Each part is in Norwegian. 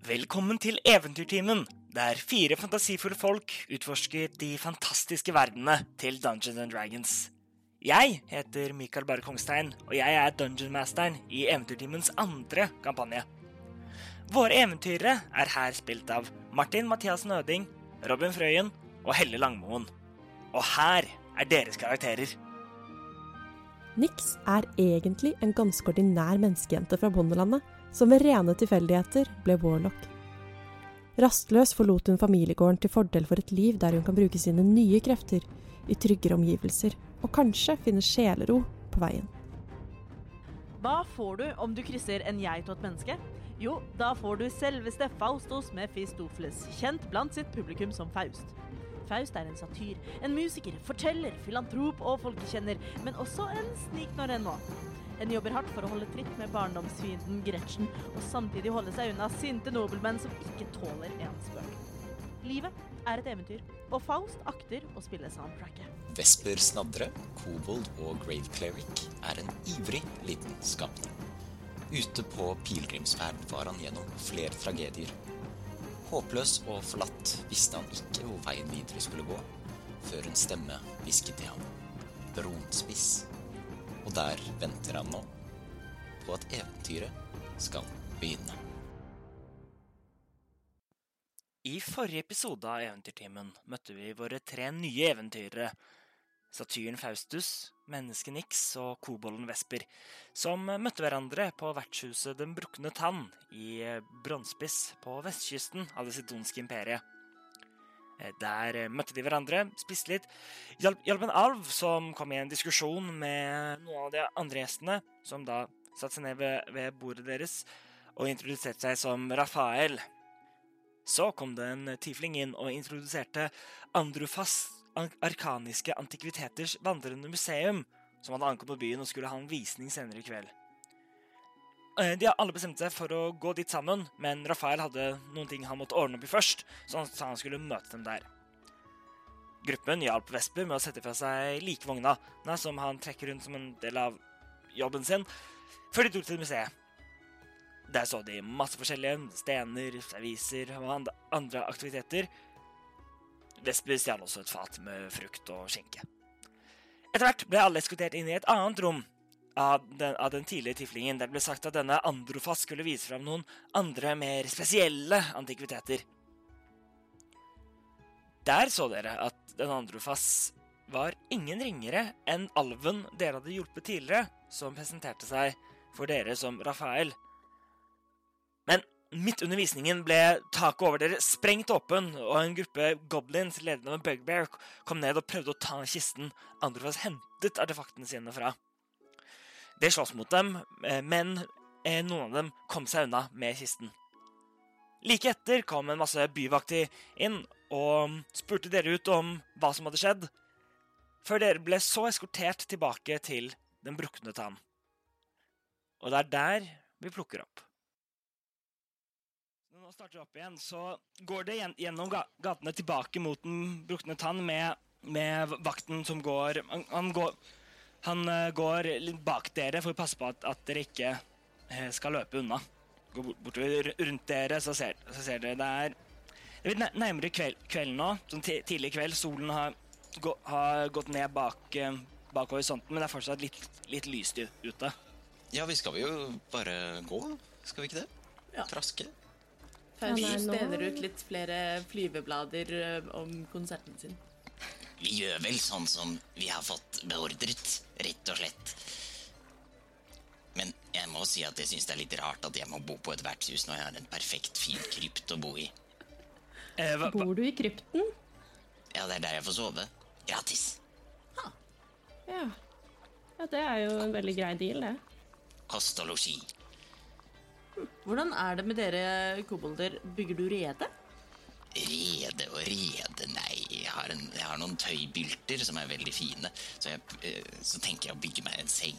Velkommen til Eventyrtimen, der fire fantasifulle folk utforsker de fantastiske verdenene til Dungeons and Dragons. Jeg heter Mikael Bare Kongstein, og jeg er dungeonmasteren i Eventyrtimens andre kampanje. Våre eventyrere er her spilt av Martin Mathiassen Øding, Robin Frøyen og Helle Langmoen. Og her er deres karakterer. Nix er egentlig en ganske ordinær menneskejente fra bondelandet, som ved rene tilfeldigheter ble warlock. Rastløs forlot hun familiegården til fordel for et liv der hun kan bruke sine nye krefter i tryggere omgivelser, og kanskje finne sjelero på veien. Hva får du om du krysser en geit og et menneske? Jo, da får du selveste Faustos Mephistopheles, kjent blant sitt publikum som Faust. Faust er en satyr, en musiker, forteller, filantrop og folkekjenner, men også en snik når en må. En jobber hardt for å holde tritt med barndomsfienden Gretchen, og samtidig holde seg unna sinte nobelmenn som ikke tåler en spøk. Livet er et eventyr, og Faust akter å spille soundtracket. Vesper Snadre, kobold og grave cleric er en ivrig liten skapning. Ute på pilegrimsferd var han gjennom flere tragedier. Håpløs og forlatt visste han ikke hvor veien videre skulle gå, før en stemme hvisket til ham. Bronspiss. Og der venter han nå på at eventyret skal begynne. I forrige episode av Eventyrtimen møtte vi våre tre nye eventyrere. Satyren Faustus, mennesket Nix og kobolden Vesper, som møtte hverandre på vertshuset Den brukne tann i Bronspiss på vestkysten av det sidonske imperiet. Der møtte de hverandre, spiste litt, hjalp en alv som kom i en diskusjon med noen av de andre gjestene, som da satte seg ned ved, ved bordet deres og introduserte seg som Rafael. Så kom det en tiefling inn og introduserte Andrufas arkaniske antikviteters vandrende museum, som hadde ankommet byen og skulle ha en visning senere i kveld. De alle bestemt seg for å gå dit sammen, men Rafael hadde noen ting han måtte ordne opp i først, så han sa han skulle møte dem der. Gruppen hjalp Vesper med å sette fra seg likevogna, som han trekker rundt som en del av jobben sin, før de dro til museet. Der så de masse forskjellige stener, serviser og andre aktiviteter. Vesper stjal også et fat med frukt og skinke. Etter hvert ble alle eskortert inn i et annet rom av den, av den tidligere tiflingen, det ble sagt at denne Androfas skulle vise fram noen andre, mer spesielle antikviteter. Der så dere at den Androfas var ingen ringere enn alven dere hadde hjulpet tidligere, som presenterte seg for dere som Rafael. Men midt under visningen ble taket over dere sprengt åpen, og en gruppe goblins ledet av en bugbear kom ned og prøvde å ta kisten Androfas hentet artefaktene sine fra. Det slåss mot dem, men noen av dem kom seg unna med kisten. Like etter kom en masse byvakter inn og spurte dere ut om hva som hadde skjedd, før dere ble så eskortert tilbake til Den brukne tann. Og det er der vi plukker opp. Når nå starter opp igjen, så går det gjennom gatene tilbake mot Den brukne tann med, med vakten som går han går han går litt bak dere for å passe på at, at dere ikke skal løpe unna. Går bort, bortover rundt dere, så ser, så ser dere det er Det er nærmere kveld, kvelden nå. Sånn tidlig kveld. Solen har, gå, har gått ned bak, bak, horisonten, men det er fortsatt litt, litt lyst ute. Ja, vi skal jo bare gå, skal vi ikke det? Ja. Traske. Faust deler ut litt flere flyveblader om konserten sin. Vi gjør vel sånn som vi har fått beordret, rett og slett. Men jeg må si at jeg syns det er litt rart at jeg må bo på et vertshus når jeg har en perfekt fin krypt å bo i. Eh, hva, hva, Bor du i krypten? Ja, det er der jeg får sove. Gratis. Ja. ja. Det er jo en veldig grei deal, det. Kost og losji. Hvordan er det med dere kobolder? Bygger du rede? Rede og rede, nei. Jeg har, en, jeg har noen tøybylter som er veldig fine. Så, jeg, eh, så tenker jeg å bygge meg en seng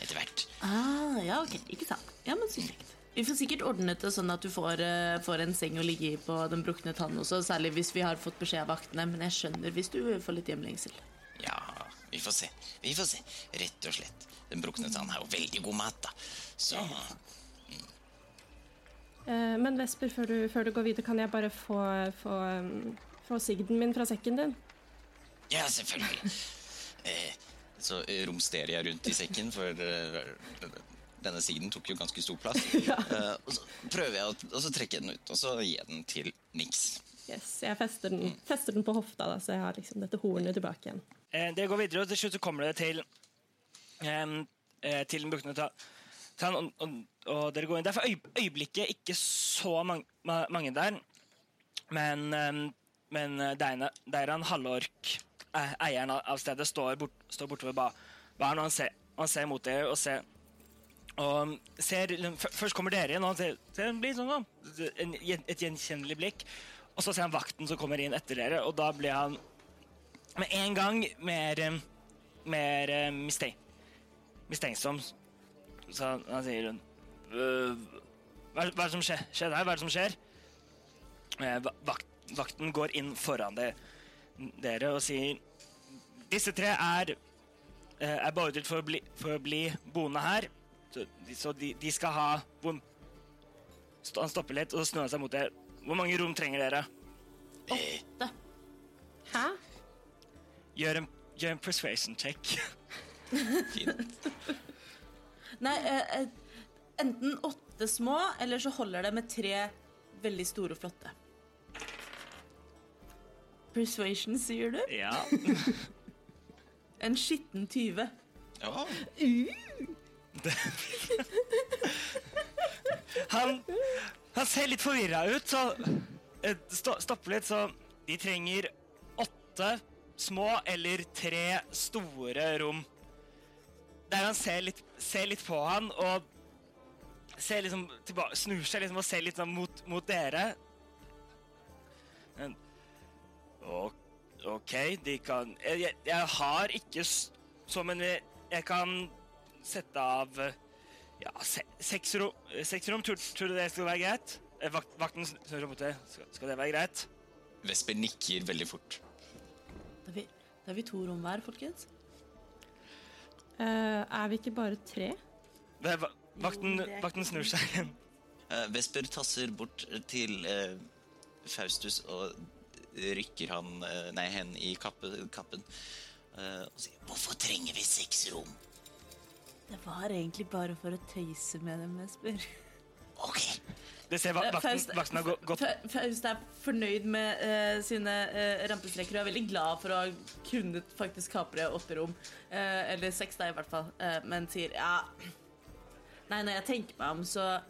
etter hvert. Ah, ja, ok. Ikke sant. Ja, men så kjekt. Vi får sikkert ordnet det sånn at du får, eh, får en seng å ligge i på Den brukne tann også, særlig hvis vi har fått beskjed av vaktene. Men jeg skjønner hvis du får litt hjemlengsel. Ja, vi får se. Vi får se. Rett og slett. Den brukne tann har jo veldig god mat, da. Så ja. Men Vesper, før du, før du går videre, kan jeg bare få, få, få sigden min fra sekken din? Ja, selvfølgelig. Eh, så eh, romsterer jeg rundt i sekken, for eh, denne sigden tok jo ganske stor plass. Eh, og så prøver jeg å og så trekker jeg den ut, og så gir jeg den til Nix. Yes, Jeg fester den, fester den på hofta, da, så jeg har liksom dette hornet tilbake igjen. Eh, dere går videre, og til slutt så kommer dere til eh, til den brukne ta, ta, og, og, og dere går inn. Det er for øyeblikket ikke så mange, mange der, men, men eh, Deina- Deiran Halvork, eh, eieren av stedet, står, bort, står borte ved ba, baren, og han ser, han ser mot dere og ser og ser, Først kommer dere inn, og han ser, ser blir sånn, da, en, et gjenkjennelig blikk. Og så ser han vakten som kommer inn etter dere, og da blir han med en gang mer, mer mistenk, mistenksom. Så han, sier «Øh, hva, er- hva er det som skjer, skjer der? Hva er det som skjer? Eh, vakt, vakten går inn foran det, dere og sier Disse tre er, eh, er beordret for å bli, for å bli boende her. Så, de, så de, de skal ha hvor, Han stopper litt og snur seg mot dere. Hvor mange rom trenger dere? Åtte. Hæ? Gjør en, gjør en persuasion check. Fint. Nei, eh, eh, enten åtte små, eller så holder det med tre veldig store og flotte. Persuasion, sier du? Ja. En skitten tyve. Ja, Han, han ser litt forvirra ut, så eh, sto, stopper litt, så de trenger åtte små eller tre store rom. Der han ser litt, ser litt på han og ser liksom tilbake, snur seg liksom og ser litt sånn mot, mot dere. Men, OK, de kan Jeg, jeg, har ikke så, men jeg, kan sette av ja, se, seks rom, seks rom tror, tror du det skal være greit? Eh, Vakt, vakten snur seg mot det. Skal, skal det være greit? Vesper nikker veldig fort. Da har vi, da vi to rom hver, folkens. Eh, er vi ikke bare tre? Det, er vakten, vakten snur seg igjen. Uh, Vesper tasser bort til uh, Faustus og rykker han, uh, nei, hen i kappe, kappen eh, og sier 'Hvorfor trenger vi seks rom?' Det var egentlig bare for å tøyse med dem, Vesper. Ok. Det ser vakten, har gått Faust er fornøyd med eh, sine uh, rampestreker og er veldig glad for å ha kunnet faktisk kapre åtte rom. Eh, eller seks, da, i hvert fall. Eh, men sier ja Nei, når jeg tenker meg om, så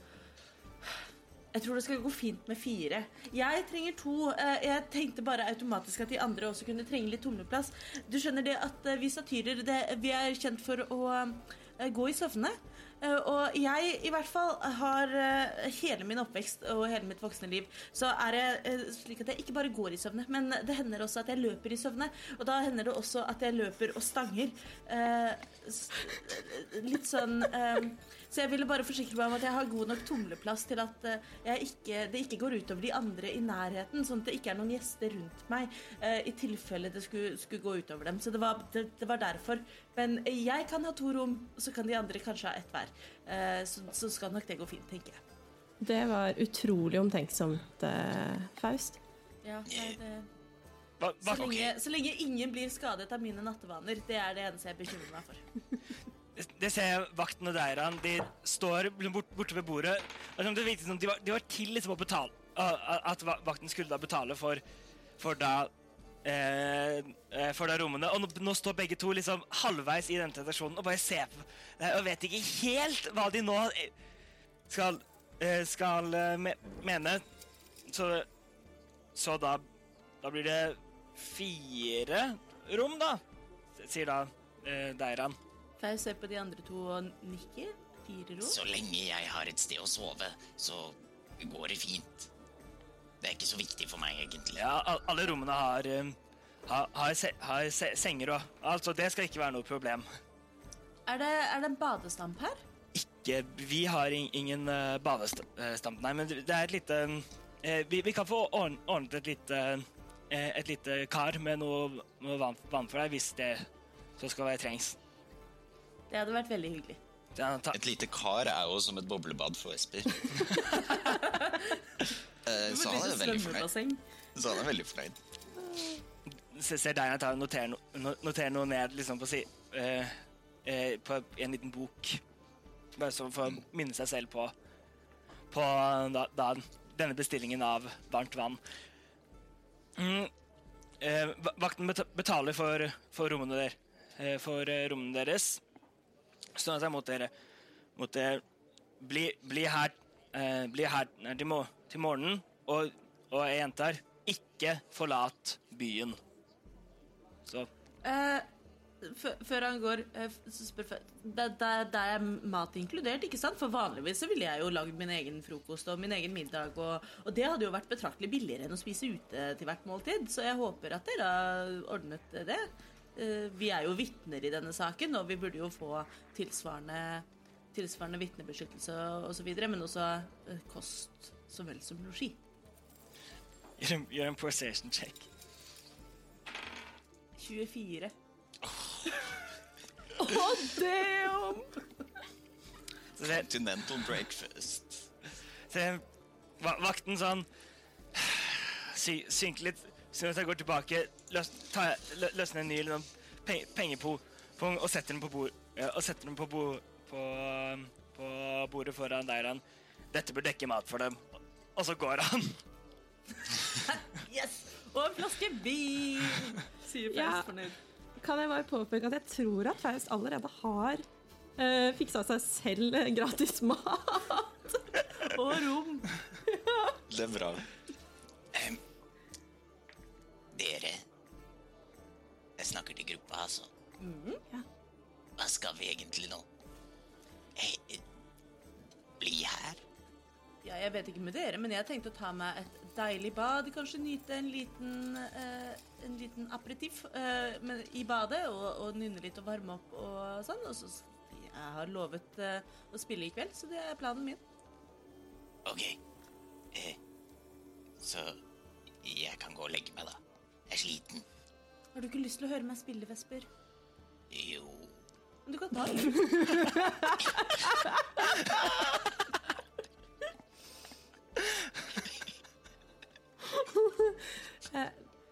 Jeg tror det skal gå fint med fire. Jeg trenger to. Eh, jeg tenkte bare automatisk at de andre også kunne trenge litt tomleplass. Du skjønner det at eh, vi satyrer det, vi er kjent for å eh, gå i søvne. Og jeg i hvert fall har hele min oppvekst og hele mitt voksne liv så er det slik at jeg ikke bare går i søvne, men det hender også at jeg løper i søvne. Og da hender det også at jeg løper og stanger. Litt sånn Så jeg ville bare forsikre meg om at jeg har god nok tumleplass til at eh, jeg ikke, det ikke går utover de andre i nærheten, sånn at det ikke er noen gjester rundt meg eh, i tilfelle det skulle, skulle gå utover dem. Så det var, det, det var derfor. Men jeg kan ha to rom, så kan de andre kanskje ha ett hver. Eh, så, så skal nok det gå fint, tenker jeg. Det var utrolig omtenksomt, Faust. Ja, nei, det, va så, lenge, lenge, så lenge ingen blir skadet av mine nattevaner, det er det eneste jeg bekymrer meg for. Det ser jeg vakten og Deiran. De står bort, borte ved bordet. Det er det virker som de, var, de var til liksom å betale At vakten skulle da betale for, for da eh, eh, For da rommene. Og nå, nå står begge to liksom halvveis i denne tentasjonen og bare ser på og vet ikke helt hva de nå eh, skal, eh, skal me mene. Så, så da Da blir det fire rom, da, sier da eh, Deiran. Faust ser på de andre to og nikker. Fire rom. Så lenge jeg har et sted å sove, så går det fint. Det er ikke så viktig for meg, egentlig. Ja, alle rommene har, um, har, har, se, har se, senger og Altså, det skal ikke være noe problem. Er det, er det en badestamp her? Ikke Vi har in, ingen uh, badestamp, nei, men det er et lite eh, vi, vi kan få ordnet et lite eh, et lite kar med noe, noe vann, vann for deg, hvis det så skal være trengs. Det hadde vært veldig hyggelig. Ja, Et lite kar er jo som et boblebad for Esper. Så han er veldig fornøyd. Så han er veldig fornøyd. Se- Ser Diana ta og notere, no, no- notere noe ned liksom på, si, uh, uh, på en liten bok. Bare så for å minne seg selv på, på da, da, denne bestillingen av varmt vann. Mm, Uh, vakten betaler for, for, rommene der, eh, for eh, rommene deres. Sånn at jeg måtte, måtte bli, bli her, eh, bli her eh, til, må, til morgenen, og, og jeg gjentar, ikke forlat byen. Så Eh, før han går, eh, så spør jeg det, er mat inkludert, ikke sant? For vanligvis så ville jeg jo lagd min egen frokost og min egen middag, og, og det hadde jo vært betraktelig billigere enn å spise ute til hvert måltid, så jeg håper at dere har ordnet det. Eh, vi er jo vitner i denne saken, og vi burde jo få tilsvarende, tilsvarende vitnebeskyttelse og så videre, men også eh, kost så vel som losji. gjør en, gjør en persuasion check. 24. Å, oh. oh, damn! Continental breakfast. Se vakten sånn Synke litt, sånn at jeg går tilbake, løs, tar, lø, løsner en ny liksom, pe pengepung og setter den på, bord, ja, og setter den på, bo på, på bordet foran Deiran. Dette bør dekke mat for dem. Og så går han. Yes! Og en flaske vin! Sier Faust Ja. fornøyd. Kan jeg bare påpeke at jeg tror at Faust allerede har uh, fiksa seg selv eh, gratis mat. Og rom. Det er bra. Snakker til gruppa, altså. ja. Hva skal vi egentlig nå? Eh, bli her? Ja, jeg vet ikke med dere, men jeg tenkte å ta meg et deilig bad. Kanskje nyte en liten, eh, en liten aperitiff eh, i badet, og, og nynne litt og varme opp og sånn. Og så jeg har lovet eh, å spille i kveld, så det er planen min. Ok. Eh, så jeg kan gå og legge meg, da. Jeg er sliten. Har du ikke lyst til å høre meg spille, Vesper? Jo Men du kan ta det.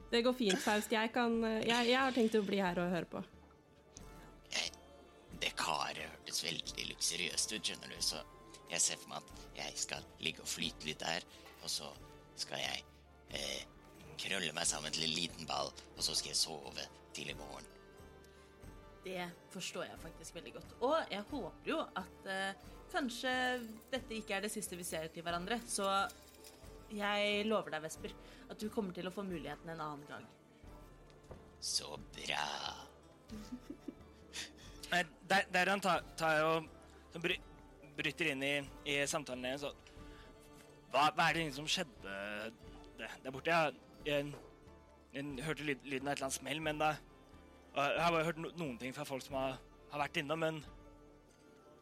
Det går fint, Faust. Jeg, kan, jeg, jeg har tenkt å bli her og høre på. Det karet hørtes veldig luksuriøst ut, skjønner du, så jeg ser for meg at jeg skal ligge og flyte litt der, og så skal jeg eh, krølle meg sammen til en liten ball, og så skal jeg sove til i morgen. Det forstår jeg faktisk veldig godt. Og jeg håper jo at eh, kanskje dette ikke er det siste vi ser til hverandre. Så jeg lover deg, Vesper, at du kommer til å få muligheten en annen gang. Så bra. Eh, Der, der han tar, tar og så bry, bryter inn i, i samtalen deres hva, hva er det som skjedde der, der borte? Jeg, jeg, jeg hørte lyd, lyden av et eller annet smell, men da Jeg har bare hørt no, noen ting fra folk som har, har vært innom, men,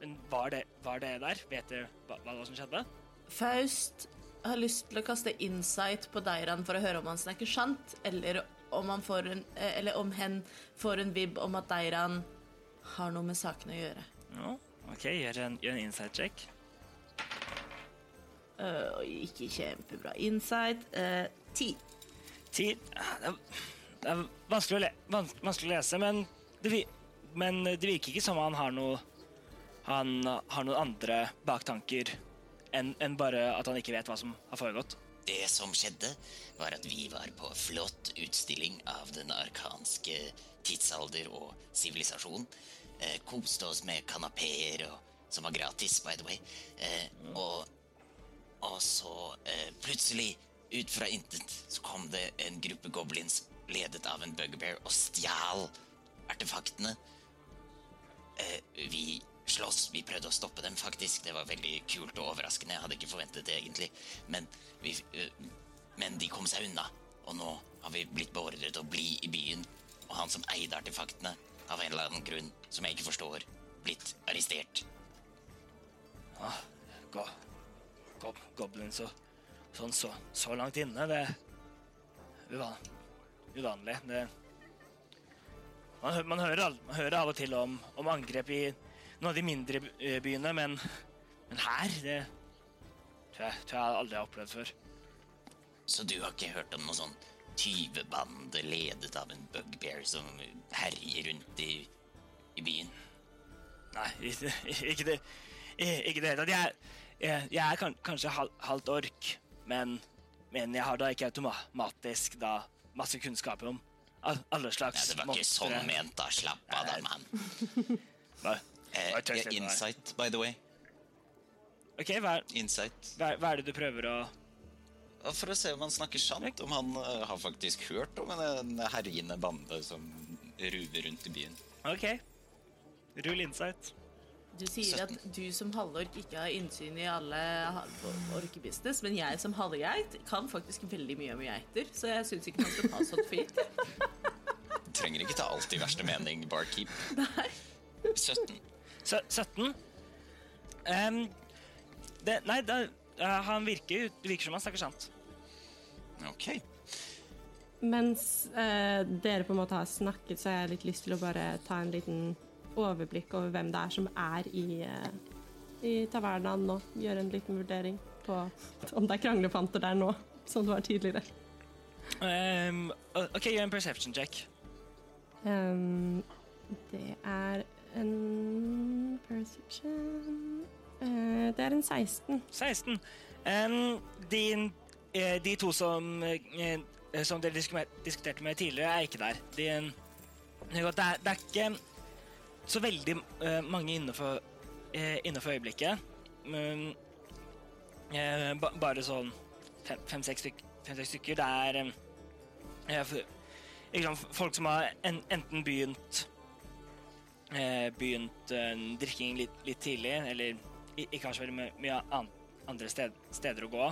men var, det, var det der? Vet dere hva, hva som skjedde? Faust har lyst til å kaste insight på Deiran for å høre om han snakker sant, eller om, en, eh, eller om hen får en vibb om at Deiran har noe med saken å gjøre. Ja, OK, gjør en, gjør en insight check. Uh, ikke kjempebra insight. Uh, Ti. Ti Det er, vanskelig, å le, vans, vanskelig å lese, men det, men det virker ikke som han har noe Han har noen andre baktanker enn en bare at han ikke vet hva som har foregått. Det som skjedde, var at vi var på flott utstilling av den arkanske tidsalder og sivilisasjon. Eh, koste oss med kanapeer, som var gratis, by the way. Eh, og, og så eh, plutselig, ut fra intet, så kom det en gruppe goblins ledet av en bugbear og stjal artefaktene. Eh, vi slåss, vi prøvde å stoppe dem faktisk. Det var veldig kult og overraskende. Jeg hadde ikke forventet det egentlig. Men, vi, eh, men de kom seg unna. Og nå har vi blitt beordret til å bli i byen. Og han som eide artefaktene, av en eller annen grunn som jeg ikke forstår, blitt arrestert. Go, go, goblins og sånn så, så langt inne, det er uvanlig. Det, man, man, hører, man hører av og til om, om angrep i noen av de mindre byene, men, men her, det tror jeg, tror jeg aldri har opplevd før. Så du har ikke hørt om noe sånn tyvebande ledet av en bugbear som herjer rundt i, i byen? Nei, ikke, ikke det Ikke det hele tatt. Jeg, jeg, jeg er kan, kanskje hal, halvt ork, men, men jeg har da ikke automatisk da masse kunnskap om all, alle slags Nei, det var ikke sånn ment, da. Slapp av, da, mann. Eh, det insight, by the way. Ok, hva, Insight. hva, hva er det du prøver å For å se om han snakker sant, om han uh, har faktisk hørt om en, en herjende bande som ruver rundt i byen. Ok. Rull insight. Du sier at du som halvork ikke har innsyn i alle orkebusiness, men jeg som halvgeit kan faktisk veldig mye om geiter, så jeg syns ikke man skal ta sånt for gitt. Trenger ikke ta alt i verste mening, barkeep. Nei. 17. S 17. Um, det, nei, da, eh, han virker, det virker som han snakker sant. Ok. Mens eh, dere på en måte har snakket, så har jeg litt lyst til å bare ta en liten overblikk over hvem det er som er i, eh, i tavernaen nå. Gjøre en liten vurdering på om det er kranglefanter der nå, som det var tidligere. Um, ok, gjør en perception check. Um, det er en perception uh, Det er en 16. 16. Um, de, eh, de to som, som dere diskuterte med tidligere, er ikke der. De, det, er, det er ikke så veldig eh, mange innenfor, eh, innenfor øyeblikket. Eh, ba, bare sånn fem-seks styk, fem, stykker. Det er folk som har en, enten begynt begynt drikking litt, litt tidlig, eller ikke har så veldig mye, andre sted, steder å gå.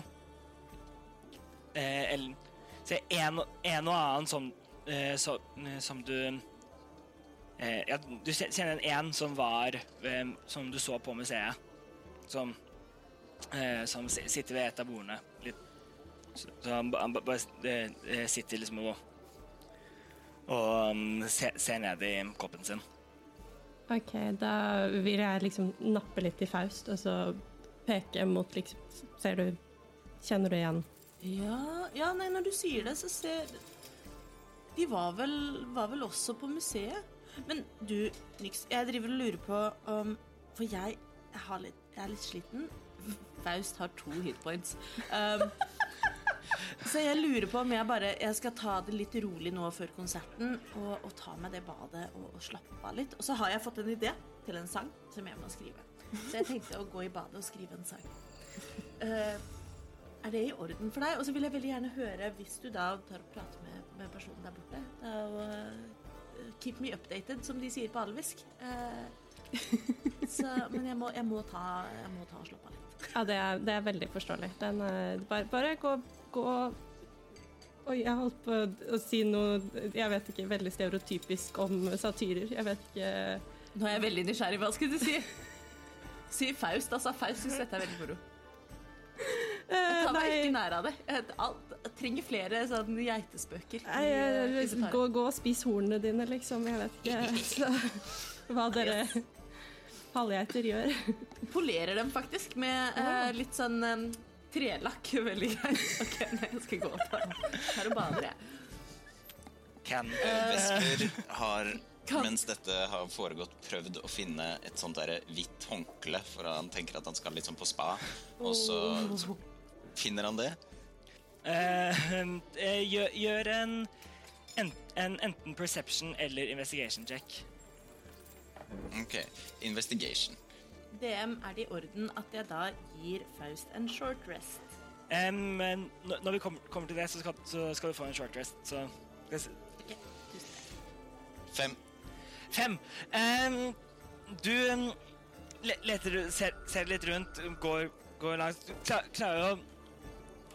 Eller se en, en og annen som, så, eh, som du Ja, du kjenner en som var eh, Som du så på museet. Som, eh, som sitter ved et av bordene. Litt, så, så han, ba- ba- bare eh, eh, sitter liksom og og um, ser, ser ned i koppen sin. Ok, da vil jeg liksom nappe litt i Faust, og så peke mot liksom Ser du Kjenner du igjen? Ja, ja, nei, når du sier det, så ser De var vel, var vel også på museet. Men du, Nix, jeg driver og lurer på om For jeg, jeg, litt, jeg er litt sliten. Faust har to hitpoints. Um, så jeg lurer på om jeg bare Jeg skal ta det litt rolig nå før konserten og, og ta meg det badet og, og slappe av litt. Og så har jeg fått en idé til en sang som jeg må skrive. Så jeg tenkte å gå i badet og skrive en sang. Uh, er det i orden for deg? Og så vil jeg veldig gjerne høre, hvis du da tar og prater med, med personen der borte da, og, eh, Keep me updated, som de sier på alvisk. Eh, så, men jeg må, jeg, må ta, jeg må ta og slappe av litt. Ja, det er, det er veldig forståelig. Den, eh, bare, bare gå, gå Oi, jeg holdt på å si noe jeg vet ikke, veldig stereotypisk om satyrer. Jeg vet ikke Nå er jeg veldig nysgjerrig. Hva skulle du si? Si Faust, altså. Faust syns dette er veldig moro. Jeg Ta meg Nei, ikke nær av det. Alt, jeg trenger flere sånn geitespøker. nei, i, eh, eh, gå, gå og spis hornene dine, liksom. Jeg vet ikke så, hva dere halvgeiter gjør. Polerer dem faktisk med eh, litt sånn eh, trelakk. Veldig greit. Ok, nei, jeg skal gå opp her. Og bade, jeg. Can Vesper har, Kan- mens dette har foregått, prøvd å finne et sånt der hvitt håndkle, for han tenker at han skal sånn på spa, og så, så finner han det. Eh, eh, gjør, gjør en, en, en enten perception eller investigation check. Ok, investigation. DM er det i orden at jeg da gir Faust en short rest. Um, men når vi kommer, kommer til det, så skal, så skal du få en short rest. Så skal jeg se- Ok, tusen. Fem. Fem. Um, du um, leter, ser, ser litt rundt, går, går langs Du klar, klarer å,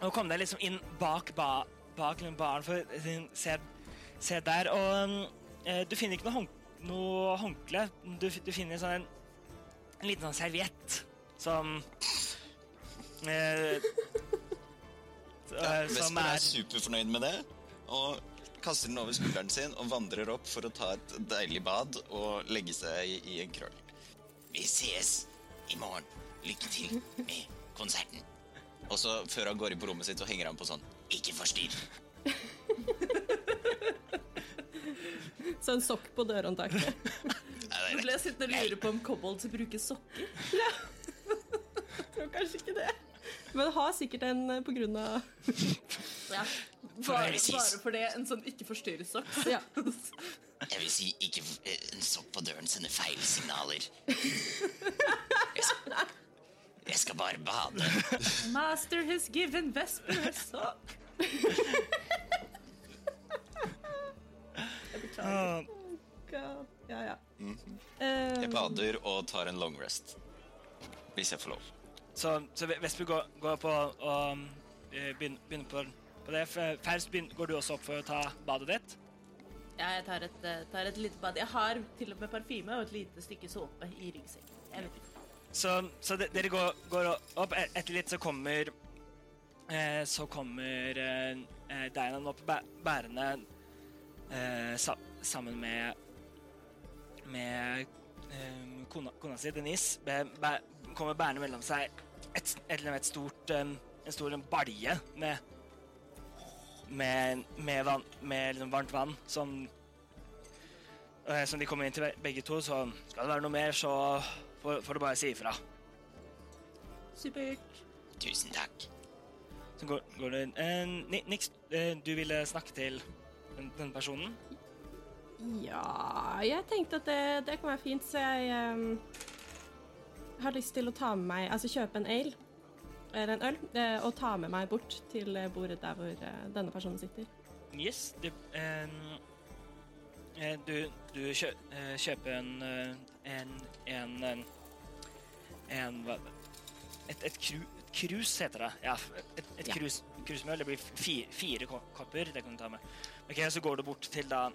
å komme deg liksom inn bak, ba, bak baren, for å se, se der. Og em, eh, du finner ikke noe, hånd, noe håndkle. Du, du finner sånn en, en liten sånn serviett som eh, Ja, eh, Vesper er er superfornøyd med det, og kaster den over skulderen sin og vandrer opp for å ta et deilig bad og legge seg i, i en krøll. Vi ses i morgen. Lykke til med konserten. Og så før han går inn på rommet sitt, så henger han på sånn ikke forstyrr. Så en sokk på dørhåndtaket. Nå ble jeg sittende og lure på om kobolds bruker sokker. Ja. Tror kanskje ikke det. Men har sikkert en eh, på grunn av Ja. Bare, bare for det, en sånn ikke forstyrre-sokk. Ja. Jeg vil si ikke eh, en sokk på døren sender feil signaler. Jeg skal, bare bade. Master has given Vesper a sock. Ah, God. Ja, ja. Jeg Eh, bader og tar en long rest. Hvis jeg får lov. Så, så Vesper går, går på og eh, begynner, begynner på, på det. Færst Faust, går du også opp for å ta badet ditt? Ja, jeg tar et, eh, tar et lite bad. Jeg har til og med parfyme og et lite stykke såpe i ryggsekken. Jeg vet ikke. Så, så de, dere går, går opp. Etter litt så kommer eh, Så kommer eh, eh, Deinan opp bæ, bærende eh, sa, sammen med med eh, kona, kona si, Denise, bæ, bæ, kommer bærende mellom seg et, et, et stort, eh, en stor balje med med, med, vann, med liksom varmt vann som eh, som de kommer inn til begge to, så skal det være noe mer, så får, får du bare si ifra. supert. Tusen takk. Så går, går det eh, Ni- Nix, eh, du ville snakke til den, den personen? Ja, jeg tenkte at det, det kan være fint, så jeg um, har lyst til å ta med meg Altså kjøpe en ale, eller en øl, eh, og ta med meg bort til eh, bordet der hvor eh, denne personen sitter. Yes. Du, du, du kjø, kjøper en en en, en, et, et, kru, et krus heter det. Ja, et, et Ja. krus, krus med øl. Det blir fire, fire kopper. Det kan du ta med. Ok, Så går du bort til da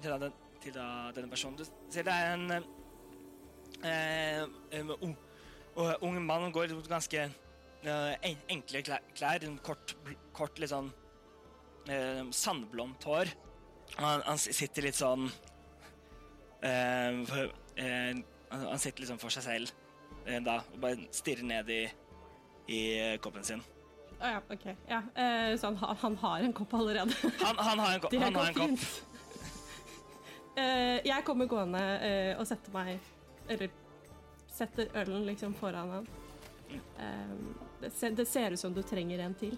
til, da, den, til da, denne personen. Du ser det er en eh, eh, ung, og ung mann går i ganske eh, enkle klær, kort, kort litt sånn eh, sandblondt hår. Han, han sitter litt sånn eh, eh, han, han sitter liksom for seg selv eh, da og bare stirrer ned i, i eh, koppen sin. Å ja, OK. Ja, eh, så han, han har en kopp allerede. Han, han har en, kopp. Han har en kopp. Eh, jeg kommer gående eh, og setter meg Eller setter ølen liksom foran han. Eh, det, ser, det ser ut som du trenger en til.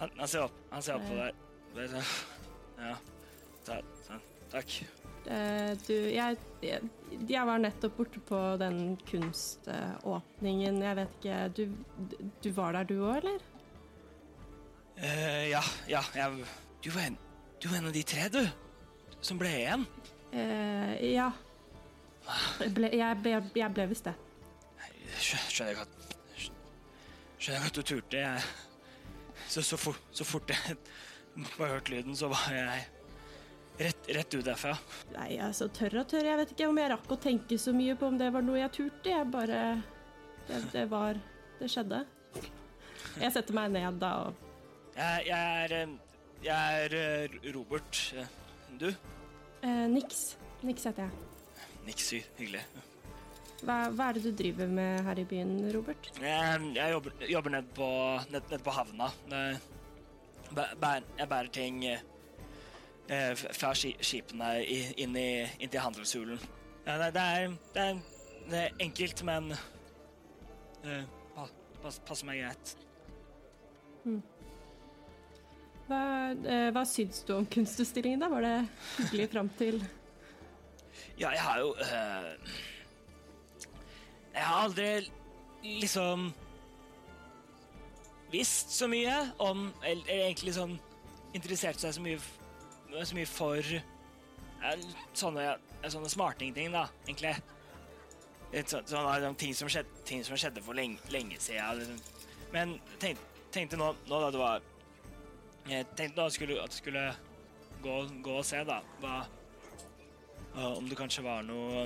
Han, han ser opp, han ser opp på deg. Ja, ta, ta, Takk. Eh, du, jeg, jeg, jeg var nettopp borte på den kunståpningen. Jeg vet ikke Du, du var der du òg, eller? Uh, ja, ja, jeg, du, var en, du var en av de tre, du. Som ble igjen. Uh, ja. Jeg ble, jeg ble, jeg ble visst det. Skjønner ikke at Skjønner ikke at du turte. Jeg, så, så, for, så fort jeg bare hørte lyden, så var jeg rett, rett ut derfra. Nei, altså, tørr og tørr. Jeg vet ikke om jeg rakk å tenke så mye på om det var noe jeg turte. Jeg bare Det, det var Det skjedde. Jeg setter meg ned da og Jeg, jeg er eh, Jeg er eh, Robert. Eh, Du? eh, Niks. Niks heter jeg. Nixy. Hyggelig. Hva, hva er det du driver med her i byen, Robert? Jeg, jeg jobber, jobber nede på, ned, ned på havna. Jeg bærer, jeg bærer ting eh, eh, fra skipene inn, i, inn til handelshulen. Det, er, det, er, det enkelt, men eh, pa, pass, passer meg greit. Hva, eh, hva syns du om kunstutstillingen, da? Var det hyggelig fram til Ja, jeg har jo eh, Jeg har aldri liksom visst så mye om Eller, egentlig sånn interessert seg så mye, så mye for sånne, sånne smartingting, da, egentlig. Så, sånne liksom, ting, som skjedde, ting som skjedde for lenge, lenge siden. Liksom. Men tenk, tenkte nå, nå da det var Jeg tenkte nå skulle, at du skulle gå, gå og se, da. Hva, om det kanskje var noe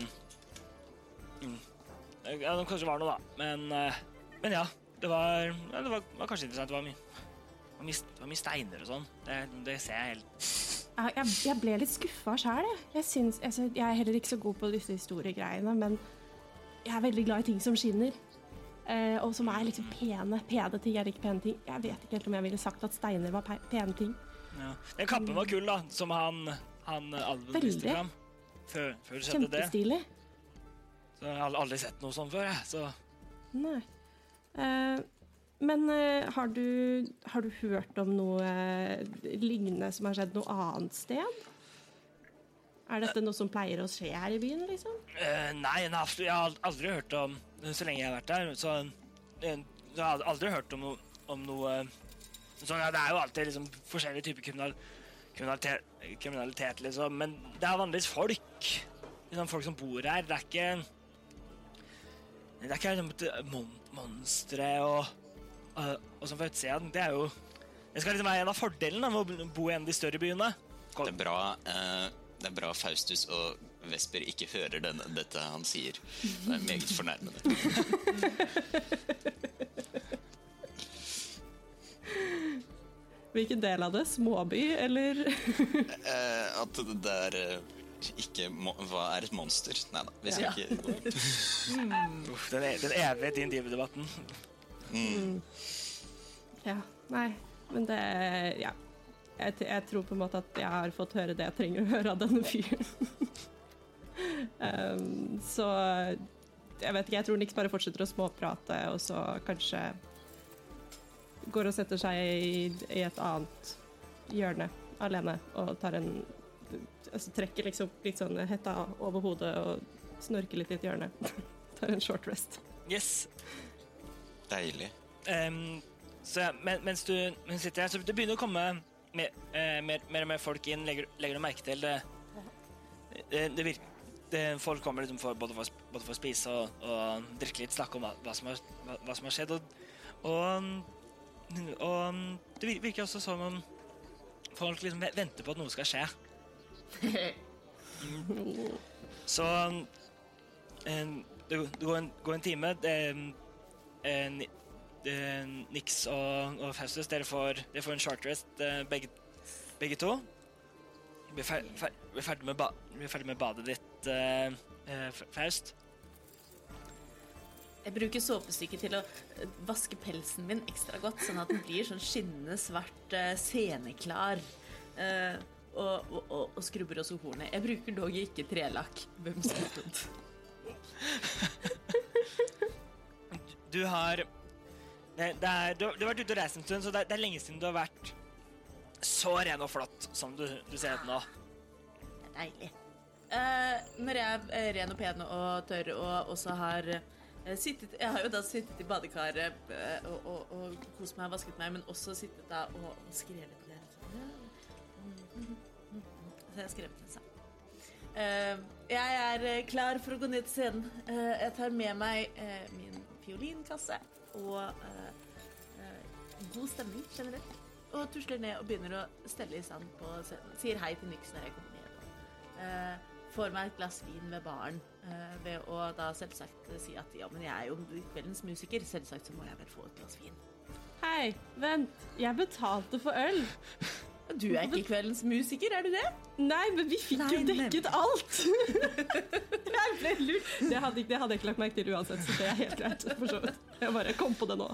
mm, Ja, det kanskje var noe, da. Men, eh, men ja. Det var, ja, det var, var kanskje interessant. Det var mye, var mye, var mye steiner og sånn. Det, det ser jeg helt Jeg, jeg, jeg ble litt skuffa sjæl, jeg. Jeg, syns, altså, jeg er heller ikke så god på disse historiegreiene, men jeg er veldig glad i ting som skinner. Eh, og som er liksom pene. Pene ting er ikke pene ting. Jeg vet ikke helt om jeg ville sagt at steiner var pene ting. Ja. Den kappen var kul, da, som han, han alven viste fram. Før, før du sendte det. Kjempestilig. Så jeg har aldri sett noe sånt før, jeg. Så Nei. Eh, men uh, har, du, har du hørt om noe eh, lignende som har skjedd noe annet sted? Er dette noe som pleier å skje her i byen, liksom? Uh, nei, jeg har aldri hørt om Så lenge jeg har vært der, så eh, Jeg har aldri hørt om om noe sånn, ja, Det er jo alltid liksom forskjellige typer kriminal, kriminalitet, kriminalitet, liksom. Men det er vanligvis folk. Liksom folk som bor her. Det er ikke Det er ikke liksom, monstre og, og, og sånn fra utsida. Det er jo Det skal liksom være en av fordelene med å bo i en av de større byene. Det er bra, eh, det er bra Faustus og Vesper ikke hører den, dette han sier. Det er meget fornærmende. Hvilken del av det? Småby, eller? Eh, at det er eh, ikke Hva er et monster? Nei da. Hvis Ja. ikke Uff, den, evige den evige din-div-debatten. Ja, nei, men det Ja. Jeg, jeg tror på en måte at jeg har fått høre det jeg trenger å høre av denne fyren. um, så jeg vet ikke, jeg tror Nix bare fortsetter å småprate, og så kanskje går og setter seg i, i et annet hjørne alene og tar en altså trekker liksom litt sånn hetta over hodet og snorker litt i et hjørne. tar en short rest. Yes. Deilig. Um, så ja, men, mens, du, mens du sitter her, så det begynner å komme mer, uh, mer, mer og mer folk inn. Legger, legger du merke til det? Det, det virker det, Folk kommer liksom for, både, for, både for å spise og, og drikke litt, snakke om hva, hva, som, har, hva, hva som har skjedd. Og, og, og det virker også som om folk liksom venter på at noe skal skje. Så eh, det, det går, en, går en time. Det, eh, eh, Nix og, og Faustus, dere får, dere får en short rest, eh, begge, begge to. Vi er, fer, fer, vi er ferdig med, ba, vi er ferdig med badet ditt, eh, eh, Faust. Jeg bruker såpestykket til å eh, vaske pelsen min ekstra godt, sånn at den blir sånn skinnende svart, eh, sceneklar. eh, og, og, og, og skrubber også hornet. Jeg bruker dog ikke trelakk. Trodd? Du har det, det er, du, du har vært ute og reist en stund, så det, det er lenge siden du har vært så ren og flott som du, du ser ut nå. Det er deilig. Eh, når jeg er ren og pen og tørr og også har eh, sittet Jeg har jo da sittet i badekaret eh, og, og, og kost meg og vasket meg, men også sittet da og, og skrevet ned. Så jeg har skrevet en sang. Eh, jeg er klar for å gå ned til scenen. Eh, jeg tar med meg eh, min fiolinkasse og eh, eh, god stemning generelt. Og tusler ned og begynner å stelle i stand på scenen. Sier hei til Nix når jeg kommer ned. Eh, får meg et glass vin ved baren ved å da selvsagt si at ja, men jeg er jo kveldens musiker. Selvsagt så må jeg vel få et glass vin. Hei, vent. Jeg betalte for øl. Du er ikke kveldens musiker, er du det? Nei, men vi fikk jo dekket dekket alt! jeg ble lurt. Det hadde, det hadde jeg ikke lagt merke til uansett, så det er helt greit. For så vidt. Jeg bare kom på det nå.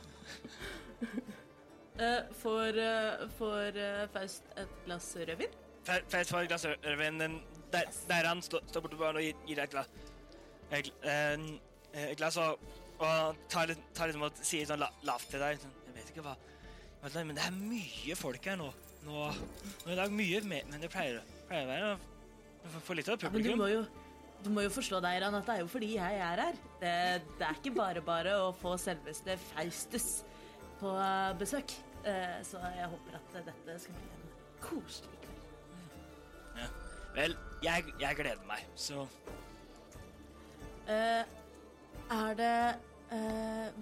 Eh, får eh, Faust et glass rødvin? Fa- Faust får et glass rødvin. Der, der han står, stå borte på baren og gir, gir deg et glass. Et, et glass og, og tar, litt, tar liksom og sier sånn lavt til deg sånn, Jeg vet ikke hva Men det er mye folk her nå. Nå, nå i dag mye mer men det pleier, pleier å være for, for litt av Ja, men du må jo du må jo forstå deg, Iran, at det er jo fordi jeg er her. Det, det er ikke bare bare å få selveste Faustus på eh, besøk. Eh, Så jeg håper at dette skal bli en koselig kveld. Ja. Vel, jeg, jeg gleder meg, så Eh, er det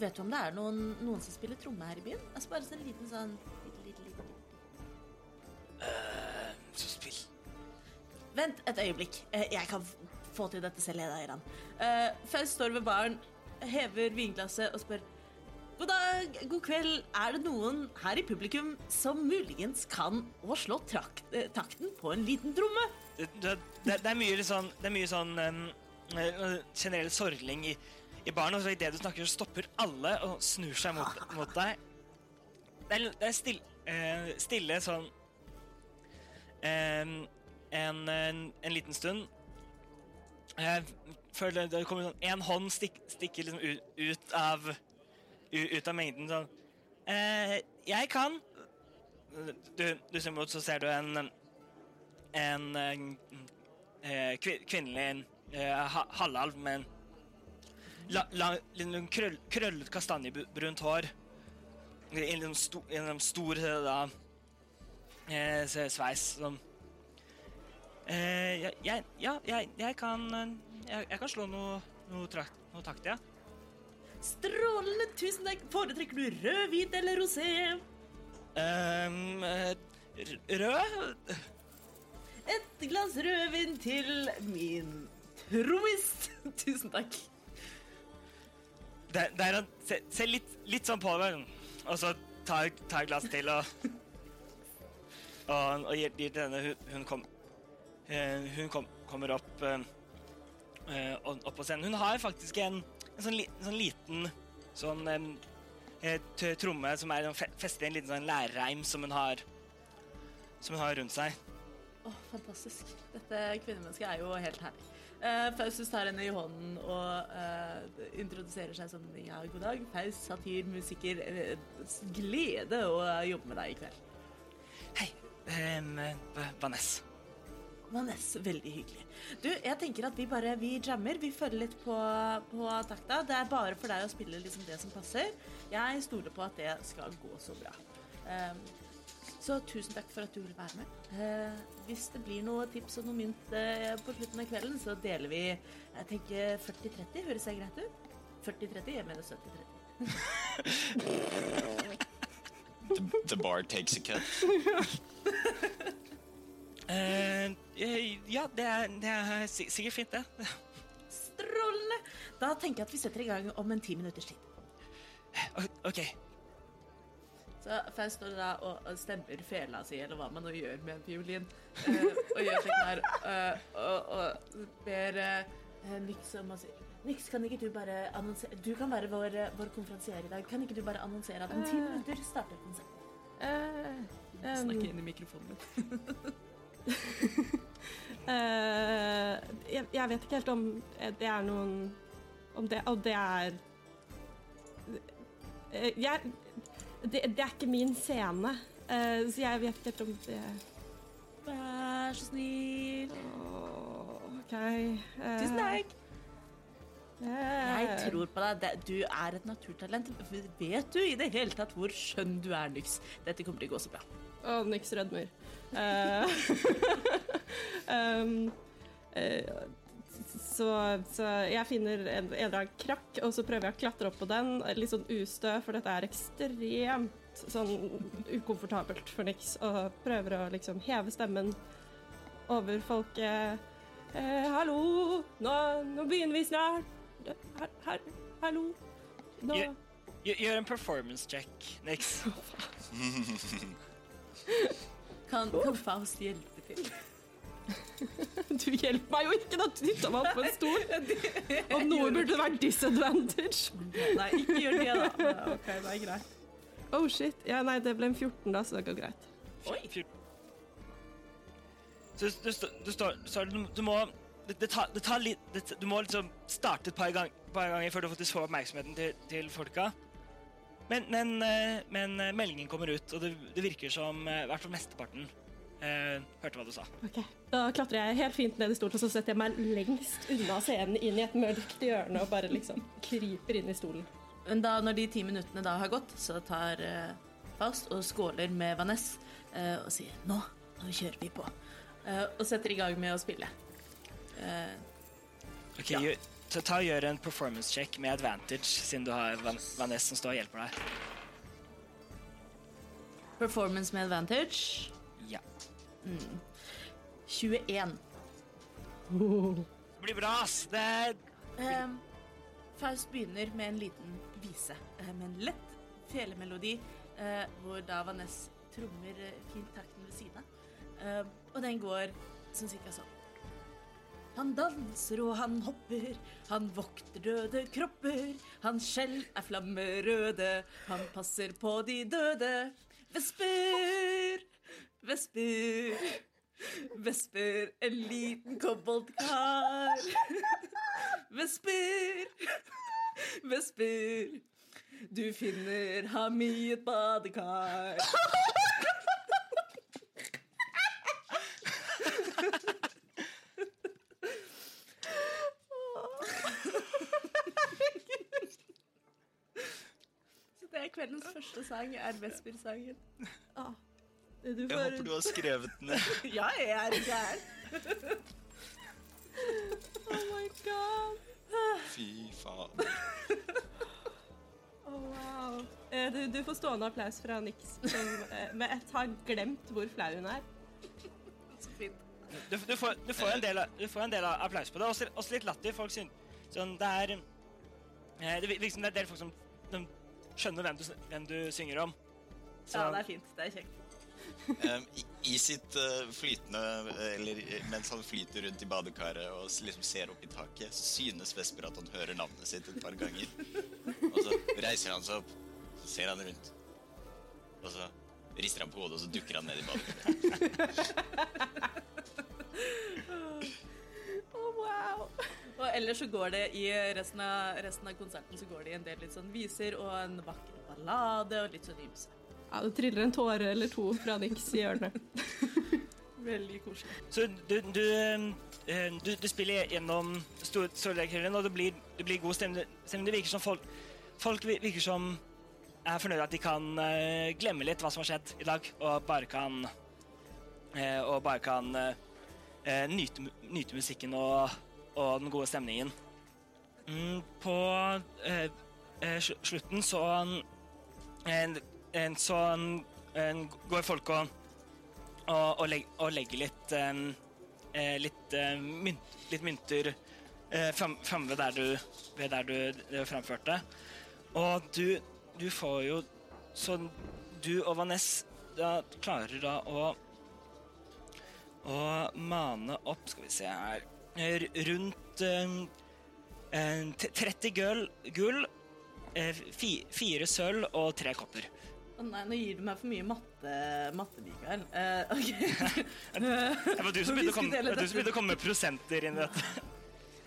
Vet du om det er noen, noen som spiller tromme her i byen? Altså bare så en liten sånn. Eh, Så spill. Vent et øyeblikk. Eh, jeg kan få til dette selv, Eiran. Uh, Faust står ved baren, hever vinglasset og spør God dag, god kveld. Er det noen her i publikum som muligens kan å slå trakt, eh, takten på en liten tromme? Det, det, det, er mye sånn Det er mye sånn um, generell sorgling i, i baren, og så idet du snakker, så stopper alle og snur seg mot, mot deg. Det er, det er still, uh, stille sånn en, en, en liten stund. Før det, det kommer sånn En hånd stik, stikker liksom ut, ut av ut av mengden sånn eh, Jeg kan Du, du ser mot, så ser du en en eh, kvi- kvinnelig eh, ha, halvalv med la, la, sånn krøll, krøllet kastanjebrunt hår. I en sånn sto, en stor da, sveis som eh, jeg, jeg, Ja, jeg, jeg kan eh, jeg, jeg kan slå noe, noe, trakt, noe takt, ja. Strålende, tusen takk. Foretrekker du rød, hvit eller rosé? Eh, rød Et glass rødvin til min trommis. Tusen takk. Der, der han ser, ser litt, litt sånn på meg, og så tar tar et glass til og Og, og henne. Hun, kom, eh, hun kom, kommer opp eh, eh, opp på scenen. Hun har faktisk en, en, sånn, li, sånn liten sånn tromme som er festet i en liten sånn lærreim som hun har Som hun har rundt seg. Åh, fantastisk. Dette kvinnemennesket er jo helt herlig. Uh, Faustus tar henne i hånden og eh, introduserer seg som ja, god dag. Faust, satir, musiker. glede å jobbe med deg i kveld. Hei, um, Vanessa. Vanessa, veldig hyggelig. Du, jeg tenker at vi bare vi jammer. Vi følger litt på, på takta. Det er bare for deg å spille liksom det som passer. Jeg stoler på at det skal gå så bra. Um, så tusen takk for at du ville være med. Eh, hvis det blir noe tips og noe mynt eh, på slutten av kvelden, så deler vi jeg tenker 40-30. Høres det greit ut? 40-30? Jeg mener 70-30. The, the bar takes a cut. Eh, eh, ja, det er, det er sikkert fint, det. Strålende! Da tenker jeg at vi setter i gang om en ti minutters tid. OK. Så Faust står da og og stemmer fela si, eller hva man nå gjør med en fiolin, uh, og gjør seg klar, uh, og, og ber uh, Mix om å si Nix, kan ikke du bare annonsere Du kan være vår, eh, vår konferansier i dag. Kan ikke du bare annonsere at om ti Eh. minutter starter konserten? Eh, Snakke inn i mikrofonen min. uh, jeg, jeg vet ikke helt om eh, det er noen Om det, Og det er uh, Jeg det, det er ikke min scene, eh, så jeg vet ikke helt om det Vær så snill. Oh, OK. eh, Tusen takk. Eh, Jeg tror på deg. Du er et naturtalent. Vet du i det hele tatt hvor skjønn du er, Nyx? Dette kommer til å gå så bra. Å, oh, Nyx rødmer. Eh, um, uh, så, så jeg finner en, en eller annen krakk, og så prøver jeg å klatre opp på den. Litt sånn ustø, for dette er ekstremt sånn ukomfortabelt for Nix. Og prøver å liksom heve stemmen over folket. Eh, hallo, nå, nå begynner vi snart. Her, her, hallo. Da Gjør gjør en performance check, Nix. Kan, kan Faust hjelpe til? Du hjelper meg jo ikke, da du dytta meg opp på en stol. Om noe burde det vært disadvantage. Nei, ikke gjør det, da. OK, det er greit. Oh shit. Ja, nei, det ble en 14 da, så det går greit. Oi. Så du, du står så du, du må det, det tar, det tar litt det, Du må liksom starte et par, gang, par ganger før du faktisk får oppmerksomheten til, til folka. Men, men, eh, men eh, meldingen kommer ut, og det, det virker som eh, i hvert fall mesteparten eh, hørte hva du sa. Ok, Da klatrer jeg helt fint ned i stolen, og så setter jeg meg lengst unna scenen inn i et mørkt hjørne og bare liksom kryper inn i stolen. Men da, når de ti minuttene da har gått, så tar eh, Faust og skåler med Vaness eh, og sier nå, nå kjører vi på. Eh, og setter i gang med å spille. Eh, Ok, Ja. ta og Gjør en performance check med advantage, siden du har Van Vanessa som står og hjelper deg. performance med advantage. Ja. 21. Det blir bra, ass! Det Eh, Faust begynner med en liten vise, eh, med en lett felemelodi, uh, hvor da Vaness trommer fint takten ved siden av. Uh, og den går sånn cirka sånn. Han danser og han hopper, han vokter døde kropper. Hans skjell er flammerøde, han passer på de døde. Vesper, vesper, vesper, en liten koboltkar. Vesper, vesper, du finner ham i et badekar. Så det er kveldens første sang, er Vesper-sangen. Ah, Jeg håper du har skrevet den ned. Ja, jeg er gæren. Oh my god. Fy faen. Oh, wow. Eh, Du, du får stående applaus fra Nix, som eh, med ett har glemt hvor flau hun er. Så fint. Du, du, får, du, får en del, av- du får en del applaus på det. Også, også litt latter. Folk syns sånn, det er eh, Det liksom, det er en del folk som de skjønner hvem du, hvem du synger om. Så, Ja, det er fint. Det er kjekt. Um, i, I sitt uh, flytende Eller mens han flyter rundt i badekaret og liksom ser opp i taket, så synes Vesper at han hører navnet sitt et par ganger. Og så reiser han seg opp, så ser han rundt. Og så rister han på hodet, og så dukker han ned i badekaret. ellers så går det i resten av, resten av konserten så går det i en del litt sånn viser og en vakker ballade og litt sånn ymse. Ja, det triller en tåre eller to fra Nix i hjørnet. Veldig koselig. så du, du, eh, du, du spiller gjennom stor- og det blir, det blir god stemning. Det virker som folk, folk virker som er fornøyde at de kan eh, glemme litt hva som har skjedd i dag, og bare kan eh, Og bare kan nyte, nyte musikken og, og den gode stemningen. Mm, på eh, eh, slutten så en, en, så en, går folk og, og, og, legg, og legger litt eh, litt, eh, mynt, litt mynter eh, fram, framme ved der du, ved der du, framførte. Og du, du får jo Så du og Vaness da klarer da å å mane opp Skal vi se her eh, Rundt eh, eh, 30 gull, gull eh, fi, fire sølv og tre kopper. Å nei, nå gir du meg for mye matte, matte Mikael. Uh, ok. Det var du som begynte å komme, å komme med prosenter inn i dette.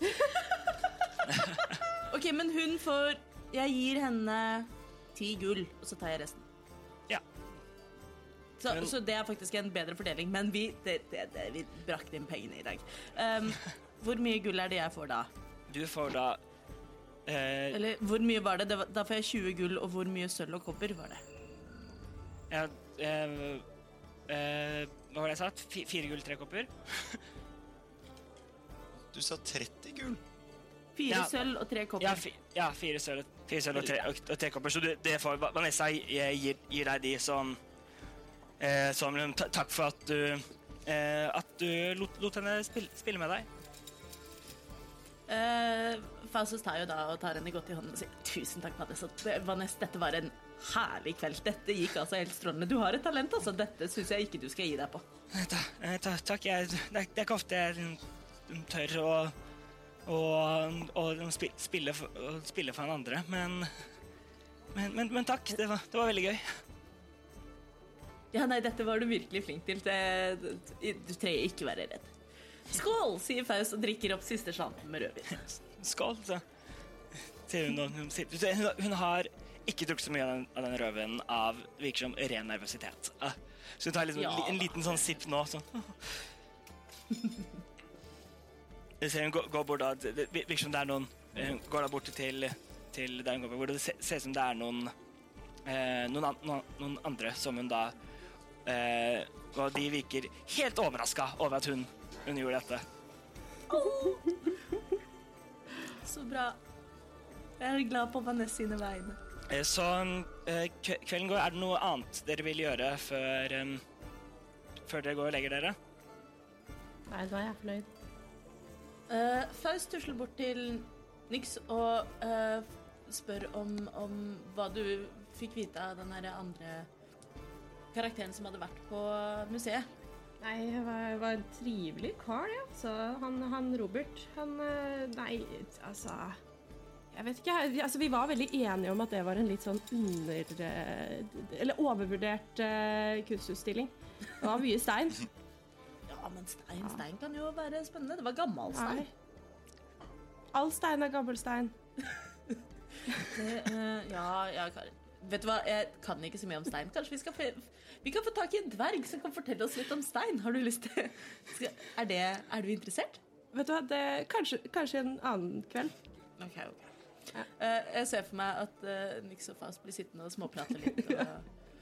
ok, men hun får Jeg gir henne ti gull, og så tar jeg resten. Så, Men- så det er faktisk en bedre fordeling, men vi, det, det, det, vi brakte inn pengene i dag. Um, hvor mye gull er det jeg får da? Du får da eh, Eller hvor mye var det? det var, da får jeg 20 gull, og hvor mye sølv og kobber var det? ja, eh, eh, Hva var det jeg sa? F Fire gull, tre kopper? Du sa 30 gull. Fire Ja. sølv og tre kopper. Ja, fi, ja fire sølv fire sølv og, tre, og, og tre kopper. Så du, det får Va- Vanessa gir, gir, deg de som eh, liksom, takk for at du eh, At du lot, lot henne spille, spille med deg. Eh, Faustus tar jo da og tar henne godt i hånden og sier tusen takk, Vanessa. Vanessa, dette var en herlig kveld. Dette gikk altså helt strålende. Du har et talent, altså. Dette syns jeg ikke du skal gi deg på. Ta, eh, ta, takk. Jeg, det, er, ikke ofte jeg tør å, å, å spi- spille, for, å spille for en andre, men men, men, men takk. Det var, det var veldig gøy. Ja, nei, dette var du virkelig flink til. Du trenger ikke være redd. Skål, sier Faust og drikker opp siste slanten med rødvin. Skål, så hun. Hun, hun, hun har ikke drukket så mye av den, av den rødvinen av virker som ren nervøsitet. Ah, Så hun tar liksom, Ja. en liten sånn sipp nå. Sånn. Ser hun går, går bort da, det virker som det er noen Hun går da bort til, til der hun går, hvor det ser, ut som det er noen eh, noen, an, noen, noen andre som hun da eh, Og de virker helt overraska over at hun, hun gjorde dette. Så bra. Jeg er glad på Vanessa sine vegne. Eh, Så eh, kvelden går. Er det noe annet dere vil gjøre før, før dere går og legger dere? Nei, da er jeg fornøyd. Uh, Faust tusler bort til Nix og uh, spør om, om hva du fikk vite av den andre karakteren som hadde vært på museet. Nei, det var, var en trivelig kar, ja. Så han, han Robert, han eh, Nei, altså Jeg vet ikke. vi- Altså, vi var veldig enige om at det var en litt sånn under... eh, Eller overvurdert uh, kunstutstilling. Det var mye stein. Ja, men stein, stein kan jo være spennende. Det var gammel stein. Nei. All stein er gammel stein. Det, uh, ja, ja, Karin. Vet du hva, jeg kan ikke så mye om stein. Kanskje vi skal vi kan få tak i en dverg som kan fortelle oss litt om stein. Har du lyst til er, det, er du interessert? Vet du hva, det, kanskje, kanskje en annen kveld. Ok, ok. Eh, jeg ser for meg at uh, Nix og Faust blir sittende og småprate litt. Og,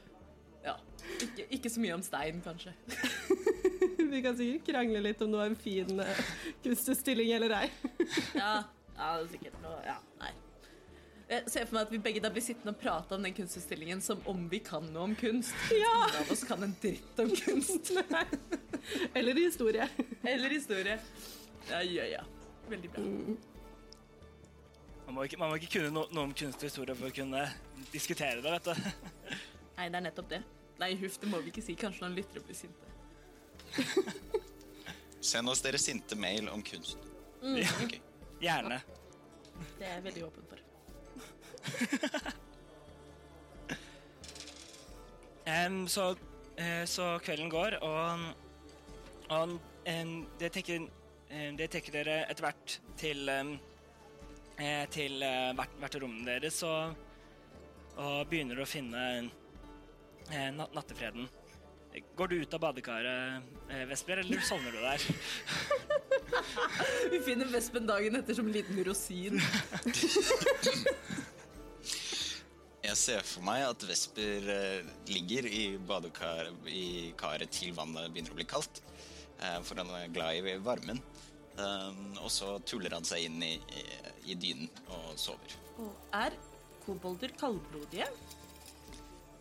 ja. Ikke, ikke så mye om stein, kanskje. Vi kan sikkert krangle litt om noe er en fin uh, kunstutstilling eller ei. Ja, ja, det er sikkert noe Ja, nei. Jeg ser for meg at vi begge da blir sittende og prate om den kunstutstillingen som om vi kan noe om kunst. Ja. Ingen av oss kan en dritt om kunst. Eller historie. Eller historie. Ja, ja, ja. Veldig bra. Man må ikke, man må ikke kunne no, noe om kunst og historie for å kunne diskutere det, vet du. Nei, det er nettopp det. Nei, huff, det må vi ikke si. Kanskje noen lyttere blir sinte. Send oss dere sinte mail om kunst. Ok. Gjerne. Det er jeg veldig åpen for. Em, så, uh, så kvelden går, og, og um, det, tenker, um, det tenker dere etter hvert til, eh, til uh, hvert, hvert rommene deres og, og begynner å finne uh, nat nattefreden. Går du ut av badekaret, Vesper, eller sovner du der? Vi finner Vespen dagen etter som en liten rosin. Jeg ser for meg at Vesper eh, ligger i badekaret i karet til vannet begynner å bli kaldt. eh, for han er glad i varmen. Um, og så tuller han seg inn i, i, i dynen og sover. Er kobolder kaldblodige?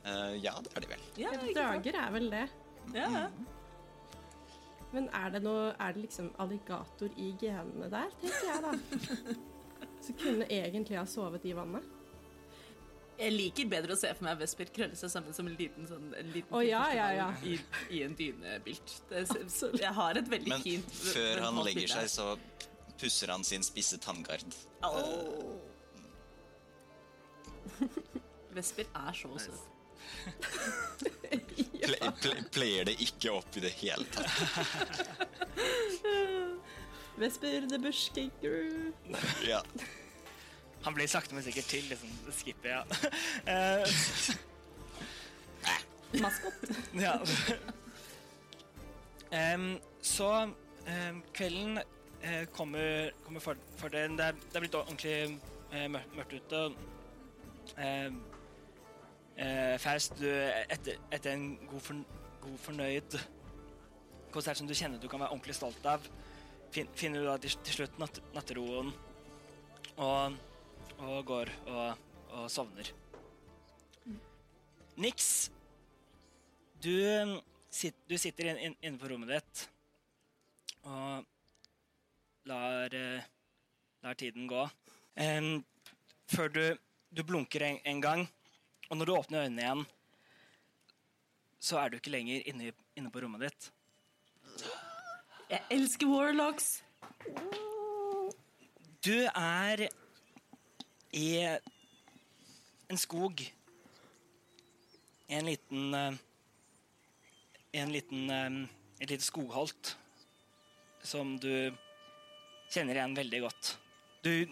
Eh, ja, det er de vel. Ja. Drager er vel det. Ja, ja. Men er det noe Er det liksom alligator i genene der, tenker jeg da. Så kunne egentlig ha sovet i vannet. Jeg liker bedre å se for meg Vesper krølle seg sammen som en liten sånn en liten oh, ja, ja, ja. I, I en dynebilt. Jeg har et veldig Men fint før han legger seg, så pusser han sin spisse tanngard. Oh. Vesper er så søt. Ple, pleier det ikke opp i det hele tatt. Vesper the bush kangaroo. Ja. Han blir sakte, men sikkert til. liksom, Skipper, ja. Eh, Maskot. Ja. Um, så um, kvelden uh, kommer, kommer for, for det. Det er, det er blitt ordentlig uh, mørkt, mørkt ute. Em, uh, Faust, du, etter, etter en god, for, god fornøyd konsert som du kjenner du kan være ordentlig stolt av, fin, finner du da til, til slutt natt, natteroen og, og går og, og sovner. Niks, du, sit, du sitter inn, inn, inne på rommet ditt og lar, eh, lar tiden gå. Um, før du, du blunker en, en gang, og når du åpner øynene igjen, så er du ikke lenger inne, inne på rommet ditt. Jeg elsker warlocks. Du er i en skog. I en liten eh, I en liten eh, Et lite skogholt som du kjenner igjen veldig godt. Du,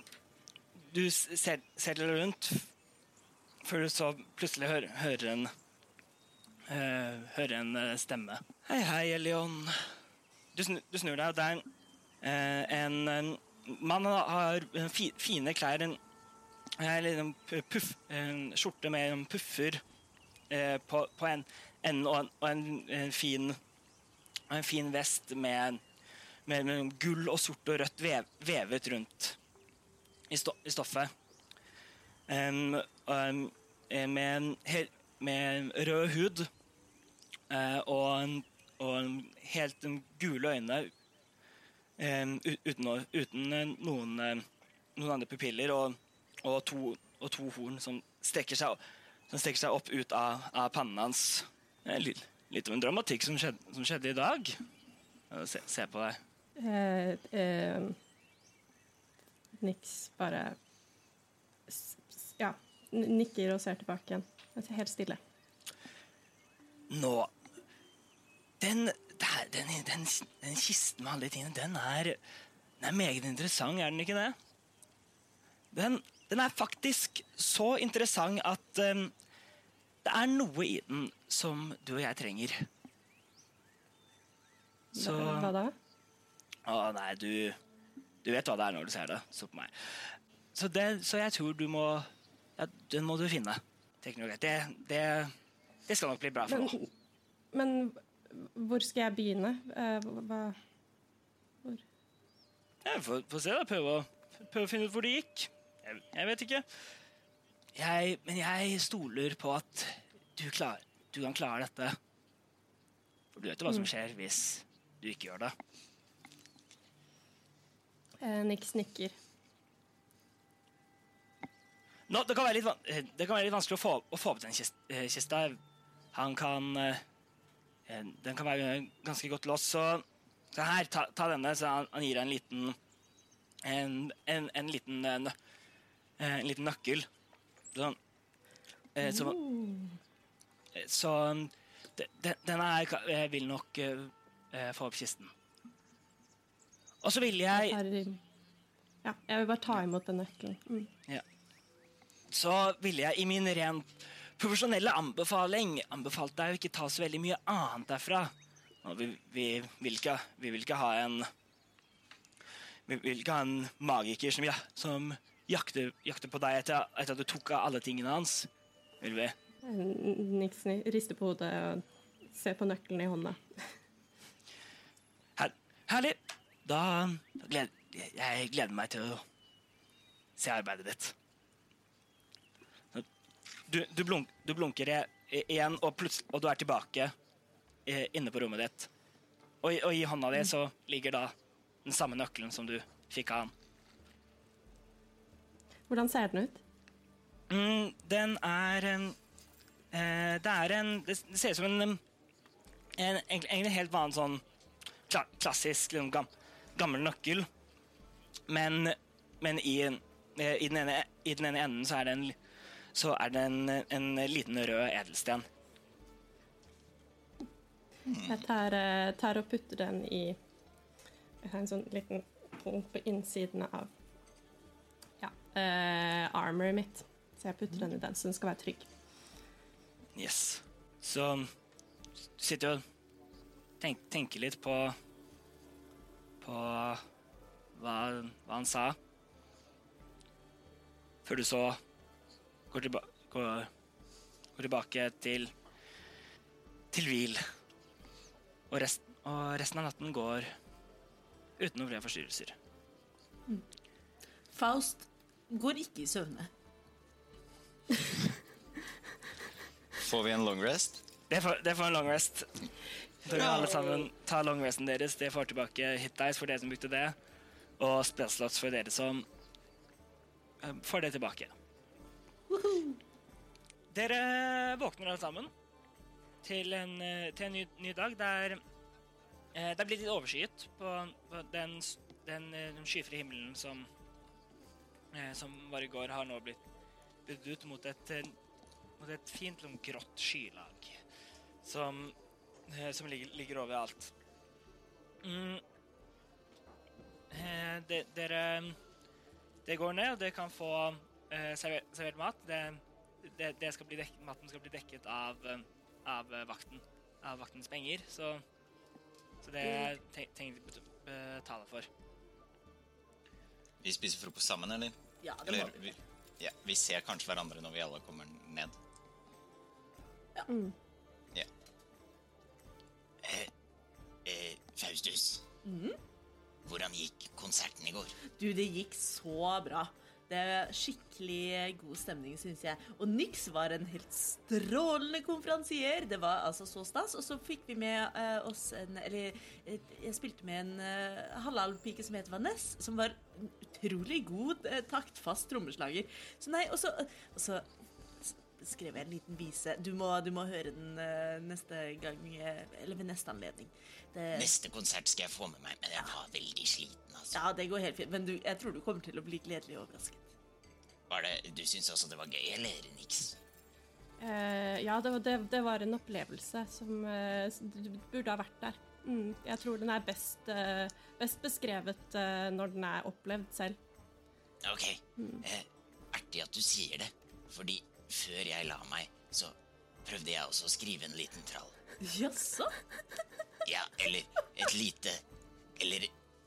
du ser, ser deg rundt før du så plutselig hører, hører en uh, Hører en eh, stemme. Hei, hei, Elion. Du, snu, du snur deg, og det er eh, en, en mann har eh, fi, fine klær, en, en puff, en skjorte med en puffer eh, på, på en ende og, en, og en, en, fin, en fin vest med, med, med gull og sort og rødt vev, vevet rundt i, sto, i stoffet. Um, um, med, hel, med rød hud uh, og, og helt gule øyne um, uten, uten noen, noen andre pupiller og, og, to, og to horn som strekker seg, seg opp ut av, av pannen hans. Litt, litt av en dramatikk som skjedde, som skjedde i dag. Se, se på deg. Eh, eh, niks bare Ja, nikker og ser tilbake igjen. Helt stille. Nå Den, der, er- den, den, den kisten med alle de tingene, den er, den er meget interessant, er den ikke det? Den, den er faktisk så interessant at um, det er noe i den som du og jeg trenger. Så Hva, da? Å nei, du Du vet hva det er når du ser det. Så på meg. Så, det, så jeg tror du må ja, Den må du finne. Det, det, det skal nok bli bra for nå. Men, men hvor skal jeg begynne? Eh, hva Hvor Ja, få se, da. Prøve å, prøve å finne ut hvor det gikk. Jeg, jeg vet ikke. Jeg, men jeg stoler på at du, klar, du kan klare dette. For du vet jo hva som skjer hvis du ikke gjør det. eh, Nix nikker. Nå, det, kan være litt, van- eh, det kan være litt vanskelig å få, å få opp den eh, kista. Han kan eh, Den kan være ganske godt låst, så, så her, ta, ta denne. Så han, han gir deg en liten En, en, en liten nø, En liten nøkkel. Sånn. Eh, så, eh, så de, denne her eh, vil nok eh, eh, få opp kisten. Og så vil jeg ja, jeg vil bare ta imot den nøkkelen. Mm. så ville jeg i min rent profesjonelle anbefaling anbefalt deg å ikke ta så veldig mye annet derfra. Vi, vi, vil ikke, vi vil ikke ha en Vi vil ikke ha en magiker som, ja, som jakter, jakter på deg etter, etter at du tok av alle tingene hans. Vil vi? Eh, rister på hodet og ser på nøkkelen i hånda. Her, herlig. Da gled, jeg gleder meg til å se arbeidet ditt. Du, du, blunk, du blunker igjen, og, og du er tilbake inne på rommet ditt. Og, og i hånda di så ligger da den samme nøkkelen som du fikk av han. Hvordan ser den ut? Mm, den er eh, Det er en Det ser ut som en, en, en egentlig helt vanlig sånn kla, klassisk liksom, gam, gammel nøkkel. Men, men i, eh, i, den ene, i den ene enden så er det en, så er det en, en liten rød edelsten. Jeg tar, eh, tar og putter den i Jeg har en sånn liten punkt på innsiden av ja, eh, armoret mitt. Så jeg putter den i den, så den skal være trygg. Yes. Så du sitter jo og tenk, tenker litt på På hva, hva han sa. Før du så går, tilba går, går tilbake til til hvil. Og, rest, og resten av natten går uten noen flere forstyrrelser. Faust går ikke i søvne. Får vi en long rest? Det får, det får en long rest. Dere kan alle sammen ta long resten deres. Det får tilbake hit dice for dere som brukte det, og spellslots for dere som eh, får det tilbake. Dere våkner alle sammen til en, eh, til en ny, ny dag der eh, det er blitt litt overskyet på, på den, den, eh, den skyfrie himmelen som, som var i går, har nå blitt bydd ut mot et, eh, mot et fint, grått skylag som, eh, som ligger, ligger overalt. Mm. Eh, de, dere Det går ned, og dere kan få eh, servert, servert mat. Det, det, det skal bli dekket, maten skal bli dekket av, eh, av eh, vakten. Av vaktens penger, så, så det er trenger de betaler betale for. Vi spiser frokost sammen, eller? Ja, det må vi. vi, ja, vi ser kanskje hverandre når vi alle kommer ned. Mm. Ja. Eh, eh, Faustus. Hvordan gikk konserten i går? Du, det gikk så bra. Det er skikkelig god stemning, syns jeg. Og Nyx var en helt strålende konferansier. Det var altså så stas. Og så fikk vi med uh, oss en Eller jeg spilte med en uh, halalpike som het Vaness, som var utrolig god, eh, taktfast trommeslager. Så nei, og så og så skrev jeg en liten vise. Du må, du må høre den uh, neste gang, eh, eller ved neste anledning. Det, Neste konsert skal jeg få med meg, men jeg var veldig sliten, altså. ja, det går helt fint, men du, jeg tror du kommer til å bli gledelig overrasket. Var det, du syns også det var gøy, eller niks? Uh, ja, det, var- det, det var en opplevelse som eh, du burde ha vært der. Mm, jeg tror den er best, eh, best beskrevet eh, når den er opplevd selv. Ok, eh, artig at du sier det, fordi før jeg la meg, så prøvde jeg også å skrive en liten trall. Jaså? Ja, eller et lite Eller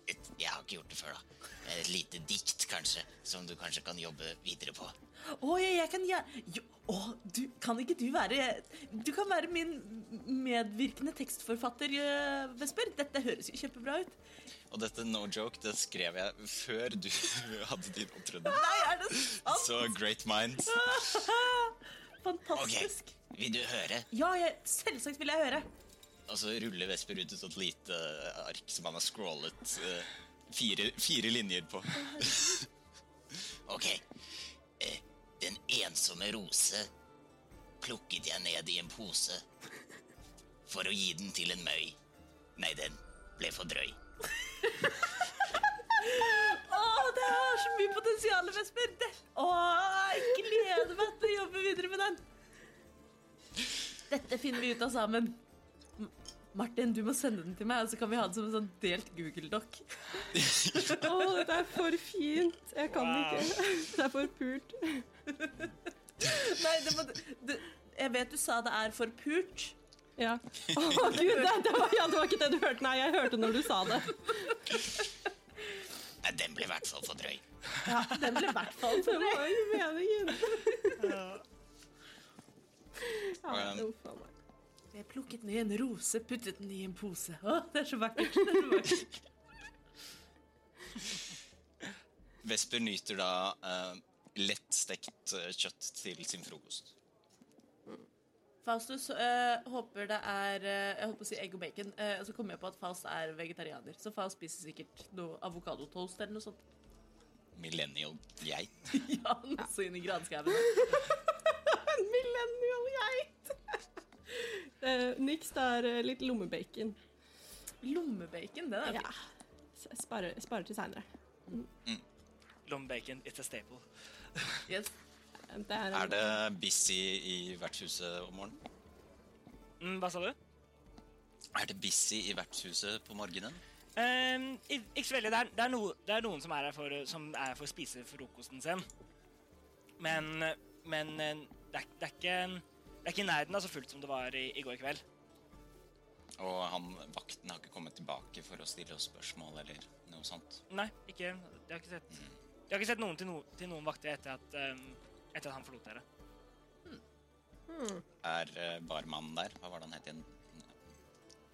et Jeg har ikke gjort det før, da. Et lite dikt, kanskje, som du kanskje kan jobbe videre på. Å, jeg, kan gjerne Å, du, kan ikke du være Du kan være min medvirkende tekstforfatter, eh, Vesper. Dette høres jo kjempebra ut. Og dette no joke, det skrev jeg før du hadde din opptreden. Nei, er det sant? Så great minds. Fantastisk. Fantastisk. vil du høre? Ja, jeg, selvsagt vil jeg høre. Og så ruller Vesper ut et sånt lite ark som han har scrollet uh, fire, fire linjer på. ok. Den ensomme rose plukket jeg ned i en pose for å gi den til en møy. Nei, den ble for drøy. Å, det har så mye potensial, Vesper. Å, oh, jeg gleder meg til å jobbe videre med den. Dette finner vi ut av sammen. Martin, du må sende den til meg, og så kan vi ha den som en sånn delt Google-doc. Å, dette er for fint! Jeg kan Wow. ikke. Det er for pult. Nei, det må, det, jeg vet du sa det er for pult. Ja. Å, gud, det, det, var, ja, det var ikke det du hørte. Nei, jeg hørte når du sa det. Nei, den ble i hvert fall for drøy. Ja, den ble i hvert fall Det var jo meningen. Ja, Um, uff meg. Jeg plukket ned en rose, puttet den i en pose. Å, det er så vakkert. Det er så vakkert. Vesper nyter da eh, lettstekt eh, kjøtt til sin frokost. Faustus øh, håper det er øh, Jeg holdt på å si egg og bacon. øh, så kom jeg på at Faust er vegetarianer. Så Faust spiser sikkert noe avokadotoast eller noe sånt. Millennial geit. ja, noe så inn i granskauen. Millennial geit! Uh, Niks, det er eh, litt lommebacon. Lommebacon, det er Ja. fin. Så jeg sparer, sparer til seinere. Lommebacon, it's a staple. Yes. Det er, Er det busy i vertshuset om morgenen? Mm, hva sa du? Er det busy i vertshuset på morgenen? Um, ikke så veldig. Det er, det, er no, det er noen som er her for, som er for å spise frokosten sin. Men, men eh, det, er, det, er ikke, det er ikke i nærheten av så fullt som det var i, i går kveld. Og han, vakten har ikke kommet tilbake for å stille oss spørsmål eller noe sånt. Nei, ikke, jeg har ikke sett, jeg har ikke sett noen til, no, til noen vakter etter at, um, etter at han forlot dere. Er uh, barmannen der? Hva var det han het igjen?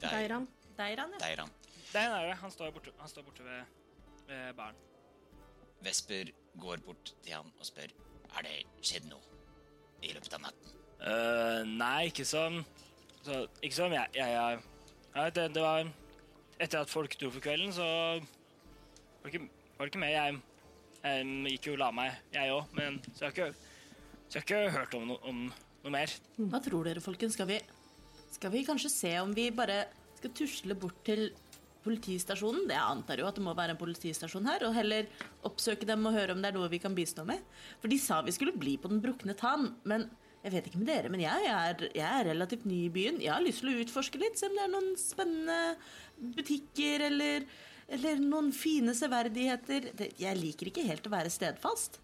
Deir- Deiran. Deiran, ja. Deiran. Deiran er det. Han står borte, han står borte ved, ved baren. Vesper går bort til han og spør Er det skjedd noe i løpet av natten. Uh, nei, ikke som så, Ikke som jeg, jeg, jeg ja, det, det var Etter at folk dro for kvelden, så var det ikke, var det ikke mer. Jeg, jeg gikk jo og la meg, jeg òg, men så har jeg har ikke hørt om, no, om noe mer. Hva tror dere, folkens? Skal vi, skal vi kanskje se om vi bare skal tusle bort til politistasjonen? Jeg antar jo at det må være en politistasjon her, og heller oppsøke dem og høre om det er noe vi kan bistå med. For de sa vi skulle bli på Den brukne tann, men jeg vet ikke med dere, men jeg er, jeg er relativt ny i byen. Jeg har lyst til å utforske litt, se om det er noen spennende butikker eller, eller noen fine severdigheter. Jeg liker ikke helt å være stedfast.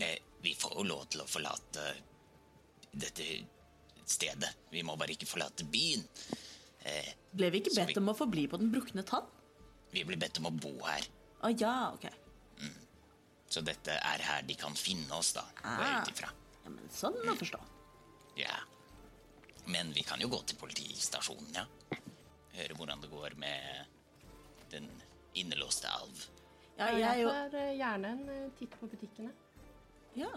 Eh, vi får jo lov til å forlate dette stedet. Vi må bare ikke forlate byen. Eh, Ble vi ikke bedt vi- om å få bli på Den brukne tann? vi ble bedt om å bo her. Å ja, ok. Så dette er her de kan finne oss, da. Ah. Ja, men sånn å forstå. Ja. Men vi kan jo gå til politistasjonen, ja. Høre hvordan det går med den innelåste alv. Ja, jeg, jo, tar eh, gjerne en eh, titt på butikkene. ja,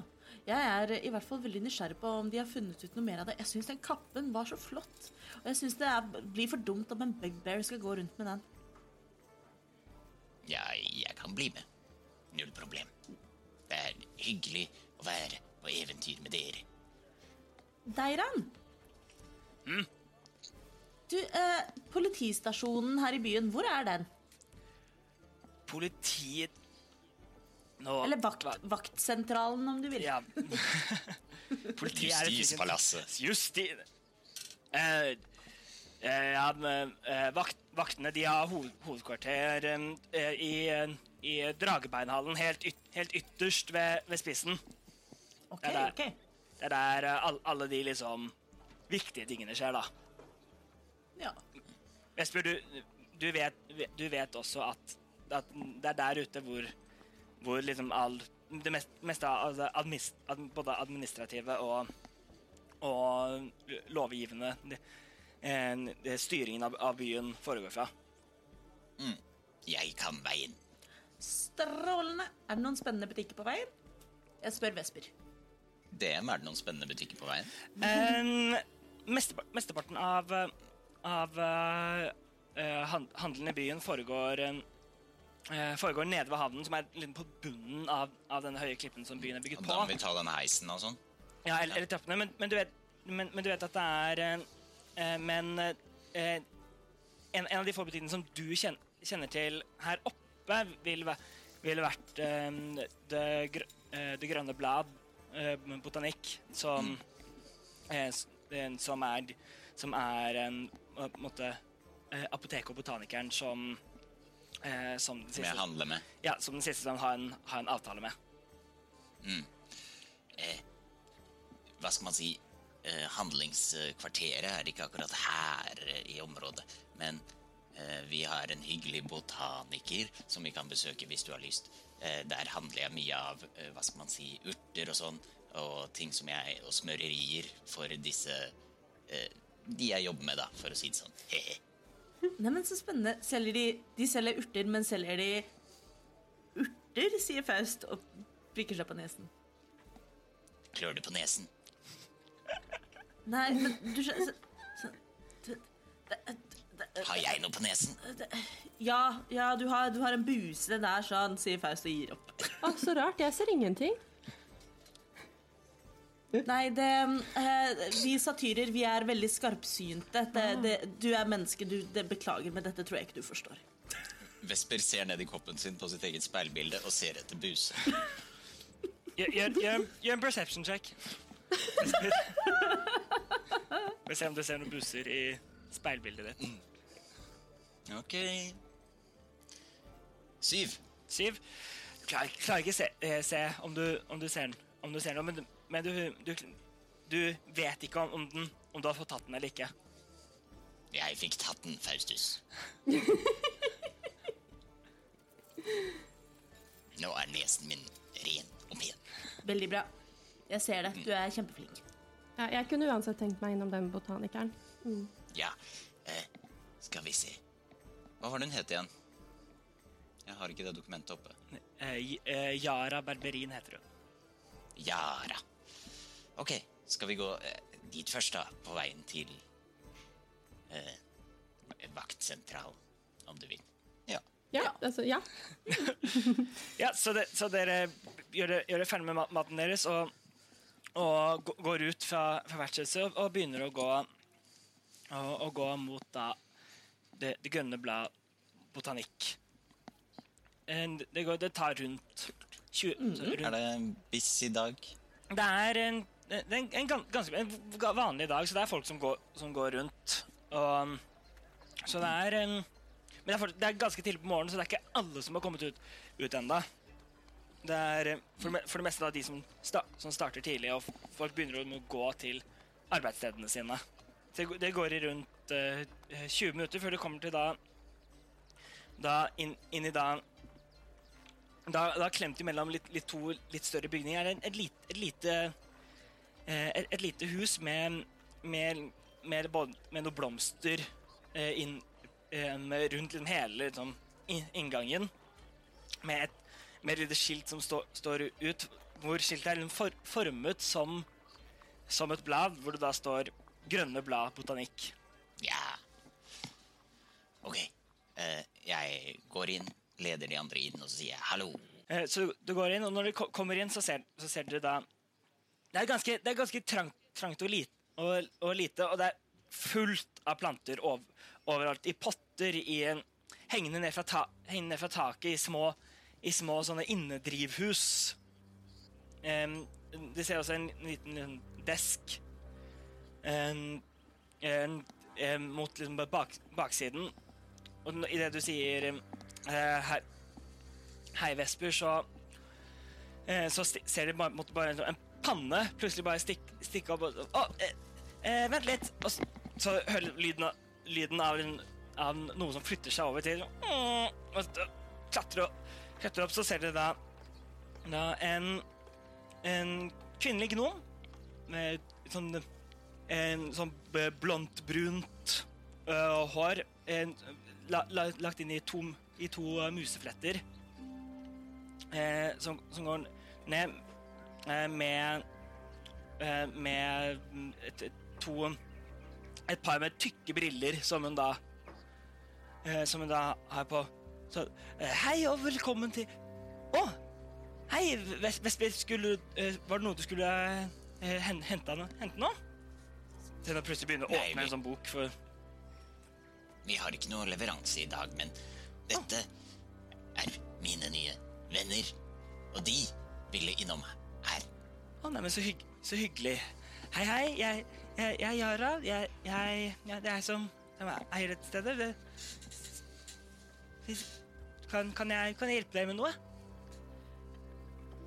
jeg er i hvert fall veldig nysgjerrig på om de har funnet ut noe mer av det. Jeg syns den kappen var så flott. Og jeg syns det er, blir for dumt om en bugbear skal gå rundt med den. Ja, jeg kan bli med. Null problem. Det er hyggelig å være på eventyr med dere. Deiran. Du, eh, politistasjonen her i byen, hvor er den? Politiet Nå Eller vakt, vaktsentralen, om du vil. Ja. Justispalasset. Justi... Eh, eh, ja, eh, vakt, vaktene de har hoved, hovedkvarter eh, i, eh, i Dragebeinhallen, helt, yt, helt ytterst ved, ved spissen. Ok, Det er der. okay. Det er der eh, all, alle de liksom viktige tingene skjer, da. Ja. Vesper, du, du, vet, du vet også at det er der ute hvor, hvor liksom all det mest, meste av altså, både administrative og, og lovgivende det, eh, styringen av, av byen foregår fra. Jeg kan veien. Strålende. Er det noen spennende butikker på veien? Jeg spør Vesper. DM, er det noen spennende butikker på veien. Um, mestepart, mesteparten av, av eh, eh, handelen i byen foregår foregår nede ved havnen, som er litt på bunnen av, av denne høye klippen som byen er bygget på. da må vi ta den heisen og sånn. Ja, eller, eller trappene. Men, men, du vet, men, men du vet at det er eh, eh, Men eh, en, en av de få butikkene som du kjenner, kjenner til her oppe, vil, væ- vært eh, det, gr eh, det grønne blad, eh, botanikk, som mm. eh, Som er Som er en på en måte eh, apoteket og botanikeren som eh, som, den Som jeg handler med. ja, som den siste som har en, har en avtale med. Hva skal man si? Eh, handlingskvarteret er ikke akkurat her eh, i området. Men eh, vi har en hyggelig botaniker som vi kan besøke hvis du har lyst. Eh, der handler jeg mye av eh, hva skal man si, urter og sånn. Og ting som jeg, og smørerier for disse eh, De jeg jobber med, da, for å si det sånn. Hehe. Neimen, så spennende. Selger de De selger urter, men selger de urter, sier Faust og prikker seg på nesen. Klør det på nesen. Nei, men du skjønner så- så- det- det- det- Har jeg noe på nesen? Ja, ja du, har, du har en buse der, sånn, sier Faust og gir opp. Ah, så rart. Jeg ser ingenting. Nei, det eh, Vi satyrer, vi er veldig skarpsynte. Det, det, du er menneske, du det Beklager, men dette tror jeg ikke du forstår. Vesper ser ned i koppen sin på sitt eget speilbilde og ser etter buse. Gjør, en perception check. Vi ser om du ser noen buser i speilbildet ditt. Ok. Syv. Syv. Du klarer, klarer ikke se, eh, se om, du, om, du ser, den- om du ser noe, men, men du, du, du vet ikke om, om, den, om du har fått tatt den eller ikke. Jeg fikk tatt den, Faustus. Nå er nesen min ren og pen. Veldig bra. Jeg ser det. Du er kjempeflink. Ja, jeg kunne uansett tenkt meg innom den botanikeren. Mm. Ja, eh, skal vi se. Hva var det hun het igjen? Jeg har ikke det dokumentet oppe. Eh, eh, Yara Berberin heter hun. Yara. Ok, skal vi gå eh, dit først, da? På veien til eh, vaktsentralen, om du vil. Ja. Ja, altså, ja. Ja, så, det, så dere gjør det, gjør det ferdig med maten deres og, og går ut fra, fra vertshuset og, og begynner å gå og, og gå mot da det, det grønne blad botanikk. En- Det, går, det tar rundt 20 så rundt, Er det en busy dag? Det er en, det er en, en ganske en vanlig dag, så det er folk som går, som går rundt. Og, så det er en Men det er, det er ganske tidlig på morgenen, så det er ikke alle som har kommet ut, ut ennå. Det er eh, for, for det meste da de som, sta, som starter tidlig, og folk begynner å gå til arbeidsstedene sine. Så det, går- i rundt uh, 20 minutter før det kommer til da Da inn, inn i da da, da klemt imellom litt, litt to litt større bygninger er det et, lite, et lite eh, et, et lite hus med med, med, med noen blomster eh, inn, eh, med rundt hele liksom, inngangen. Med et, med et skilt som stå, står ut, hvor skiltet er liksom for, formet som, som et blad, hvor det da står 'Grønne blad botanikk'. Ja. Ok. Eh, jeg går inn, leder de andre inn, og så sier hallo. Eh, Så du går inn, og når du kommer inn, så ser, så ser dere da Det er ganske, det er ganske trangt, trangt og, lit, og, og lite, og det er fullt av planter over, overalt. I potter, i en, hengende, ned fra ta, hengende ned fra taket, i små, i små sånne innedrivhus. Um, det ser også en liten, desk um, um, mot liksom bak, baksiden. Og idet du sier eh, her, Hei, Vesper, så uh, Så ser de bare, bare en panne plutselig bare stikk, opp og Å, eh, eh, vent litt! Og så, så hører du lyden, av, lyden av, en, av noe som flytter seg over til mm, Og så klatrer, opp- klatrer opp, så ser dere da, da en, en kvinnelig gnom med sånn en sånn b- blondt-brunt øh, hår en, la, la, lagt inn i to, i to musefletter. Eh, som, som går ned med eh, Med et, to Et par med tykke briller som hun da eh, Som hun da har på. Så eh, Hei og velkommen til Å! Hei, Vestby, Skulle eh, Var det noe du skulle eh, hente, hente nå? Til å plutselig begynner å Nei, åpne vi- en sånn bok for Vi har ikke noe leveranse i dag, men dette er mine nye venner. Og de ville innom her. Å, nei, men så, hygg, så hyggelig. Hei, hei. Jeg, jeg, jeg er Yara. Jeg, jeg, jeg, det er jeg som, eier dette stedet. Det, kan, kan, jeg, kan jeg hjelpe deg med noe?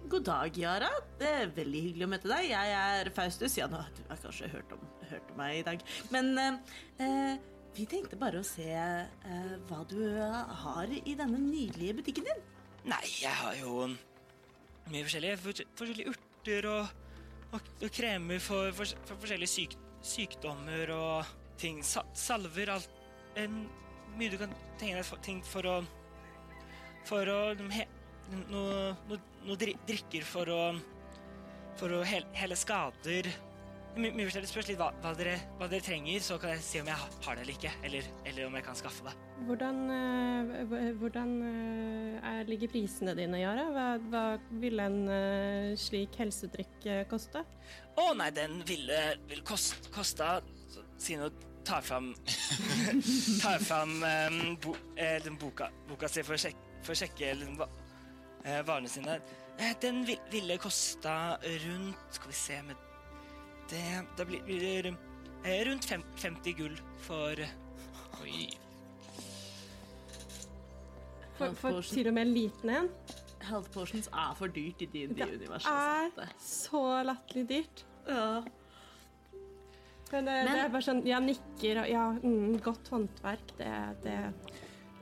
God dag, Yara. Det er veldig hyggelig å møte deg. Jeg er Faustus. Ja, nå, du har kanskje hørt om, hørt om meg i dag. Men eh, eh, vi tenkte bare å se eh, hva du har i denne nydelige butikken din. Nei, jeg har jo mye forskjellige, fors- forskjellige urter og, og, og kremer for, for, for forskjellige syk, sykdommer og ting. Salver, alt. En, mye du kan tenke deg ting for å For å Noe no, no no drikker for å For å hele, hele skader. Mye. Spørs litt hva, hva, dere, hva dere trenger, så kan jeg si om jeg har det eller ikke. Eller, eller om jeg kan skaffe det. Hvordan, eh, hvordan eh, er, ligger prisene dine, Yara? Hva, hva vil en eh, slik helsedrikk koste? Å nei, den ville, vil kost, kosta så Sier hun tar fram Tar fram um, bo, eh, den boka, boka si for å sjekke, for å sjekke va- varene sine. Den vil, ville kosta rundt Skal vi se med det det blir blir eh, rundt 50 gull for Oi. For, for til og med en liten en. Health potions er for dyrt i DND-universet. Det er så latterlig dyrt. Ja. Men det, Men- det er bare sånn Jeg nikker og Ja, mm, godt håndverk. Det, det,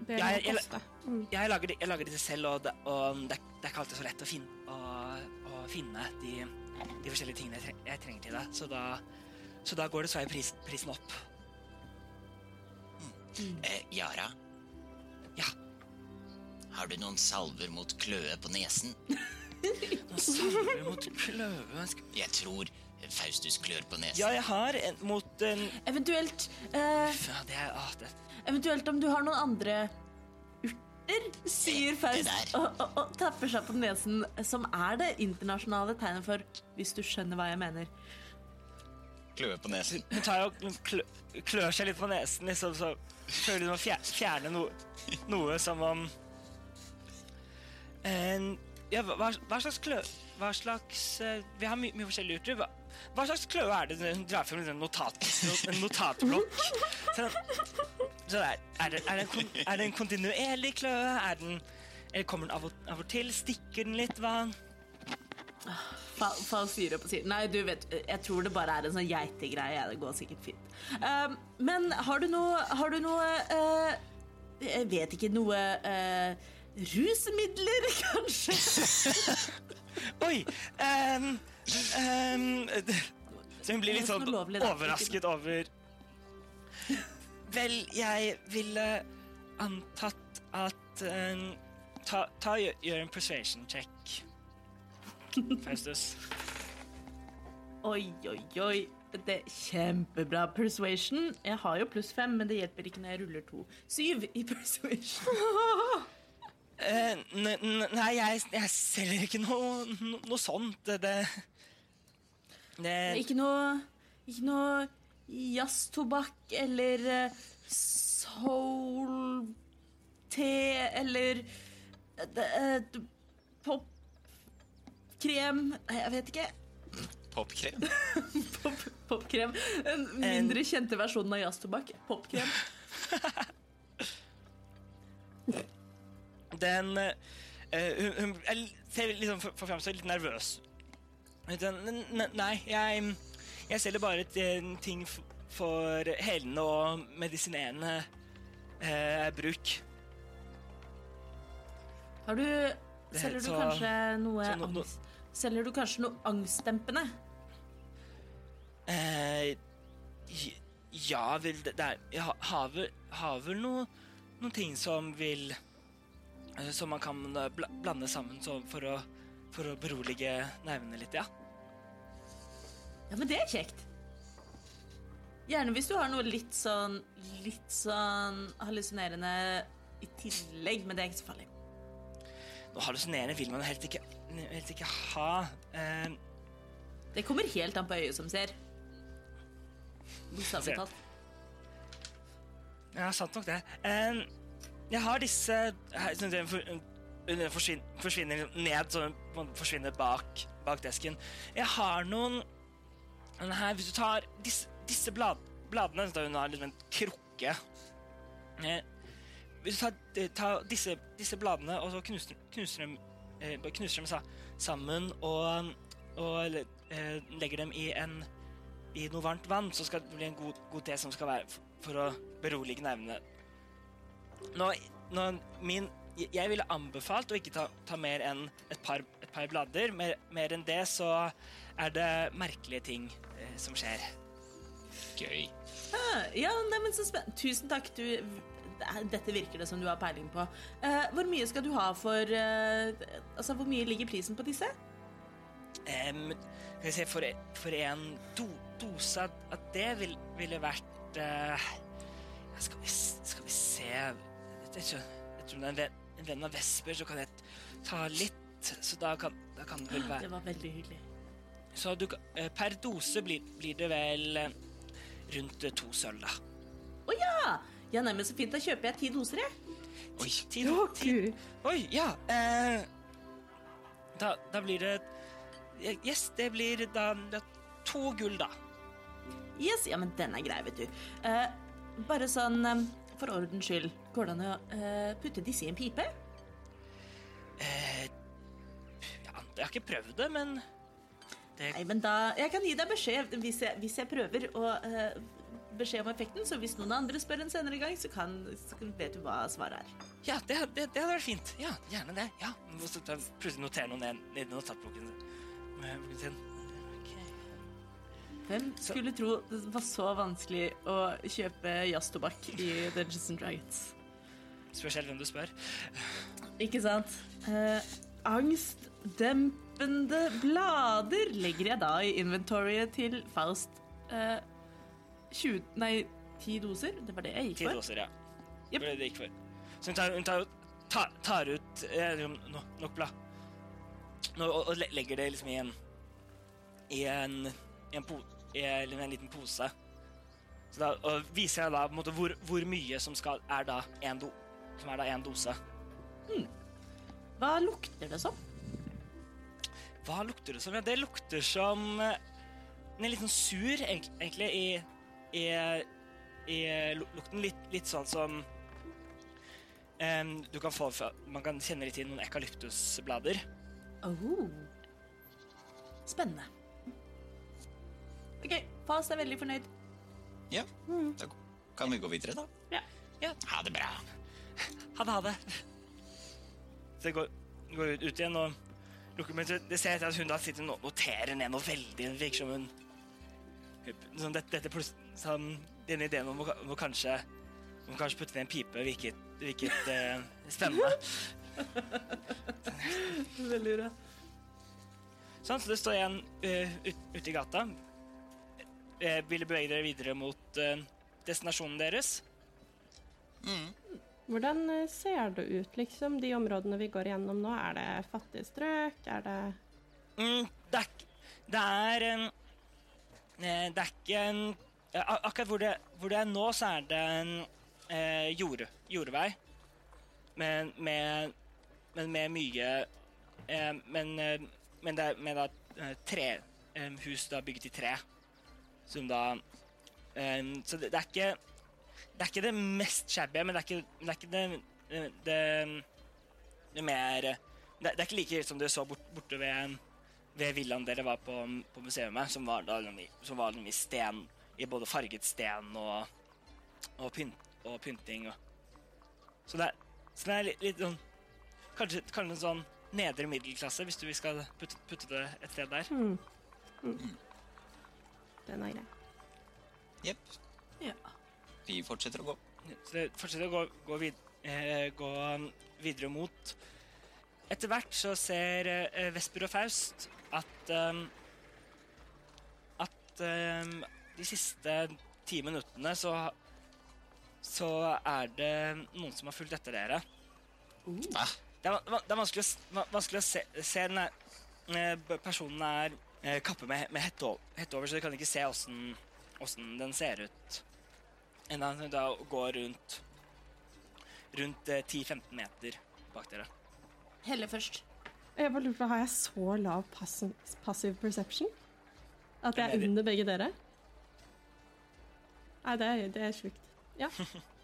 Ja, jeg- jeg- koste. Mm. Jeg lager, det- jeg lager disse selv, og, det, og det, er, det er ikke alltid så lett å finne, å, å finne de, de forskjellige tingene jeg, treng jeg trenger til deg. Så da, så da går dessverre pris, prisen opp. Eh, Yara, Ja. har du noen salver mot kløe på nesen? noen salver mot kløe Jeg tror Faustus klør på nesen. Ja, jeg har en mot en Eventuelt, eh, Ja, det er ah, det, eventuelt om du har noen andre sier Faust og, og, og tapper seg på nesen, som er det internasjonale tegnet for hvis du skjønner hva jeg mener. Kløe på nesen. Hun tar og klø, klør seg litt på nesen, liksom, så føler hun å fjerne no, noe som om en, Ja, hva, hva slags klø... Hva slags eh, Vi har my, mye forskjellig urter. Hva, hva slags kløe er det hun drar frem en, notat, en notatblokk? Er, er, det, er, det kon- er det en kontinuerlig kløe? Er den eller kommer den av og, av og til? Stikker den litt? Hva? Fall, Faust gir opp og sier Nei, du vet, jeg tror det bare er en sånn geitegreie. Det går sikkert fint. Um, men har du noe Har du noe uh, Jeg vet ikke, noe uh, rusmidler, kanskje? Oi! Um, um, så hun blir litt sånn er overrasket over Vel, jeg ville antatt at um, ta, ta, gjør, en persuasion check. Faustus. Oi, oi, oi. Det er Kjempebra persuasion. Jeg har jo pluss fem, men det hjelper ikke når jeg ruller to. Syv i persuasion. Uh, n- n- nei, jeg, jeg selger ikke noe, no, noe sånt. Det, det, det Ikke noe Ikke noe jazztobakk eller eh, soul-te eller eh, popkrem jeg vet ikke. Popkrem. Pop, popkrem. En mindre kjente versjon av jazztobakk. Popkrem. Den uh, hun, hun Jeg ser liksom for, for fremstå litt nervøs. Den, nei, jeg, jeg selger bare ting for helende og medisinerende eh, bruk. Har du Selger du så- kanskje noe no- no- angst... Selger du kanskje noe angstdempende? Eh, ja vil det, det er Jeg har vel, har vel noe, noen ting som vil eh, Som man kan blande sammen så, for, å, for å berolige nervene litt, ja. Ja, men det er kjekt. Gjerne hvis du har noe litt sånn Litt sånn hallusinerende i tillegg, men det er ikke så farlig. Noe hallusinerende vil man helt helst ikke, helst ikke ha. Eh, Det kommer helt an på øyet som ser. Bokstavelig talt. Ja, sant nok det. Eh, jeg har disse her, forsvinner, forsvinner ned, så man forsvinner bak, bak desken. Jeg har noen den her, Hvis du tar disse, disse blad, bladene så Hun har liksom en krukke. Eh, hvis du tar, eh, tar disse, disse bladene og så knuser, knuser dem, eh, knuser dem sa, sammen og, og legger dem i en i noe varmt vann, så skal det bli en god, god te som skal være for, for å berolige nervene. Nå, nå min Jeg ville anbefalt å ikke ta, ta mer enn et par, et par blader. Mer, mer enn det så er det merkelige ting eh, som skjer. Gøy. Ah, Ja, nei, men så spennende. Tusen takk. Du, dette virker det som du har peiling på. Eh, hvor mye skal du ha for eh, Altså, hvor mye ligger prisen på disse? Um, skal vi se, for, for en do, dose av det vil, ville vært uh, skal, vi, skal vi se Jeg, jeg, tror, jeg tror det er en venn, en venn av Vesper, så kan jeg ta litt. Så da kan, da kan det vel være Det var veldig hyggelig. Så du, eh, per dose blir, blir det vel eh, rundt eh, to sølv, da. Å ja! Ja, nei, men så fint. Da kjøper jeg ti doser, jeg. Oi, ti, ti, oi ja. Eh, da, da blir det Yes, det blir da, to gull, da. Yes, ja, men den er grei, vet du. Eh, bare sånn for ordens skyld, går det an å eh, putte disse i en pipe? Eh, ja, jeg har ikke prøvd det, men det, Nei, men da Jeg kan gi deg beskjed hvis jeg, hvis jeg prøver å uh, beskjed om effekten, så hvis noen andre spør en senere gang, så, kan, så vet du hva svaret er. Ja, det, det, det hadde vært fint. Ja, gjerne det. Ja, så Plutselig noterer noen ned ned i boken sin. Ok. Hvem skulle tro det var så vanskelig å kjøpe jazztobakk i Dungeons and Dragons? Spesielt hvem du spør. Ikke sant? Eh, angstdempende blader legger jeg da i inventoryet til Faust. Eh, 20 Nei, 10 doser? Det var det jeg gikk Ti for. doser, ja. Yep. Det var det det gikk for. Så hun tar, hun tar, tar, tar ut eh, liksom, no, nok blad no, og, og legger det liksom i en i en, i en, po, i en, en liten pose. Så da, og viser jeg da på en måte hvor, hvor mye som skal, er da én do, som er da en dose. Hva lukter det som? Hva lukter det som? Ja, det lukter som eh, Den er litt sånn sur, egentlig, i, i, i lukten. Litt, litt sånn som um, du kan få fra Man kan kjenne litt i noen ekalyptusblader. Oh. Spennende. OK, Fas er veldig fornøyd. Ja, da kan vi gå videre, da. Ja. Ja. Ha det bra. Ha det, ha det. Så jeg går, går ut, ut igjen og lukker Men det ser jeg til at hun da sitter og noterer ned noe veldig. Det virker som hun sånn, dette, dette sånn, Denne ideen om å, om å kanskje om å kanskje putte ned en pipe virket, virket eh, spennende. Veldig bra. Sånn, så det står igjen uh, ut, ute i gata. Uh, vil bevege dere videre mot uh, destinasjonen deres. Hvordan eh, ser det ut, liksom, de områdene vi går gjennom nå? Er det fattige strøk? Er det Mm, det er, det er em, eh, Det er ikke en eh, Akkurat hvor det, hvor det er nå, så er det en eh, jord, jordvei. Men med, men med mye eh, Men, det er med da tre hus da bygget i tre. Som da eh, Så det, det er ikke Det er ikke det mest shabby, men det er ikke det, er ikke det, det, det, mer det, det er ikke like ille som du så bort, borte ved ved villaen dere var på, på museet med, som var, da, som var den i sten, i både farget sten og, og, pynt, og pynting. Og. Så, det er, så det er litt, litt sånn Kanskje, kanskje en sånn nedre middelklasse, hvis du skal putte, putte det et sted der. Mm. Mm. Den er grei. Jepp. Ja. Vi fortsetter å gå. Så det fortsetter å gå, gå, vid, eh, gå videre mot Etter hvert så ser eh, Vesper og Faust at um, At um, de siste ti minuttene så så er det noen som har fulgt etter dere. Uh. Det er, det er vanskelig å, vanskelig å se, se den er, eh, Personen er kappe med, med hette, over, så du kan ikke se åssen den ser ut. Enda som da går rundt rundt eh, 10-15 meter bak dere. Helle først. Jeg bare lurer på, Har jeg så lav passive, passive perception? At jeg er- under begge dere? Nei, det er, det er sjukt. Ja.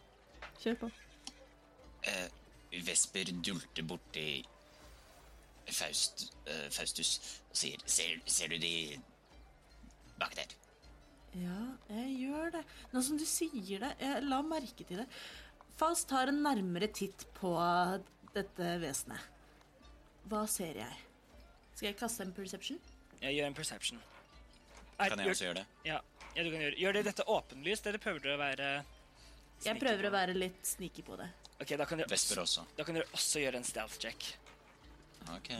Kjør på. Uh, Vesper dulter borti Faust, uh, Faustus og sier ser, ser du de bak der? Ja, jeg gjør det. Nå som du sier det, jeg la merke til det. Faust tar en nærmere titt på dette vesenet. Hva ser jeg? Skal jeg kaste en perception? Jeg gjør en perception. Nei, Kan jeg gjør- også gjøre det? Ja, ja, du kan gjøre Gjør det dette åpenlyst, eller prøver du å være Jeg prøver på å være litt sneaky på det. Ok, da kan dere også, også. da kan dere også gjøre en stealth check. Ok.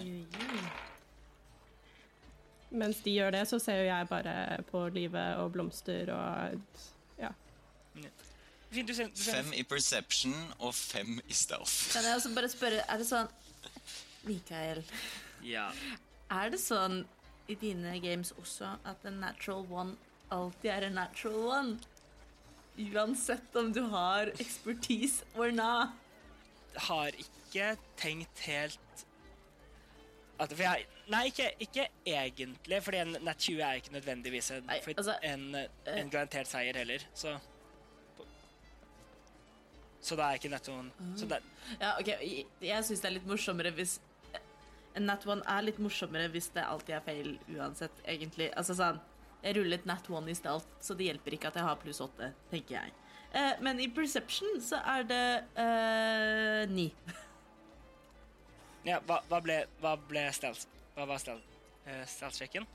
Mens de gjør det, så ser jo jeg bare på livet og blomster og Ja. Fint, du ser, du ser Fem i perception og fem i stealth. Kan jeg også bare spørre, er det sånn Mikael, Ja. er det sånn i dine games også at en natural one alltid er en natural one? Uansett om du har expertise or not. Har ikke tenkt helt at, jeg, Nei, ikke, ikke egentlig, fordi en nat 20 er ikke nødvendigvis en, Nei, altså, en, en garantert seier heller, så Så da er ikke nat 1 Så det, Ja, ok, Jeg, jeg syns det er litt morsommere hvis En nat 1 er litt morsommere hvis det alltid er feil uansett, egentlig. Altså sånn Jeg ruller et nat 1 i stealth, så det hjelper ikke at jeg har pluss 8, tenker jeg. Eh, men i perception så er det eh, ni. ja, hva, hva ble, hva ble stealth? Hva var stealth, uh, stealth-sjekken?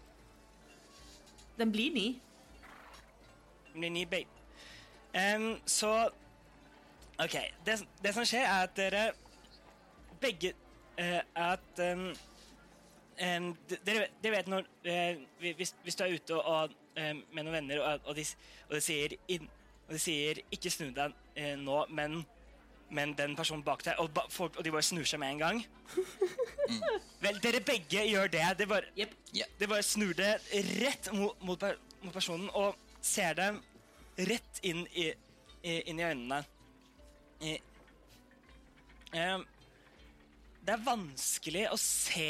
Den blir ni. Den blir ni bait. Um, så OK. Det, som- det som skjer, er at dere begge uh, At um, um, dere, dere vet når uh, hvis, hvis du er ute og, med noen venner, og, og, de, og, de sier in, og de sier 'ikke snu deg nå', men, men den personen bak deg og, ba, folk, og de bare snur seg med en gang Vel, dere begge gjør det. Det bare, yep. yeah. de bare snur det rett mot, mot, mot personen og ser dem rett inn i, i, inn i øynene. I, um, det er vanskelig å se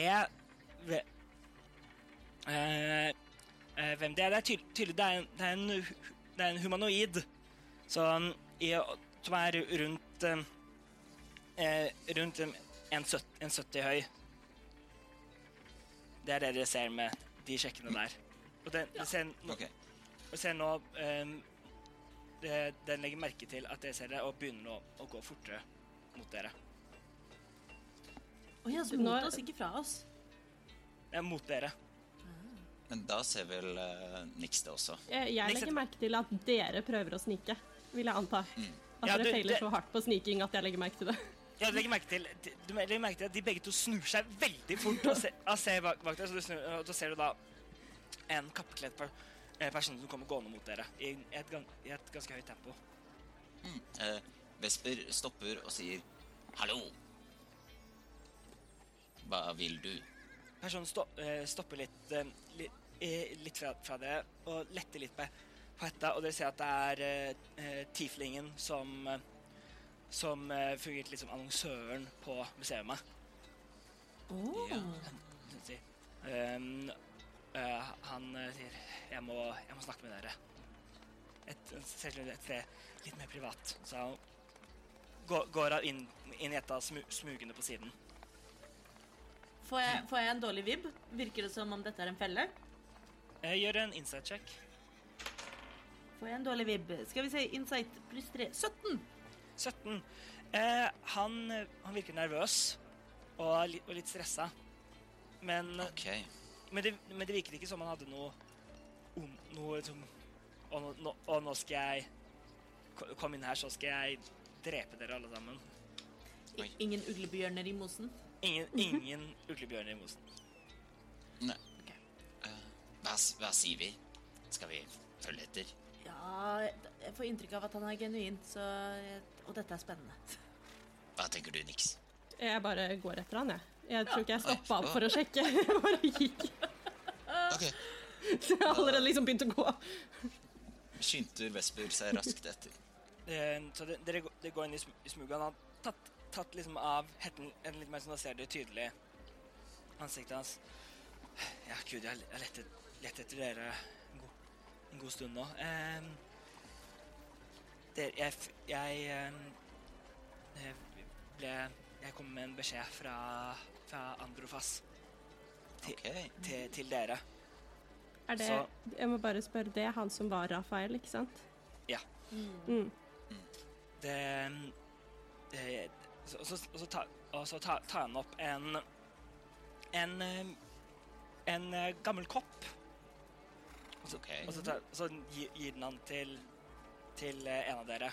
ve, uh, uh, hvem det er. Det er tydelig, tydelig det, er en, det, er en, det er en humanoid som, i, som er rundt eh, eh, Rundt em, 1,70 1,70 høy. Det er det dere ser med de sjekkene der. Og den, ja. ser, nå- og ser nå em, det, Den legger merke til at dere ser det, og begynner å, å gå fortere mot dere. Å ja, så mot oss, ikke fra oss. Ja, mot dere. Men da ser vel uh, Nix det også. Jeg, jeg legger merke til at dere prøver å snike, vil jeg anta. At Ja, dere du- feiler så hardt på sniking at jeg legger merke til det. Ja, du legger merke til, du legger merke til at de begge to snur seg veldig fort og ser, og ser bak, bak deg. Så du snur, og da ser du da en kappekledd per, eh, person som kommer gående mot dere i et, i et ganske høyt tempo. Eh, Vesper stopper og sier 'hallo'. Hva vil du? Personen sto, eh, stopper litt, eh, eh, litt fra, fra dere og letter litt på, på hetta, og dere ser at det er eh, eh, tieflingen som eh, som eh, fungerte litt som annonsøren på museet. Ja. Sånn si. Um, uh, han sier jeg må, 'Jeg må snakke med dere'. Et, et sted litt mer privat. Så han går, går han inn, inn i et av smu, smugene på siden. Får jeg, får jeg en dårlig vib? Virker det som om dette er en felle? Jeg gjør en inside check. Får jeg en dårlig vibb? Skal vi se, insight pluss 3. 17! 17. Eh, han, han virker nervøs og, li, og litt stressa. Men, okay. men, det, men det virker ikke som han hadde noe Noe liksom og nå, og nå skal jeg Kom inn her, så skal jeg drepe dere alle sammen. Oi. Ingen uglebjørner i mosen? Ingen, ingen uglebjørner i mosen. Nei. Eh, hva, hva sier vi? Skal vi følge etter? Ja, jeg får inntrykk av at han er genuint, så Og dette er spennende. Hva tenker du, Nix? Jeg bare går etter han, jeg. Jeg tror ikke jeg stoppa opp for å sjekke. Jeg bare gikk. Okay. Så jeg har allerede liksom begynt å gå. Skynder Vesper seg raskt etter. Så dere, går- går inn i, sm- smuget. Han har tatt, tatt liksom av hetten en litt mer sånn da ser dere tydelig ansiktet hans. Ja, gud, jeg har lett, lett etter dere en god, stund nå. Eh, dere, jeg, jeg eh, eh, ble Jeg kom med en beskjed fra, fra Androfas til, okay. til, til dere. Er det, Så- jeg må bare spørre, det er han som var Rafael, ikke sant? Ja. Mm. det, det og så, og så, ta, og så ta, tar han opp en en, en eh, gammel kopp. Og så, Ok. og så, tar, så gir, gir den han til, til eh, en av dere.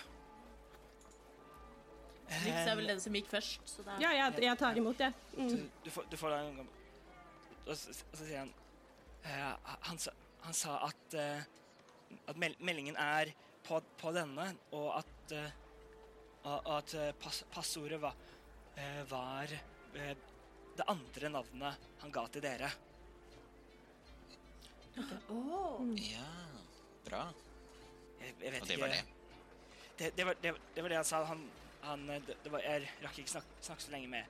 Nix er vel den som gikk først, så da Ja, jeg, jeg tar imot, jeg. Mm. Du, du, får, du får da Og så, så sier han uh, han, sa, han sa at uh, at mel meldingen er på, på denne, og at uh, og at eh, pass, passordet var, eh, var eh, det andre navnet han ga til dere. Åh. Ja, bra. Jeg, jeg vet Og det ikke var det. Det, det, var, det, det var det han sa. Han, han, eh, det, det var, jeg rakk ikke snakke, snakke så lenge med,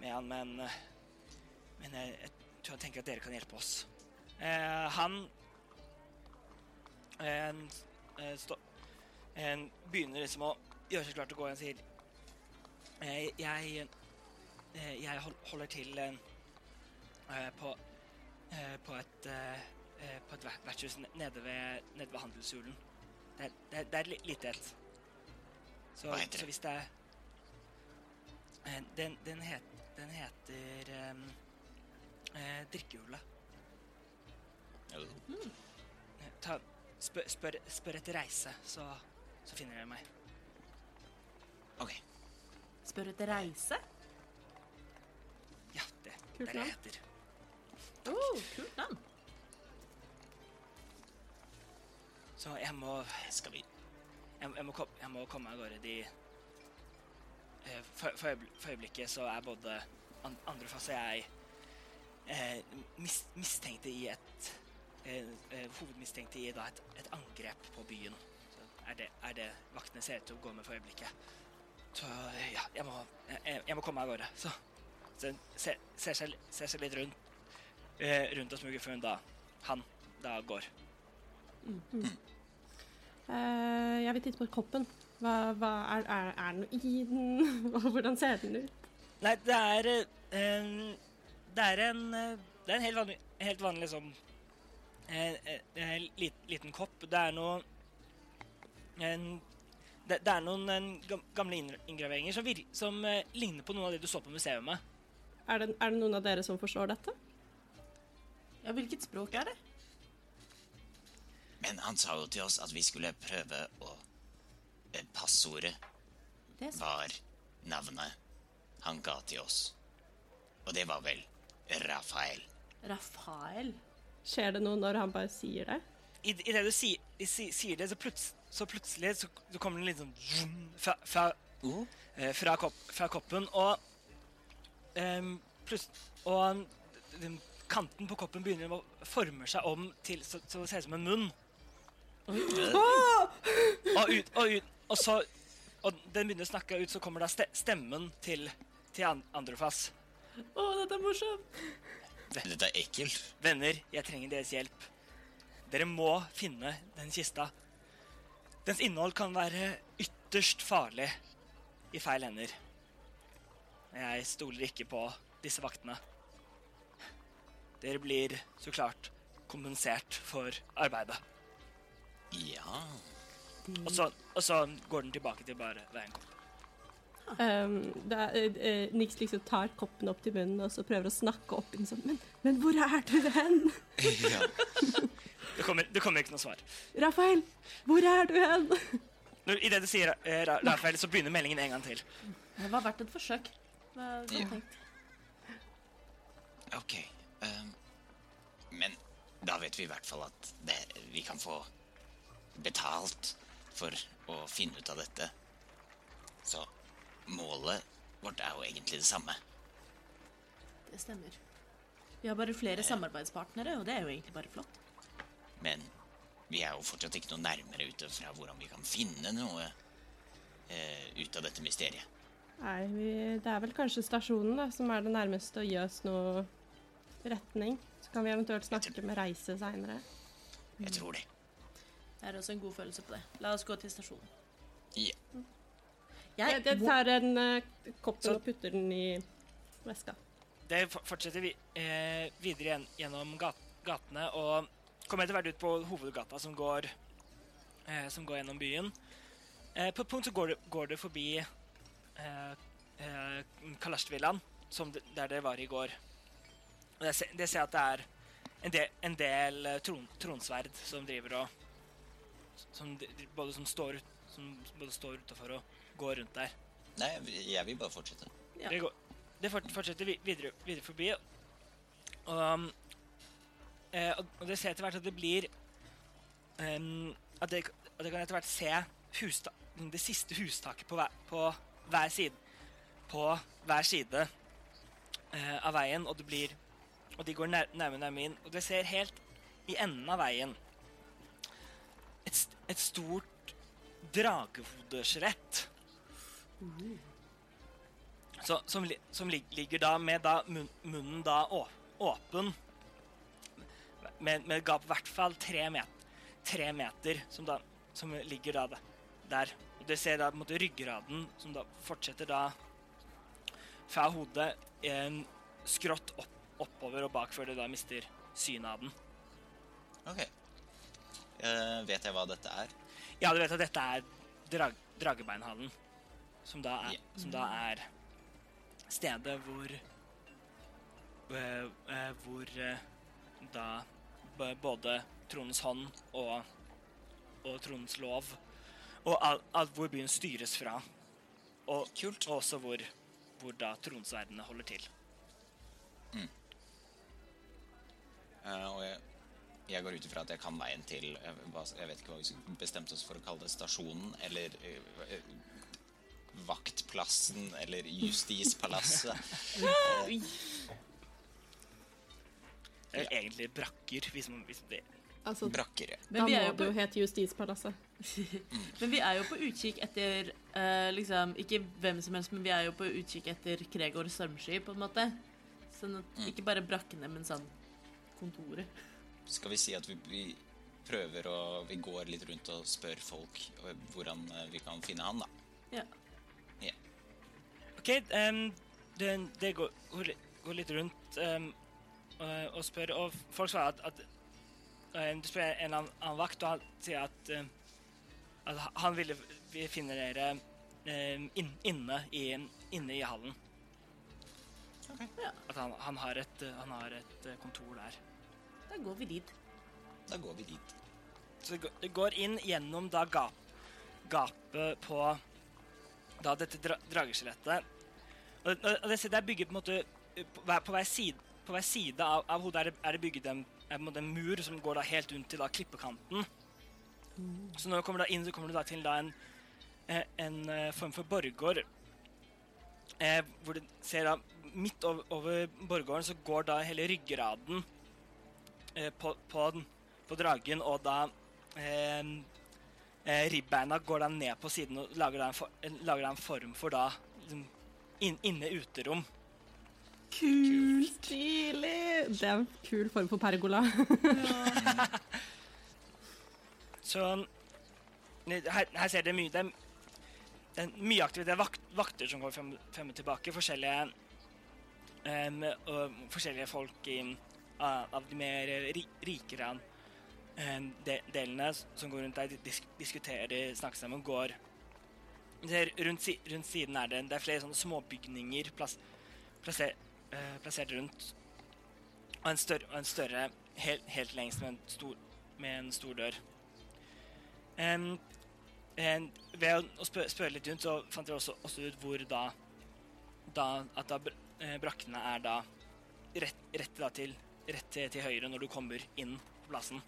med han, men, eh, men jeg, jeg tror han tenker at dere kan hjelpe oss. Eh, han en, en, stå, en, begynner liksom å gjøre seg klar til å gå igjen og sier eh, Jeg eh, Jeg hol- holder til eh, eh, på, eh, på et eh, eh, på et ver- vertshus nede ved, nede ved handelshulen. Det er, det er, det er lite et. Så, Hva heter så hvis det er eh, Den, den, het, den heter um, eh, Drikkehullet. Jo. Eh, Ta, spør, spør, spør etter reise, så, så finner dere meg. Ok. Spør etter reise? Ja, det er det jeg heter. Oh, kult navn. Så jeg må Skal vi Jeg, jeg, må, jeg må komme av gårde. De eh, for, for, øyeblikket så er både andre fase jeg eh, mis, mistenkte i et eh, eh, Hovedmistenkte i da et, et angrep på byen. Så er det, er det vaktene ser ut til å gå med for øyeblikket. Så ja, jeg må, jeg, jeg må komme av gårde. Så, så ser, ser, seg, ser seg litt rundt, eh, rundt og smuger før hun da Han da går. Eh, jeg vil titte på koppen. Hva, hva er, er, er det noe i den? Hvordan ser den ut? Nei, det er eh, en Det er en eh, Det er en helt vanlig, helt vanlig sånn eh, eh, eh, lit, liten kopp. Det er noe en, det, det er noen en, gamle inngraveringer som, vir, som eh, ligner på noen av det du så på museet. Er det, er det noen av dere som forstår dette? Ja, hvilket språk er det? Men han sa jo til oss at vi skulle prøve å eh, Passordet Det var navnet han ga til oss. Og det var vel Rafael. Rafael. Skjer det noe når han bare sier det? I, i det du si, i, si, sier det, så, pluts, så plutselig så, så kommer det en liten sånn fra, fra, uh. eh, fra, kopp, fra koppen, og um, plutselig Og den, kanten på koppen begynner å forme seg om til så, så det ser ut som en munn. Og ut, og ut, og så Og den begynner å snakke ut, så kommer da ste, stemmen til, til An- Androfas. Å, dette er morsomt. Dette er ekkelt. Venner, jeg trenger deres hjelp. Dere må finne den kista. Dens innhold kan være ytterst farlig i feil hender. Jeg stoler ikke på disse vaktene. Dere blir så klart kompensert for arbeidet. Ja Og så, og så går den tilbake til bare veien kom. Um, da, uh, Nix liksom tar koppen opp til munnen og så prøver å snakke opp i den sånn Men, men hvor er du hen? ja. Det kommer, det kommer ikke noe svar. Rafael, hvor er du hen? Når- det du sier uh, Ra- Rafael, så begynner meldingen en gang til. Det var verdt et forsøk. Hva hva Ja. Ok. Um, men da vet vi i hvert fall at det, vi kan få betalt for å finne ut av dette. Så målet vårt er jo egentlig det samme. Det stemmer. Vi har bare flere samarbeidspartnere, og det er jo egentlig bare flott. Men vi er jo fortsatt ikke noe nærmere ute fra hvordan vi kan finne noe eh, ut av dette mysteriet. Nei, vi, det er vel kanskje stasjonen da, som er det nærmeste å gi oss noe retning. Så kan vi eventuelt snakke med Reise seinere. Jeg tror det. Jeg har også en god følelse på det. La oss gå til stasjonen. Ja. Jeg, jeg tar en uh, kopp og putter den i veska. Det fortsetter vi, eh, videre igjen, gjennom gat, gatene og kommer etter hvert ut på hovedgata som går, eh, som går gjennom byen. Eh, på et punkt så går det, går du forbi eh, eh, Kalashvillaen, som der det var i går. Og jeg ser, det ser jeg at det er en del, en del eh, tron, tronsverd som driver og som, både som står, ut- som både står utafor og går rundt der. Nei, jeg vil bare fortsette. Ja. Det, går, det fortsetter videre, videre forbi. Um, eh, og, og det ser etter hvert at det blir um, at, det, at det kan etter hvert se husta, det siste hustaket på hver, på hver side På hver side uh, av veien, og det blir Og de går nærmere nærmere nær inn. Og det ser helt i enden av veien et, et stort dragehodeskjelett. Så, som, som lig- ligger da med da munnen da å, åpen. Med, et gap i hvert fall tre, met, tre meter, som, da, som ligger da der. Og du ser da på en måte ryggraden, som da fortsetter da fra hodet en skrått opp, oppover og bak før det da mister synet av den. Ok. Eh, vet jeg hva dette er? Ja, du vet at dette er drag, Dragebeinhallen, som da er, yeah. som da er stedet hvor eh, eh, Hvor da både Tronens hånd og, og Tronens lov og all, alt hvor byen styres fra. Og, Kult. og også hvor, hvor da tronsverdene holder til. Eh, og jeg, jeg går ut ifra at jeg kan veien til eh, Jeg vet ikke hva vi bestemte oss for å kalle det. Stasjonen eller eh, eh, Vaktplassen eller Justispalasset. Det er egentlig brakker, hvis man hvis det Altså, Brakker. ja. Men da må er det jo hete Justispalasset. men vi er jo på utkikk etter uh, liksom, Ikke hvem som helst, men vi er jo på utkikk etter Kregor Stormsky, på en måte. Sånn at, Ikke bare brakkene, men sånn kontoret. Skal vi si at vi, vi prøver å Vi går litt rundt og spør folk eh, hvordan eh, vi kan finne han, da. Ja. OK, um, det, det går, går, litt rundt um, og, og spør, og folk svarer at, at um, Du spør en annen, vakt, og han sier at, at han ville vi finne dere inn, inne, i, inne i hallen. Ja. At han, han, har et, han har et eh, kontor der. Da går vi dit. Da går vi dit. Så det går- inn gjennom da gap, gapet på da dette dra, drageskjelettet. Og, og, og det, det er bygget på en måte eh, på hver, på hver side, på hver side av, av hodet er det, er det bygget en, en måte en mur som går da helt rundt til da klippekanten. Så når du kommer da inn, så kommer du da til da en, eh, en eh, form for borggård. eh, hvor du ser da midt over, over borggården så går da hele ryggraden eh, på, på, den- på dragen, og da eh, eh, ribbeina går da ned på siden og lager da en, for, lager da en form for da liksom, inn, inne-uterom. Kul, stilig! Det er en kul form for pergola. Så her, her ser dere mye Det er, mye aktivitet. Vakt, vakter som går frem, frem og tilbake. Forskjellige um, og forskjellige folk i, av, de mer rikere delene som går rundt der, disk, diskuterer, snakker sammen, går rundt, rundt siden er det, det er flere sånne småbygninger plass, plasser, uh, plassert rundt. Og en større, og en større helt, helt lengst med en stor, med en stor dør. Um, um, ved å, spør, spørre litt rundt, så fant jeg også, også ut hvor da, da At da br eh, brakkene er da rett, rett, da til, rett til, høyre når du kommer inn på plassen.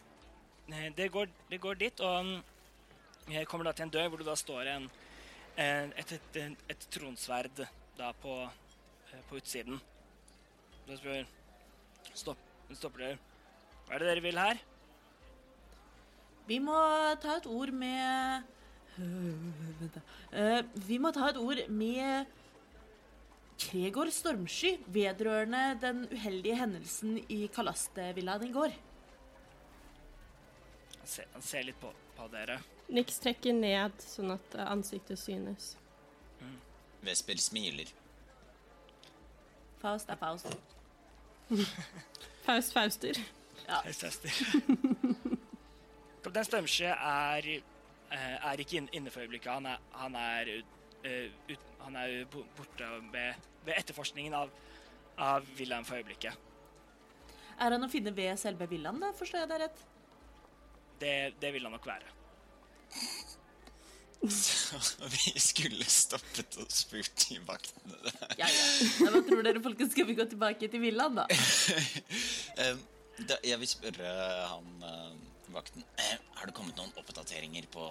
Eh, det, går, det går dit, og mm, jeg kommer da til en dør hvor det da står en, et, et, et, tronsverd da på, eh, på utsiden. Da spør Stopp, stopper dere. Hva er det dere vil her? Vi må ta et ord med. Eh, vi må ta et ord med Kregor Stormsky vedrørende den uheldige hendelsen i Kalastevillaen i går. Han ser, han ser litt på, på dere. Nix trekker ned sånn at eh, ansiktet synes. Vesper smiler. Faust er Faust. Faust Fauster. Ja. fauster. Kaptein Stormsky er, eh, er ikke inn- inne for øyeblikket. Han er, han er, ut- eh, ut, han er jo borte ved, ved etterforskningen av, av villaen for øyeblikket. Er han å finne ved selve villaen, da? Forstår jeg deg rett? Det, det vil han nok være. Vi skulle stoppet og spurt de vaktene der. Ja, ja. Hva tror dere, folkens? Skal vi gå tilbake til villaen, da? Da, jeg vil spørre han eh, vakten Har det kommet noen oppdateringer på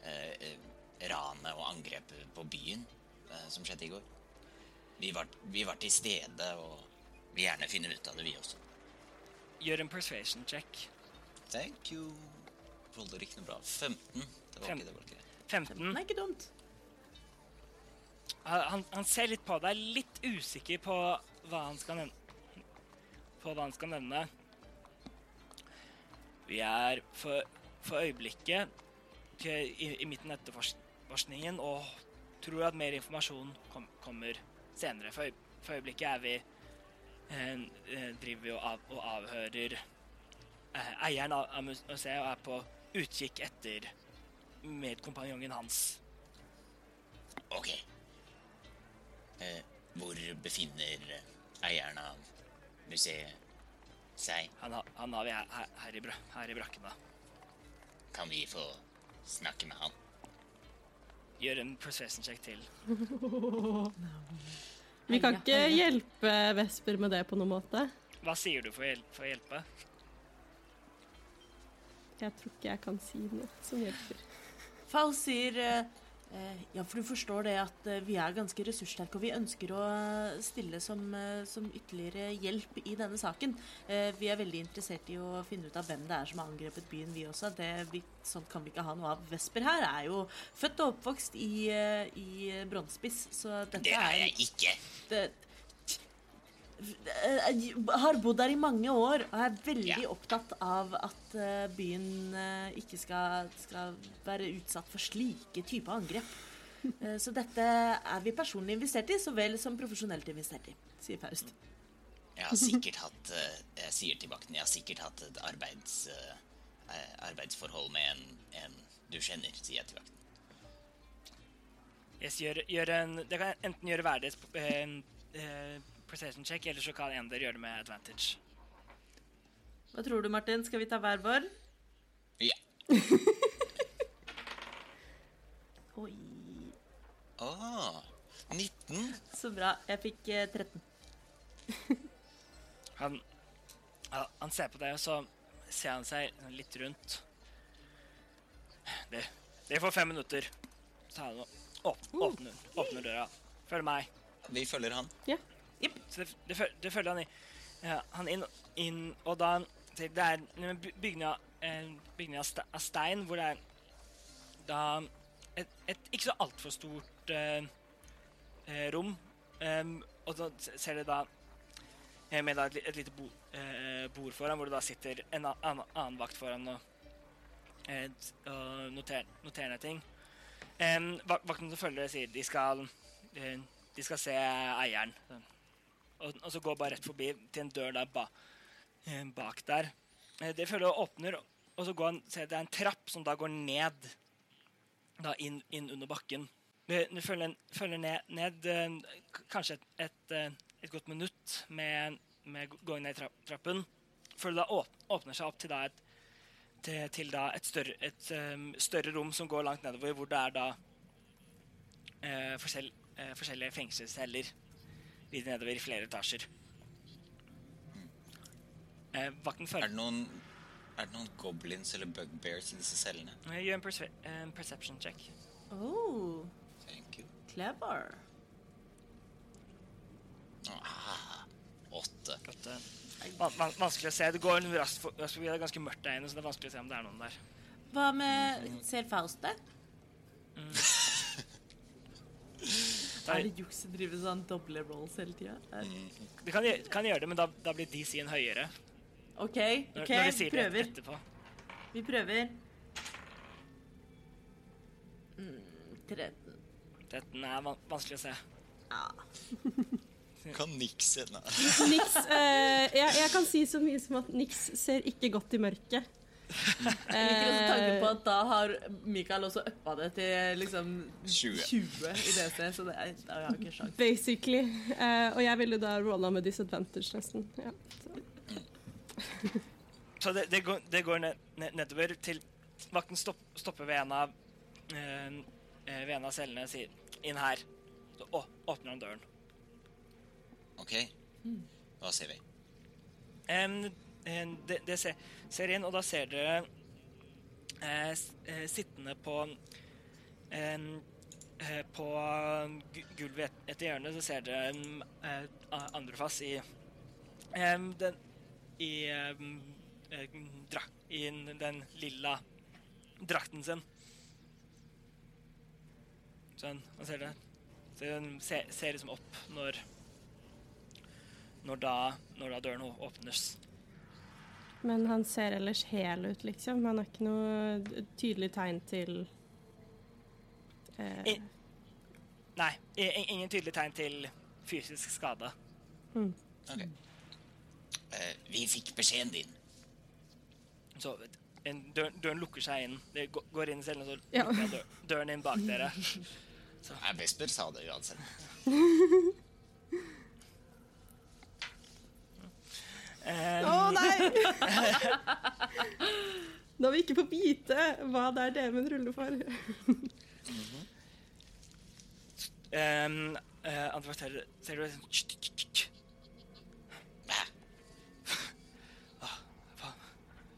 eh, eh, ranet og angrepet på byen eh, som skjedde i går? Vi var, vi var til stede og vil gjerne finne ut av det, vi også. Gjør en persuasion check. Thank you. Holder ikke noe bra. 15. Det var ikke det. var ikke det. 15. er ikke dumt. Han, han ser litt på deg, litt usikker på hva han skal nevne. På hva han skal nevne. Vi er for, for øyeblikket i, i midten av etterforskningen og tror at mer informasjon kom, kommer senere. For, for øyeblikket er vi eh, eh, driver vi og, av, og avhører eh, eieren av, av museet og er på utkikk etter medkompanjongen hans. Ok. Eh, hvor befinner eieren av museet seg? Han, han har vi her, her, her, i, bra- her i brakkene. Kan vi få snakke med han? Gjør en persuasion check til. Vi kan ikke hjelpe Vesper med det på noen måte. Hva sier du for å, hjelpe, for å hjelpe? Jeg tror ikke jeg kan si noe som hjelper. Fall sier eh, Ja, for du forstår det at eh, vi er ganske ressurssterke, og vi ønsker å eh, stille som, eh, som ytterligere hjelp i denne saken. Eh, vi er veldig interessert i å finne ut av hvem det er som har angrepet byen, vi også. Det, sånt kan vi ikke ha noe av. Vesper her er jo født og oppvokst i, eh, i Brønnspiss, så dette Det er er jeg ikke. det, jeg har bodd der i mange år og er veldig yeah. opptatt av at eh, byen eh, ikke skal, skal være utsatt for slike typer angrep. Eh, så dette er vi personlig investert i, så vel som profesjonelt investert i, sier Faust. Jeg har sikkert hatt eh, Jeg sier til vakten Jeg har sikkert hatt et arbeids, eh, eh, arbeidsforhold med en, en du kjenner, sier jeg til vakten. Yes, gjør, gjør en, det kan enten gjøre hverdags eh, eh, perception check, eller så kan en dere gjøre det med advantage. Hva tror du, Martin? Skal vi ta hver vår? Ja. Oi, Ah, 19? så bra. Jeg fikk eh, 13. Han, ja, han ser på deg, og så ser han seg litt rundt. Det, det får fem minutter. Så han åpner, åpner døra Følg meg. Vi følger han. Så det, det, det følger han, i, ja, han inn, inn, og da Det er en by- bygning bygning av, stein hvor det er da et, et ikke så altfor stort eh, eh, rom. Um, og da ser dere da eh, med da et, et lite bo, eh, bord foran, hvor det da sitter en annen, annen vakt foran og, et, og noterer, noterer ned ting. Um, vakten som følger sier de skal, eh, de skal se eieren. Og, og så går bare rett forbi til en dør der ba, eh, bak der. Eh, Det føler jeg åpner, og så går han, ser det er en trapp som da går ned da inn, inn under bakken. Det, det følger, følger ned, ned eh, kanskje et, et, et godt minutt med, med gåing ned trapp, trappen. Før det da åp- åpner seg opp til, da et, til, til da større, et større rom som går langt nedover, hvor det er da eh, forskjell, eh, forskjellige fengselsceller videre nedover i flere etasjer. Eh, vakten Er det noen, er det noen goblins eller bugbears i disse cellene? Eh, Gjør en perce en perception check. Oh, Thank you. clever. Ah, åtte. Eh, van van vanskelig å se. Det går raskt for- raskt forbi. Det er ganske mørkt der inne, så det er vanskelig å se om det er noen der. Hva med Ser Faust det? Da- Er det juks å drive sånn doble rolls hele tida? Du kan, kan gjøre det, men da, da blir DC-en høyere. OK, ok, når vi prøver. etterpå. Vi prøver. Mm, 13. Dette er van vanskelig å se. Ja. Kan nikse Nei. Nix eh, jeg, jeg kan si så mye som at Nix ser ikke godt i mørket. Jeg liker også tanken på at da har Mikael også uppa det til liksom 20. 20 i DC, så det er, da har jeg ikke sjans. Basically. Uh, og jeg ville da rolla med disadvantage, nesten. Ja, så. Så det, det går, det går ned, ned, nedover til vakten stopp, stopper ved en av eh, eh, ved en av cellene og sier 'inn her'. Så å, åpner han døren. OK. Hva ser vi? Em, det det ser, ser inn, og da ser dere eh, eh, sittende på eh, På gulvet etter hjørnet så ser dere eh, Andrefass i den I eh, dra, I den- lilla drakten sin. Sånn, man ser det. Så den ser, ser liksom opp når når da, når da døren åpnes. Men han ser ellers hel ut, liksom. Han har ikke noe tydelig tegn til eh, I- Nei, ingen tydelig tegn til fysisk skade. Ok. Uh, vi fikk beskjeden din. Så en, dør, døren lukker seg inn. Det går inn i cellen, og så lukker dør, døren inn bak dere. Nei, Vesper sa det uansett. Eh, oh, nei! Når vi ikke får vite hva det er DM-en ruller for. Um, uh, andre ser, ser du sånn? Ah.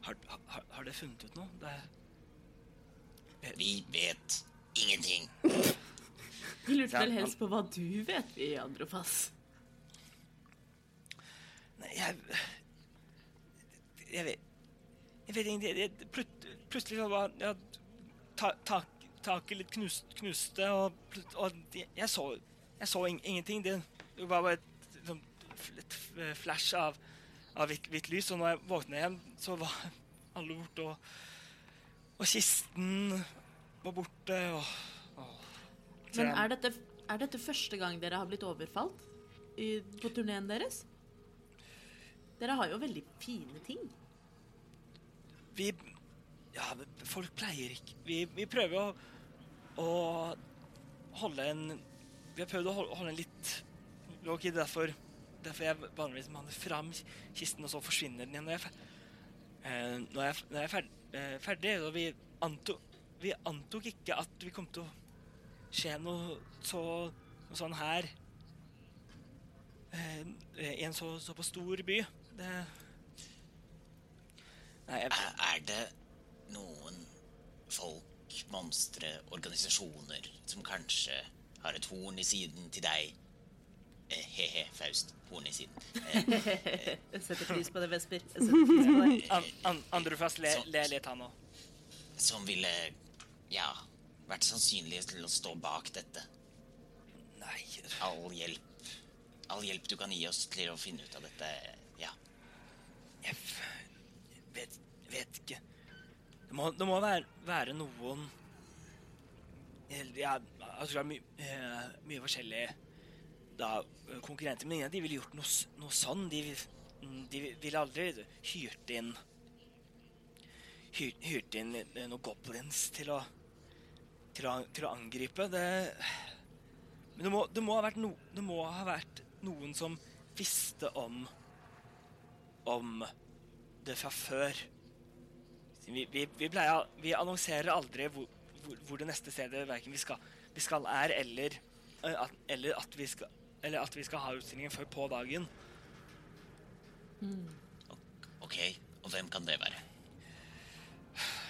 Har, har, har dere funnet ut noe? Det er, Vi vet ingenting. Vi lurte vel helst på hva du vet, vi Androfas. nei, jeg Jeg vet Jeg vet ikke Jeg- jeg, Plutselig så var ja, ta, tak, taket litt knust, knuste, og, og jeg, så, jeg så in ingenting. Det var bare et, sånn et flash av, av hvitt, hvitt lys, og når jeg våkna igjen, så var alle borte, og, og kisten var borte, og, og Men er dette, er dette første gang dere har blitt overfalt i, på turneen deres? Dere har jo veldig fine ting. Vi Ja, folk pleier ikke Vi, vi prøver å, å holde en Vi har prøvd å holde, holde en litt Ok, derfor Derfor jeg vanligvis manner fram kisten, og så forsvinner den igjen når jeg. Eh, når jeg, når jeg er ferdig, eh, ferdig og vi antok, vi antok ikke at vi kom til å skje noe så noe sånn her eh, i en så, såpass stor by. Det Nei, jeg, Er det noen folk, monstre, organisasjoner som kanskje har et horn i siden til deg. Eh, He-he, Faust. Horn i siden. Eh, Jeg setter pris på det, Vesper. Jeg setter pris på det. An, an, Androfast le, Så- le litt, han òg. som ville, ja, vært sannsynlig til å stå bak dette. Nei All hjelp. All hjelp du kan gi oss til å finne ut av dette, ja. Jeg vet, vet ikke. Det må, det må være, være noen Ja, jeg tror det er my, uh, mye forskjellige da, eh, konkurrenter. Men ingen av de ville gjort noe, noe sånn. De, mm, de ville aldri hyrt inn hyrt, hyrt inn eh, noen goblins til å til å, til å angripe. Det Men det må, det må ha vært no, det må ha vært noen som visste om om det fra før. Vi, vi, vi, pleier, vi annonserer aldri hvor, hvor, hvor det neste stedet verken vi skal, vi skal er, eller, at, eller, at vi skal, eller at vi skal ha utstillingen før på dagen. Ok, og hvem kan det være?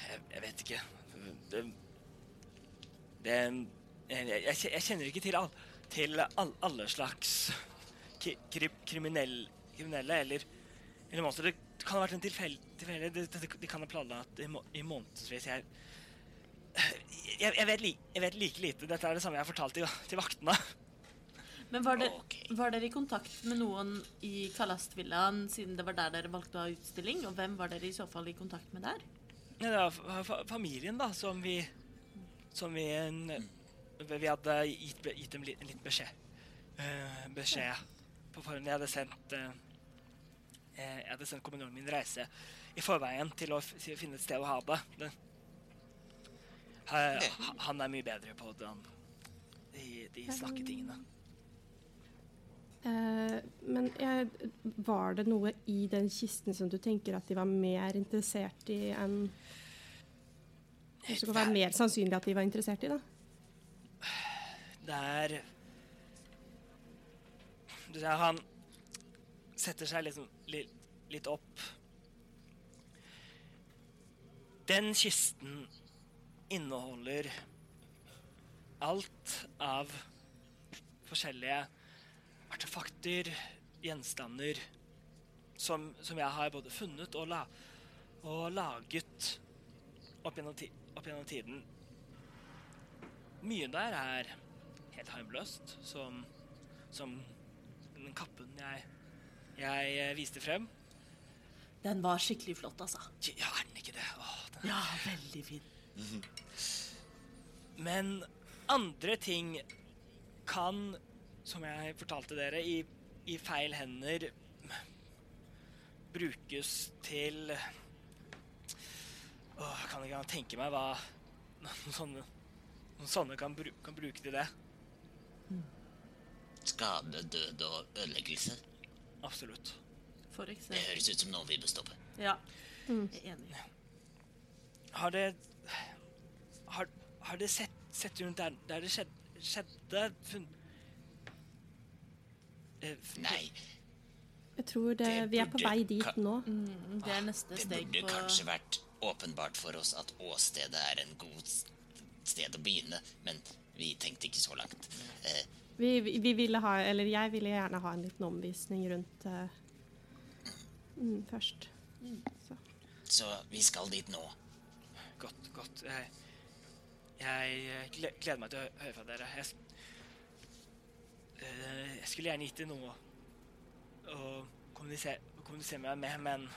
Jeg, jeg vet ikke. Det, det jeg, jeg, jeg kjenner ikke til, all, til all, alle slags kri, kriminell, kriminelle eller, eller monstre. Det kan ha vært en tilfeldighet. De, det, det, kan ha planlagt i, må- i månedsvis. Jeg, jeg, jeg, vet li, jeg vet like lite. Dette er det samme jeg har fortalt til, til vaktene. Men var, det, okay. var dere i kontakt med noen i Kalastvillaen siden det var der dere valgte å ha utstilling? Og hvem var dere i så fall i kontakt med der? Ja, det var fa- fa- familien, da, som vi Som vi en- Vi hadde gitt, gitt dem litt, beskjed. Uh, beskjed på forhånd. Jeg hadde sendt eh, Jeg hadde sendt kommunen min reise i forveien til å finne et sted å ha det. det Eh, han er mye bedre på den, de, de snakketingene. Uh, men jeg, var det noe i den kisten som du tenker at de var mer interessert i enn Som kan være mer sannsynlig at de var interessert i, da? Det er Du ser, han setter seg liksom litt, opp. Den kisten inneholder alt av forskjellige artefakter, gjenstander, som, som jeg har både funnet og, la, og laget opp gjennom, ti, opp gjennom tiden. Mye der er helt harmløst, som, som den kappen jeg, jeg eh, viste frem. Den var skikkelig flott, altså. Ja, er den ikke det? Åh, den Ja, veldig fin. Men andre ting kan, som jeg fortalte dere, i, i feil hender brukes til Åh, kan ikke tenke meg hva noen sånne, noen sånne kan, bru, kan bruke til det. Skade, død og ødeleggelse. Absolutt. For Det høres ut som noe vi bør stoppe. Ja, jeg er enig. Har det Har, har det sett, sett rundt der, der det skjedde, skjedde fun, eh, fun, Nei, Jeg tror det, Det vi er på vei dit nå. Mm, Det er neste det steg burde kanskje vært åpenbart for oss at åstedet er en god sted å begynne, men vi tenkte ikke så langt. Eh, Vi, vi, vi ville ha, eller jeg ville gjerne ha en liten omvisning rundt eh, mm, først. Så. så vi skal dit nå. Godt, godt. Jeg, jeg eh, gleder meg til å høre fra dere. Jeg, eh, jeg skulle gjerne gitt det noe å kommunisere, kommunisere med, med, men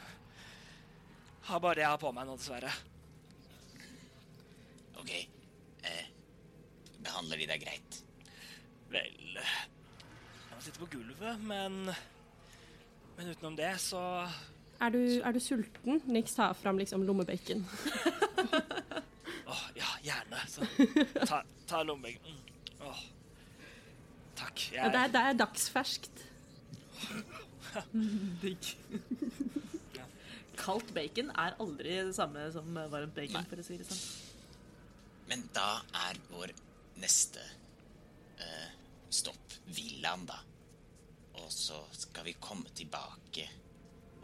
har bare det jeg har på meg nå, dessverre. Ok, eh, behandler de deg greit? Vel Jeg må sitte på gulvet, men Men utenom det, så Er, du, er du sulten? Nix tar fram liksom lommebacon. Åh, ja, gjerne. Så ta, ta lommebacon. Mm. Åh. Takk. Ja, det, er, det er dagsferskt. Digg. Kaldt bacon er aldri det samme som varmt bacon, for å si det sånn. Men da er vår neste eh, stopp villaen, da. Og så skal vi komme tilbake.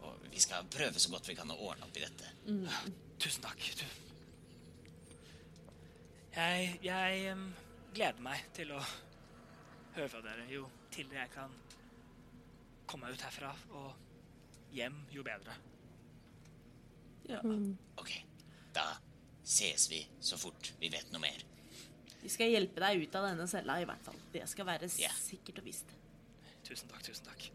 Og vi skal prøve så godt vi kan å ordne opp i dette. Tusen takk. Du. Jeg, jeg um, gleder meg til å høre fra dere. Jo tidligere jeg kan komme meg ut herfra og hjem, jo bedre. Ja. Ok, da ses vi så fort vi vet noe mer. Vi skal hjelpe deg ut av denne cella, i hvert fall. Det skal være yeah. sikkert og visst. Tusen takk, tusen takk.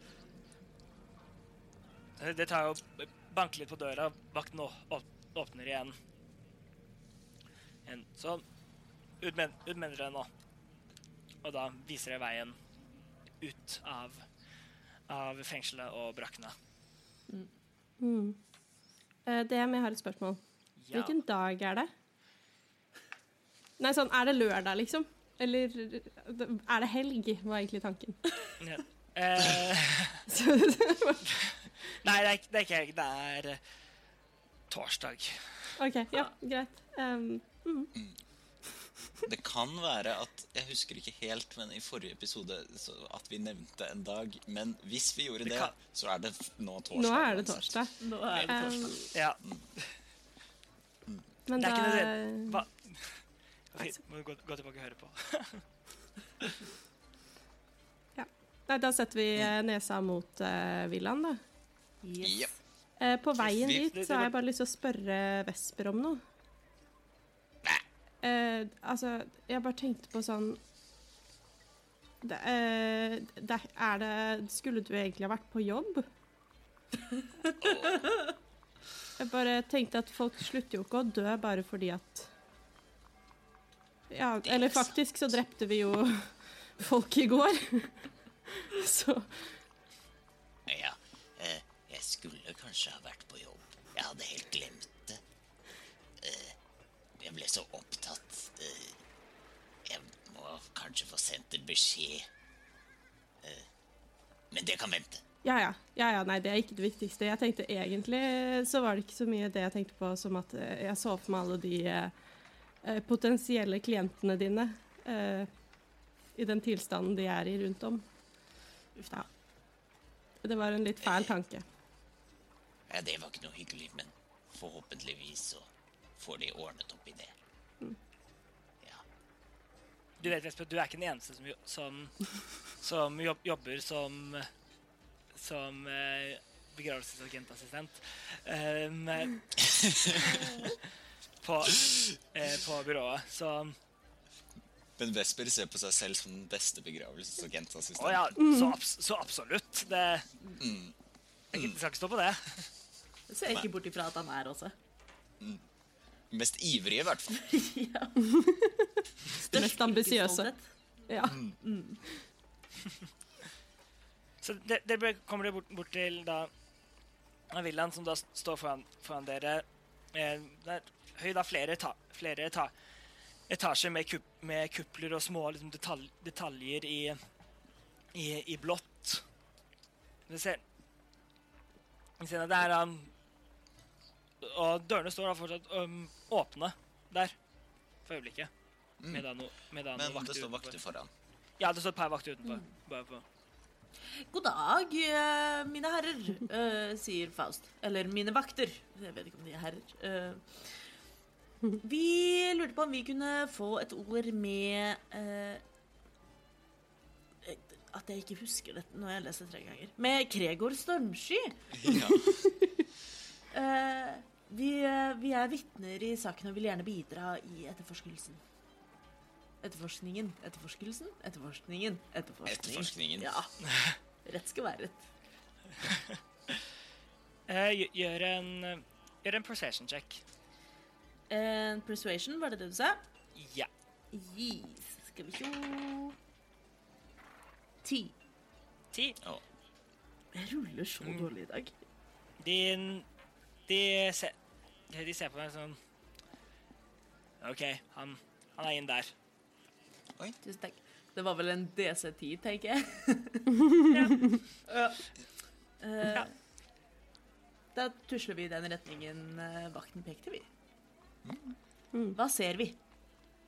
Eh, Det tar jo banker litt på døra. Vakten åpner igjen. En, så ut med, ut med dere nå. Og da viser jeg veien ut av, av fengselet og brakkene. Eh, DM, jeg har et spørsmål. Ja. Hvilken dag er det? Nei, sånn, er det lørdag, liksom? Eller er det helg, var egentlig tanken. Ja. Eh, nei, det er, det er ikke helg. Det er eh, torsdag. OK, ja, greit. Um, Det kan være at Jeg husker ikke helt, men i forrige episode så at vi nevnte en dag. Men hvis vi gjorde Det det, så er det nå torsdag. nå er det torsdag. Nå er det torsdag. Um, Ja, men det er da ikke det, Hva? Fint, Må du gå, gå tilbake og høre på. Nei, da setter vi eh, nesa mot uh, villaen, da. Yes. Yep. Uh, på veien Vi- dit så har jeg bare lyst til å spørre Vesper om noe. Eh, altså, jeg bare tenkte på sånn det, uh, det, Er det Skulle du egentlig ha vært på jobb? Jeg bare tenkte at folk slutter jo ikke å dø bare fordi at Ja, eller faktisk så drepte vi jo folk i går. Så Ja, eh, jeg skulle kanskje ha vært på jobb. Jeg hadde helt glemt det. Eh, jeg ble så opptatt. Eh, jeg må kanskje få sendt en beskjed. Men det kan vente. Ja, ja. ja, ja. Nei, det er ikke det viktigste. Jeg tenkte egentlig så var det ikke så mye det jeg tenkte på som at jeg så for meg alle de potensielle klientene dine eh, i den tilstanden de er i rundt om. Uff da. Det var en litt fæl tanke. Ja, det var ikke noe hyggelig, men forhåpentligvis så får de ordnet opp i det. Ja. Du vet, Vesper, du er ikke den eneste som, som, som jobber som som eh, begravelsesagentassistent um, på, eh, på byrået. Så Men Vesper ser på seg selv som den beste begravelsesagentassistenten. Oh, ja, så, abs så absolutt. Det Jeg skal ikke stå på det. Jeg ser ikke bort ifra at han er også. Mest ivrige, i hvert fall. ja. Mest ambisiøse. Ja. Mm. Så det- dere kommer dere bort, bort til da villaen som da står foran, foran dere. Eh, det er høy da flere, eta flere eta etasjer med, kup med kupler og små liksom, detalj detaljer i, i, i blått. Du ser, du ser at det er um, Og dørene står da fortsatt um, åpne der for øyeblikket. Med da no, med da Men vakter det står vakter foran. Ja, det står et par vakter utenfor. Bare på. God dag, eh, mine herrer, uh, sier Faust. Eller mine vakter. Jeg vet ikke om de er herrer. Eh, vi lurte på om vi kunne få et ord med eh, At jeg ikke husker det når jeg leser tre ganger. Med Kregor Stormsky. Ja. Eh, vi, eh, vi er vitner i saken og vil gjerne bidra i etterforskelsen. Etterforskningen. Etterforskelsen? Etterforskningen. Etterforskningen. Etterforskningen. Ja. Rett skal være rett. Eh, gjør en Gjør en procession check. En persuasion, var det det du sa? Ja. Yes. Skal vi sjå Ti. Ti. Oh. Jeg ruller så dårlig i dag. De, de, se, de ser på meg sånn OK, han, han er inn der. Tusen takk. Det var vel en DC10, tenker jeg. ja. Uh, Ja. Da tusler vi i den retningen eh, vakten pekte, vi. Hva ser vi?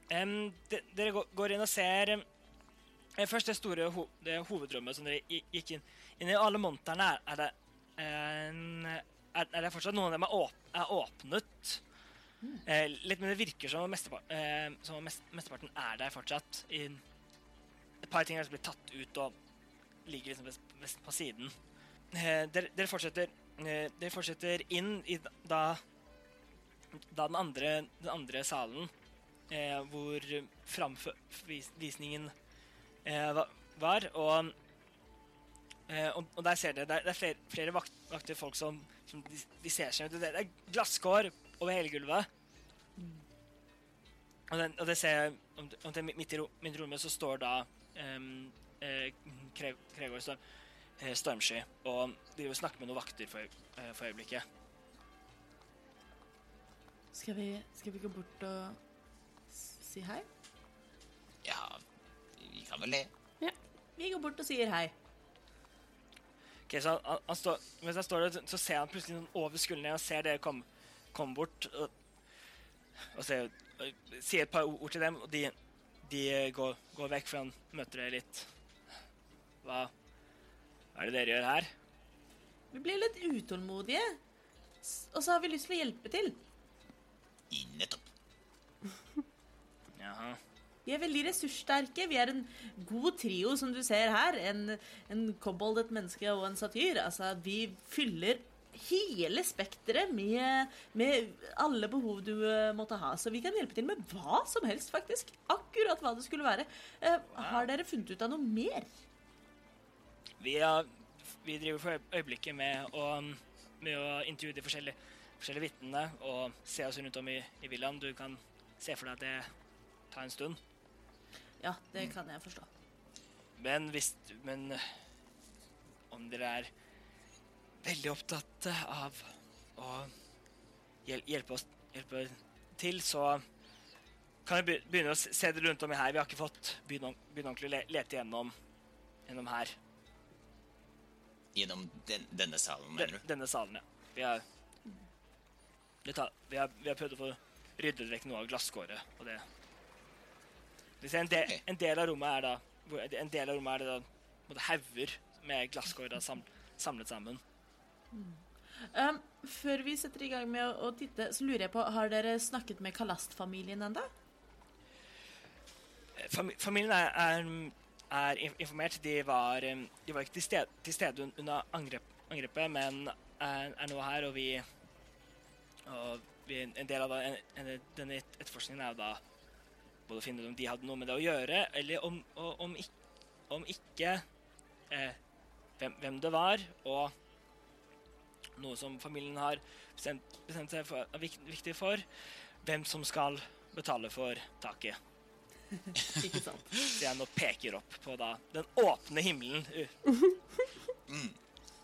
Um, de, dere går inn og ser eh, Først det store ho, det hovedrommet som dere gikk inn Inni alle monterne er, er det um, er, er det fortsatt noen av dem er, åp, er åpnet. Eh, litt, men det virker som om mestepar, uh, som mest, mesteparten er der fortsatt. I, et par ting er blitt tatt ut og ligger liksom på siden. Uh, dere, dere, fortsetter, dere fortsetter inn i da, da den, andre, den andre salen, eh, hvor framvisningen eh, var. Og, eh, og, der ser dere det det er flere, flere vakt, vakter, folk som, som de, de ser seg ut. Det er glasskår over hele gulvet. Og, den, og det ser jeg midt, i ro, rommet så står da um, eh, Kre- Kregor står, eh, Stormsky og driver og snakker med noen vakter for, eh, for øyeblikket. Skal vi, skal vi gå bort og si hei? Ja, vi kan vel det. Ja. Vi går bort og sier hei. Ok, så han, han står, mens han står der, så ser han plutselig noen over skuldrene og ser dere komme kom bort. Og, og ser, og sier et par ord til dem, og de, de går, går vekk, for han møter dere litt. Hva, hva er det dere gjør her? Vi blir litt utålmodige. Og så har vi lyst til å hjelpe til. I nettopp. Jaha. Vi er veldig ressurssterke. Vi er en god trio, som du ser her. En, en kobold, et menneske og en satyr. Altså, vi fyller hele spekteret med, med alle behov du eh, måtte ha. Så vi kan hjelpe til med hva som helst, faktisk. Akkurat hva det skulle være. Uh, har dere funnet ut av noe mer? Vi, er, vi driver for øyeblikket med å, med å intervjue de forskjellige, forskjellige vitnene og se oss rundt om i, i villaen. Du kan se for deg at det tar en stund. Ja, det kan jeg forstå. Men hvis Men om dere er veldig opptatt av å hjel hjelpe oss hjelpe til, så kan vi begynne å se det rundt om i her. Vi har ikke fått begynne ordentlig å le lete gjennom, gjennom her. Gjennom den, denne salen, mener du? denne salen, ja. Vi har, det av, vi, har, vi har prøvd å få ryddet vekk noe av glasskåret, og det Vi ser en, del, en del av rommet er da En del av rommet er det da hauger med glasskår sam, samlet sammen. Um, før vi setter i gang med å, å titte, så lurer jeg på, har dere snakket med Kalast-familien ennå? Fam, familien er, er, er informert. De var, de var ikke til stede, til stede under angrep, angrepet, men er, er nå her, og vi og En del av da, en, en, denne etterforskningen er jo da både å finne ut om de hadde noe med det å gjøre, eller om, og, om, ikk- om ikke eh, hvem, hvem det var, og noe som familien har bestemt, bestemt seg for er viktig for, hvem som skal betale for taket. Ikke sant? Så jeg nå peker opp på da den åpne himmelen. uh,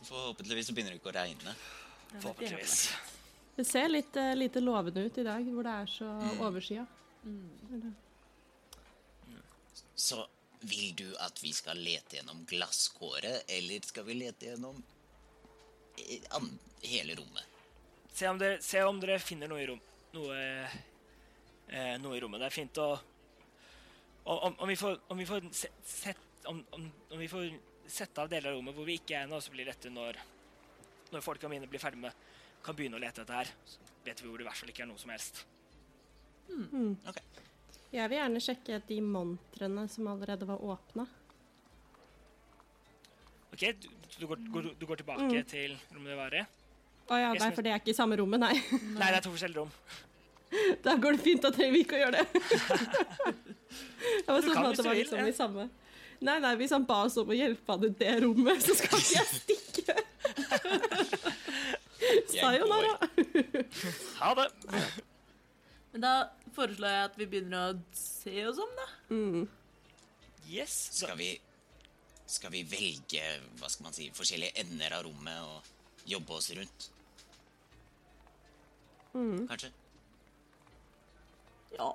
Forhåpentligvis så begynner det ikke å regne. Forhåpentligvis. Det ser litt uh, lite lovende ut i dag, hvor det er så overskya. Så vil du at vi skal lete gjennom glasskåret, eller skal vi lete gjennom eh, hele rommet? Se om, dere, se om dere finner noe i, rom, noe, eh, noe i rommet. Det er fint å Om, om, vi får, om vi får se, sett, om, om, om vi får sette av deler av rommet hvor vi ikke er nå, så blir dette når, når folka mine blir ferdig med kan begynne å lete etter her. Så vet vi hvor det i hvert fall ikke er noe som helst. Ok. Jeg vil gjerne sjekke de montrene som allerede var åpna. OK, du, du, går, går, du går tilbake til rommet det var i? Å ja, nei, for det er ikke i samme rommet, nei. Nei, det er to forskjellige rom. Da går det fint, da trenger vi ikke å gjøre det. Jeg var sånn kan at det du var vil, liksom ja. i samme Nei, nei, hvis han ba oss om å hjelpe han i det rommet, så skal ikke jeg stikke. Sayonara. Ha det! Men da foreslår jeg at vi begynner å se oss om, da. Yes. Skal vi, skal vi velge hva skal man si, forskjellige ender av rommet og jobbe oss rundt? Kanskje? Ja.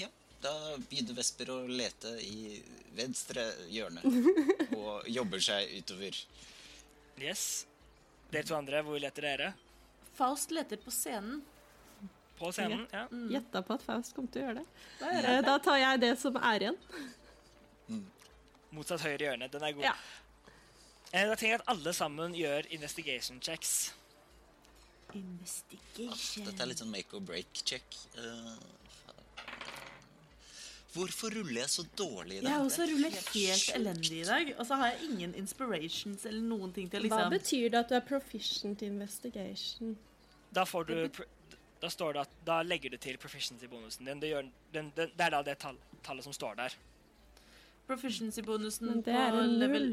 Ja. Da begynner Vesper å lete i venstre hjørne og jobber seg utover. yes. Dere to andre, hvor leter dere? Faust leter på scenen. På scenen? Ja. Gjetta på at Faust kom til å gjøre det. Eh, Da tar jeg det som er igjen. Motsatt høyre hjørne. Den er god. Ja. Eh, Da tenker jeg at alle sammen gjør investigation checks. Investigation. Dette er litt sånn make or break check. Hvorfor ruller jeg så dårlig i dag? Jeg har også rullet helt helt elendig i dag, og så har jeg ingen inspirations eller noen ting til å Hva liksom betyr det at du er proficient i investigation? Da får du Da står det at Da legger du til proficiency-bonusen din. Det, gjør, den, den, det er da det tall, tallet som står der. Proficiency-bonusen Men det på level.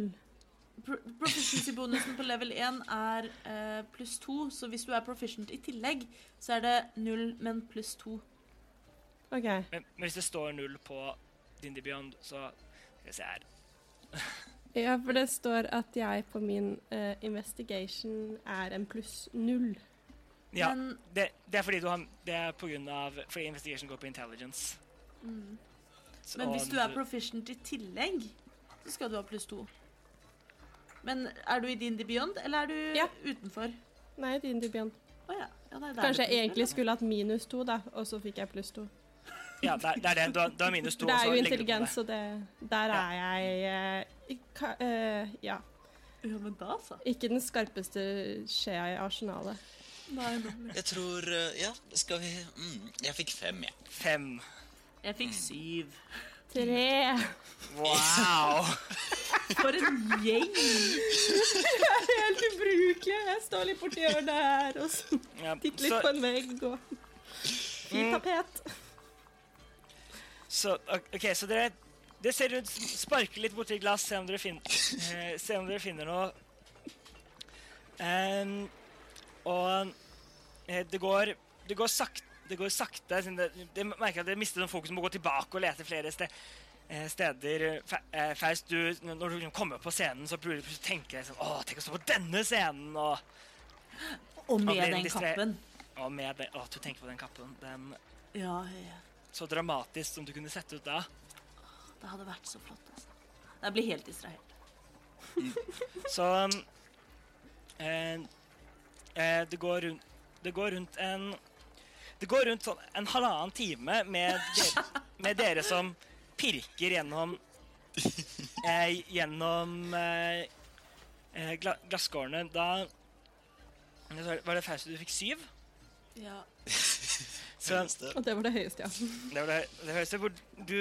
Pro- Proficiency-bonusen på level 1 er eh, pluss 2, så hvis du er proficient i tillegg, så er det null, men pluss 2. OK. Men, men hvis det står null på Dindy Beyond, så Skal vi se her. Ja, for det står at jeg på min uh, investigation er en pluss null. Ja, Men det, det er fordi du har Det er på grunn av Fordi investigation går på intelligence. Så- Men hvis du er proficient i tillegg, så skal du ha pluss to. Men er du i Dindy Beyond, eller er du Ja. utenfor? Nei, Dindy Beyond. Oh, ja. ja nei, Kanskje jeg egentlig skulle hatt minus to, da, og så fikk jeg pluss to. Ja, det er, det er det. Du har, du har minus to. Det er jo intelligens, og det, der Ja. er jeg uh, ka, eh, Ja. Ja, men da, så. Ikke den skarpeste skjea i arsenalet. Nei, nei. Jeg tror eh, Ja, skal vi mm, Jeg fikk fem, jeg. Fem. Jeg fikk syv. Tre! Wow! For en gjeng! Helt ubrukelig. Jeg står litt borti hjørnet her og Ja, titter litt på en vegg og Fint Mm. tapet. Så, ok, så dere Dere ser rundt, sparker litt borti glass, se om dere, fin, uh, se om dere finner noe. Um, og uh, det går Det går sakte. Det går sakte. siden Det, det merker at dere mister noen fokus, må gå tilbake og lete flere sted, eh, steder. Fa- eh, Faust, du, når du kommer kommer på scenen, så tenker du tenke deg sånn Å, tenk å stå på denne scenen! Og, Og med Og den kappen. og med det Å, du tenker på den kappen. Den Ja, ja. Så dramatisk som du kunne sett ut da. Det hadde vært så flott. Altså. Jeg blir helt distrahert. Så um, eh, eh, det går rundt Det går rundt en Det går rundt sånn en halvannen time med dere, med dere som pirker gjennom eh, Gjennom eh, eh, gla, glasskårene. Da Var det Fausto du fikk syv? Ja. Så Og det var det høyeste, ja. det var det, det høyeste hvor du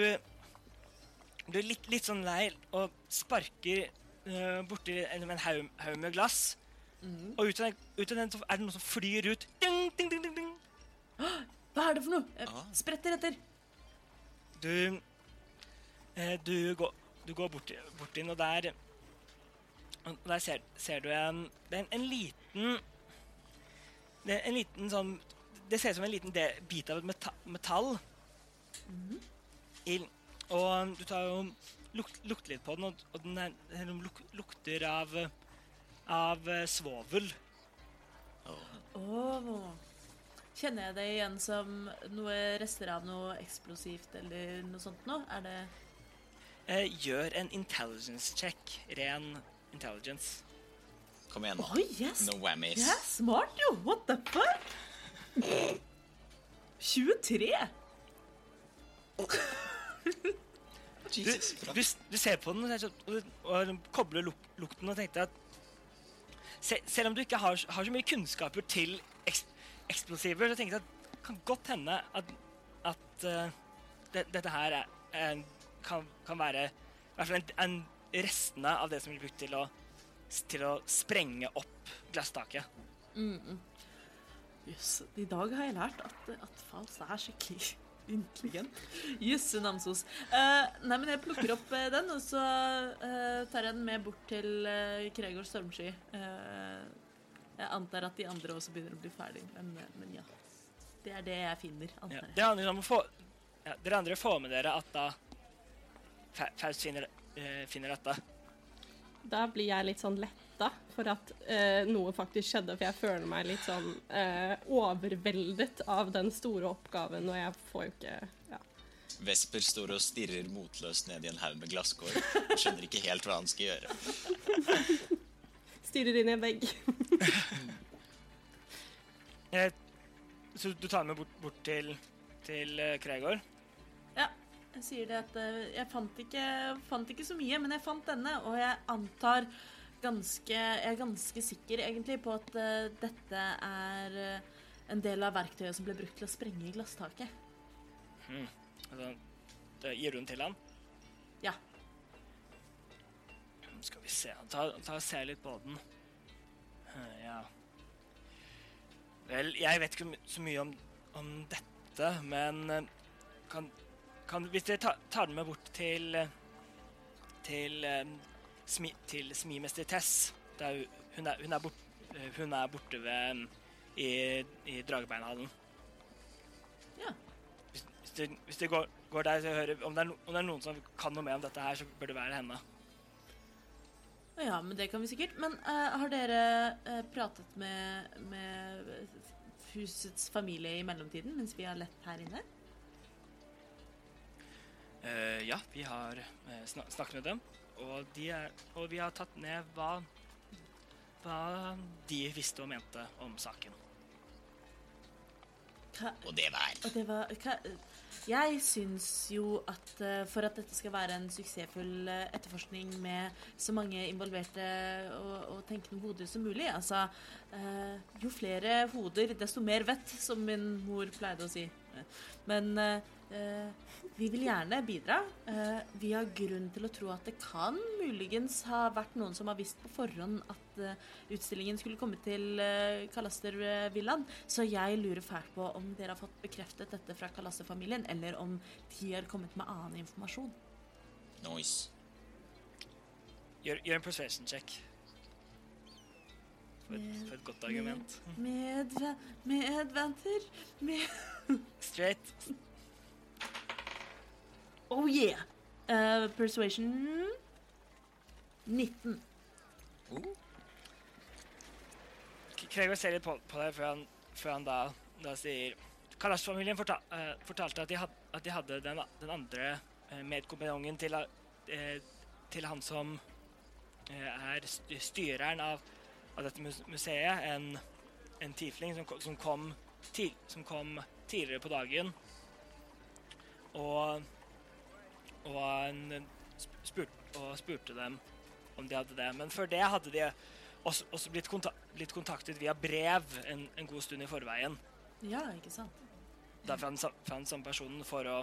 Du er litt, litt sånn lei og sparker uh, borti en, en haug, haug med glass. Og ut av, den, ut av den er det noe som flyr ut. Ding, ding, ding, ding, ding. Hva er det for noe? Ah. spretter etter. Du eh, Du går, du går bort, bort inn, og der og Der ser, ser du en Det er en, en liten Det er en liten sånn Det ser ut som en liten bit av et meta, metall. I, og du tar jo luk lukter litt på den, og, og den, er, den luk, lukter av Av eh, svovel. oh. Kjenner jeg det igjen som noe rester av noe eksplosivt eller noe sånt noe? Er det Eh, gjør en intelligence check. Ren intelligence. Kom igjen, nå. nå. yes! No whammies. Er smart, jo! What the fuck? 23! Du, du, du ser på den og, sånn- og, og kobler luk, lukten og tenkte at se, Selv om du ikke har, har så mye kunnskaper til eks, eksplosiver, så tenkte jeg at det kan godt hende at, at uh, det, dette her er, er, kan, kan være i hvert fall en, en restene av det som blir brukt til å, til å sprenge opp glasstaket. Jøss, i dag har jeg lært at, at Faust er skikkelig intelligent. Jøsse namsos. Uh, nei, men jeg plukker opp uh, den, og så uh, tar jeg den med bort til uh, Gregor Stormsky. Eh, jeg antar at de andre også begynner å bli ferdig, men, men ja. Det er det jeg finner, Ja. antar jeg. Det handler om å få ja, Dere andre får med dere at da Fa- Faust finner, eh, finner dette. Da blir jeg litt sånn letta for at eh, noe faktisk skjedde, for jeg føler meg litt sånn eh, overveldet av den store oppgaven, og jeg får jo ikke ja. Vesper står og stirrer motløst ned i en haug med glasskår. Skjønner ikke helt hva han skal gjøre. Stirrer inn i en vegg. jeg, så du tar meg med bort, bort til, til Kregård? Kregor? Ja, jeg sier det at eh, jeg fant ikke, fant ikke så mye, men jeg fant denne, og jeg antar ganske Jeg er ganske sikker egentlig på at uh, dette er uh, en del av verktøyet som ble brukt til å sprenge glasstaket. Altså, eh, gir den til han? Ja. Skal vi se Ta, ta og se litt på den. Uh, Ja Vel, jeg vet ikke så mye om, om dette, men kan, kan Hvis dere tar, tar den med bort til til, smi, til smimester Tess er, hun, er, hun, er bort, eh, hun er borte ved i, i Dragebeinhallen. Ja. Hvis, hvis, det, hvis du går, går der og hører om det, er om det er noen som kan noe mer om dette her, så bør det være henne. Ja, men det kan vi sikkert. Men uh, har dere uh, pratet med, med husets familie i mellomtiden mens vi har lett her inne? Uh, ja, vi har uh, snak snakket med dem, og, de er, og vi har tatt ned hva, hva de visste og mente om saken. Hva, Og det var og det var hva, Jeg syns jo at eh, for at dette skal være en suksessfull eh, etterforskning med så mange involverte og, og tenkende hoder som mulig Altså eh, Jo flere hoder, desto mer vett, som min mor pleide å si. Men eh, eh, vi vil gjerne bidra. Eh, vi har grunn til å tro at det kan muligens ha vært noen som har visst på forhånd at eh, utstillingen skulle komme til uh, Kalaster-villaen. Så jeg lurer fælt på om dere har fått bekreftet dette fra Kalaster-familien, eller om de har kommet med annen informasjon. Nice. Gjør, gjør en persuasion check. For et, for et godt argument. Medve medventer med Straight. Oh yeah! Uh, persuasion 19. Gregor ser litt på, på deg før han, før han da, da sier Kalash-familien fortal, uh, fortalte at de, had, at de hadde den, den andre uh, medkompanjongen til, uh, til han som eh, er styreren av, av dette museet, en, en tiefling som, som, kom til, som kom tidligere på dagen. Og, og, en, spurt, og spurte dem om de hadde det. Men før det hadde de også, også blitt, konta blitt kontaktet via brev en, en god stund i forveien. Ja, ikke sant? Da fra den samme personen for å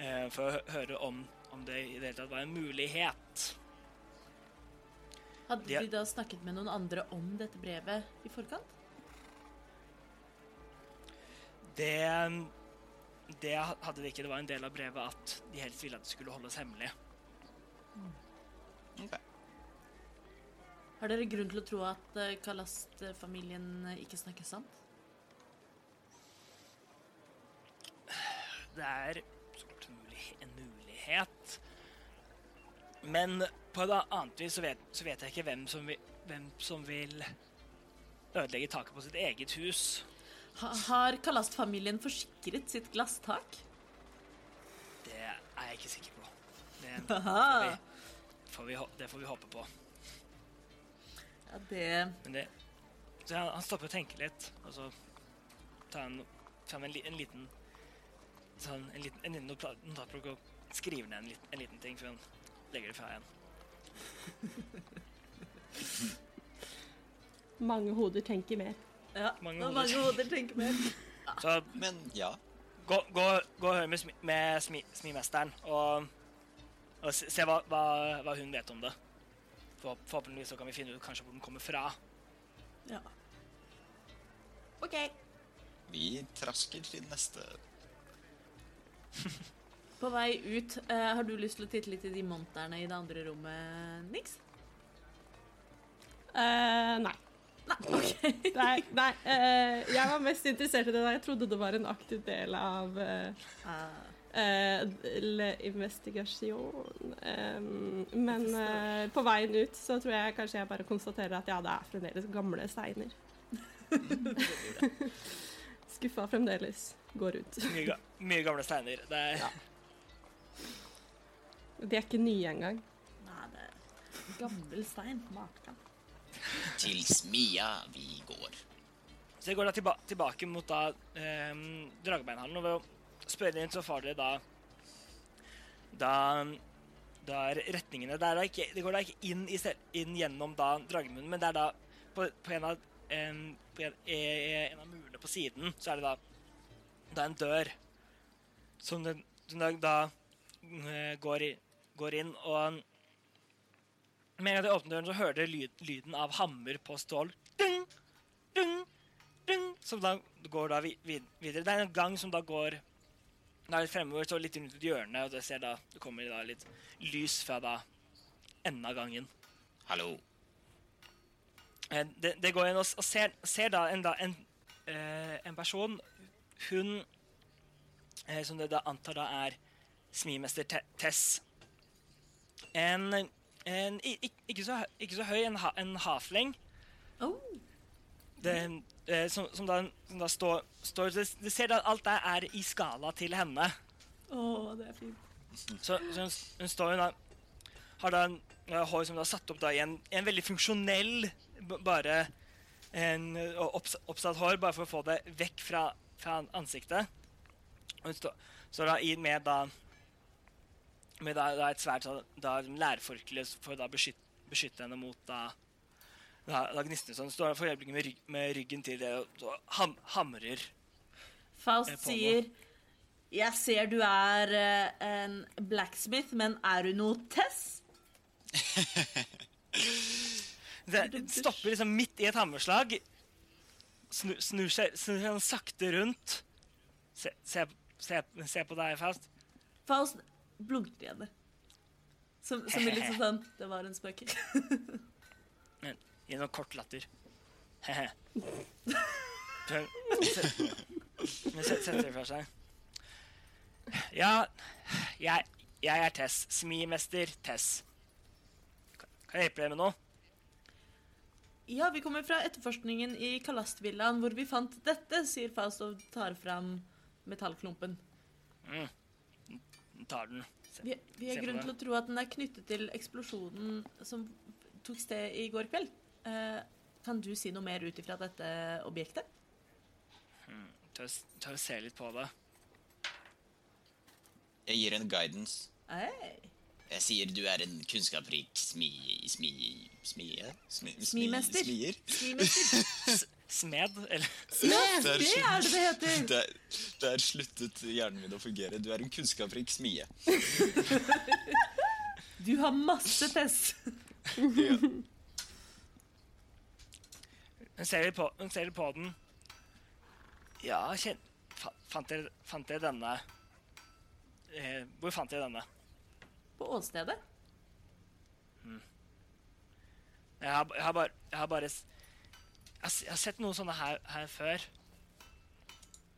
eh, For å høre om, om det i det hele tatt var en mulighet. Hadde De- da snakket med noen andre om dette brevet i forkant? Det, det hadde de ikke. Det var en del av brevet at de helst ville at det skulle holdes hemmelig. Ok. Har dere grunn til å tro at eh, Kalast-familien eh, ikke snakker sant? Det er så klart en, mulig, en mulighet. Men på et annet vis så vet, så vet jeg ikke hvem som, vil, hvem som vil ødelegge taket på sitt eget hus. Ha, har Kalast-familien forsikret sitt glasstak? Det er jeg ikke sikker på. Det får vi, får vi, det får vi håpe på. Ja, det Men det, så han, han stopper og tenker litt, og så tar han fram en, en liten sånn, en liten, en liten notatblokk og skriver ned en, liten, en liten ting for han legger det fra igjen. Mange hoder tenker mer. Ja, Mange hoder. mange hoder tenker mer. Så Men ja. gå, gå, gå og hør med, smi, med smi, smimesteren og, og se, se hva, hva, hva hun vet om det. For, forhåpentligvis så kan vi finne ut kanskje hvor den kommer fra. Ja. OK. Vi trasker til neste På vei ut, eh, har du lyst til å titte litt i de monterne i det andre rommet, Nix? Eh, nei. Nei, OK. Nei, nei eh, jeg var mest interessert i det da jeg trodde det var en aktiv del av uh, investigasjon. Em, men eh, på veien ut så tror jeg kanskje jeg bare konstaterer at ja, det er fremdeles gamle steiner. Skuffa fremdeles. Går ut. Mye, ga- mye gamle steiner. Det er, De er ikke nye engang. nei, det er gammel stein. Matkan. Til smia vi går. Så jeg går da tilba tilbake mot da eh, Dragebeinhallen, og ved å spørre inn så får dere da da, da er retningene Det, er da ikke, det går da ikke inn, i, inn gjennom da Dragemunnen, men det er da på, på, en, av, en, på en, eh, en av murene på siden så er det da, da en dør som den, den da, da eh, går, i, går inn, og med en gang de åpner døren, så hører dere lyd, lyden av hammer på stål. Dung, dung, dung, som da går da videre. Det er en gang som da går da litt fremover, så litt rundt et hjørne, og det, ser da, det kommer da litt lys fra da enden av gangen. Hallo. Eh, Det, det går inn og, og ser, ser da en, da en, eh, en person Hun eh, Som det da antar da er smimester Te- Tess. En, en ikke, så, ikke så høy, en, ha, en hafling. Oh. Det, eh, som, som da, som da står, står det, det ser at alt der er i skala til henne. Å, det er fint. Så, så hun, hun står hun da Har da en hår som da er satt opp da i en, en veldig funksjonell Bare en opps, oppsatt hår, bare for å få det vekk fra, fra ansiktet. Hun står, står da i med da Med da, da et svært da, da lærforkle for å beskytte, beskytte henne mot da da, da gnistene sånn. Står for øyeblikket med, rygg, med ryggen til det og ham, hamrer. Faust Eh, sier Jeg ser du er eh, en blacksmith, men er du noe Tess? Det stopper liksom midt i et hammerslag. Snur, snur seg snur seg sakte rundt. Se, se, se, se på deg, Faust. Faust henne. Som, som er litt sånn Det var en spøk. Men Gi noen kort latter. He-he. Se- setter det fra seg. Ja, jeg, jeg er Tess. Smimester Tess. Kan jeg hjelpe deg med noe? Ja, vi kommer fra etterforskningen i Kalastvillaen, hvor vi fant dette, sier Faust og tar fram metallklumpen. Tar den. Se- Vi, vi har grunn til å tro at den er knyttet til eksplosjonen som tok sted i går kveld. Eh, kan du si noe mer ut ifra dette objektet? Tør, s- tør se litt på det. Jeg gir en guidance. Hey. Jeg sier du er en kunnskapsrik smi... smi... smie? Smi, smi, Smimester. Smier? Smimester. Smed, eller Smed! Det er det det heter! Der, der sluttet hjernen min å fungere. Du er en kunnskapsrik smie. Du har masse tess. Ja. Hun ser på, hun ser på den. Ja, kjen... Fa, fant, dere, fant dere denne eh, Hvor fant dere denne? På åstedet. Jeg har, jeg har bare Jeg har bare jeg har, sett noen sånne her, her før.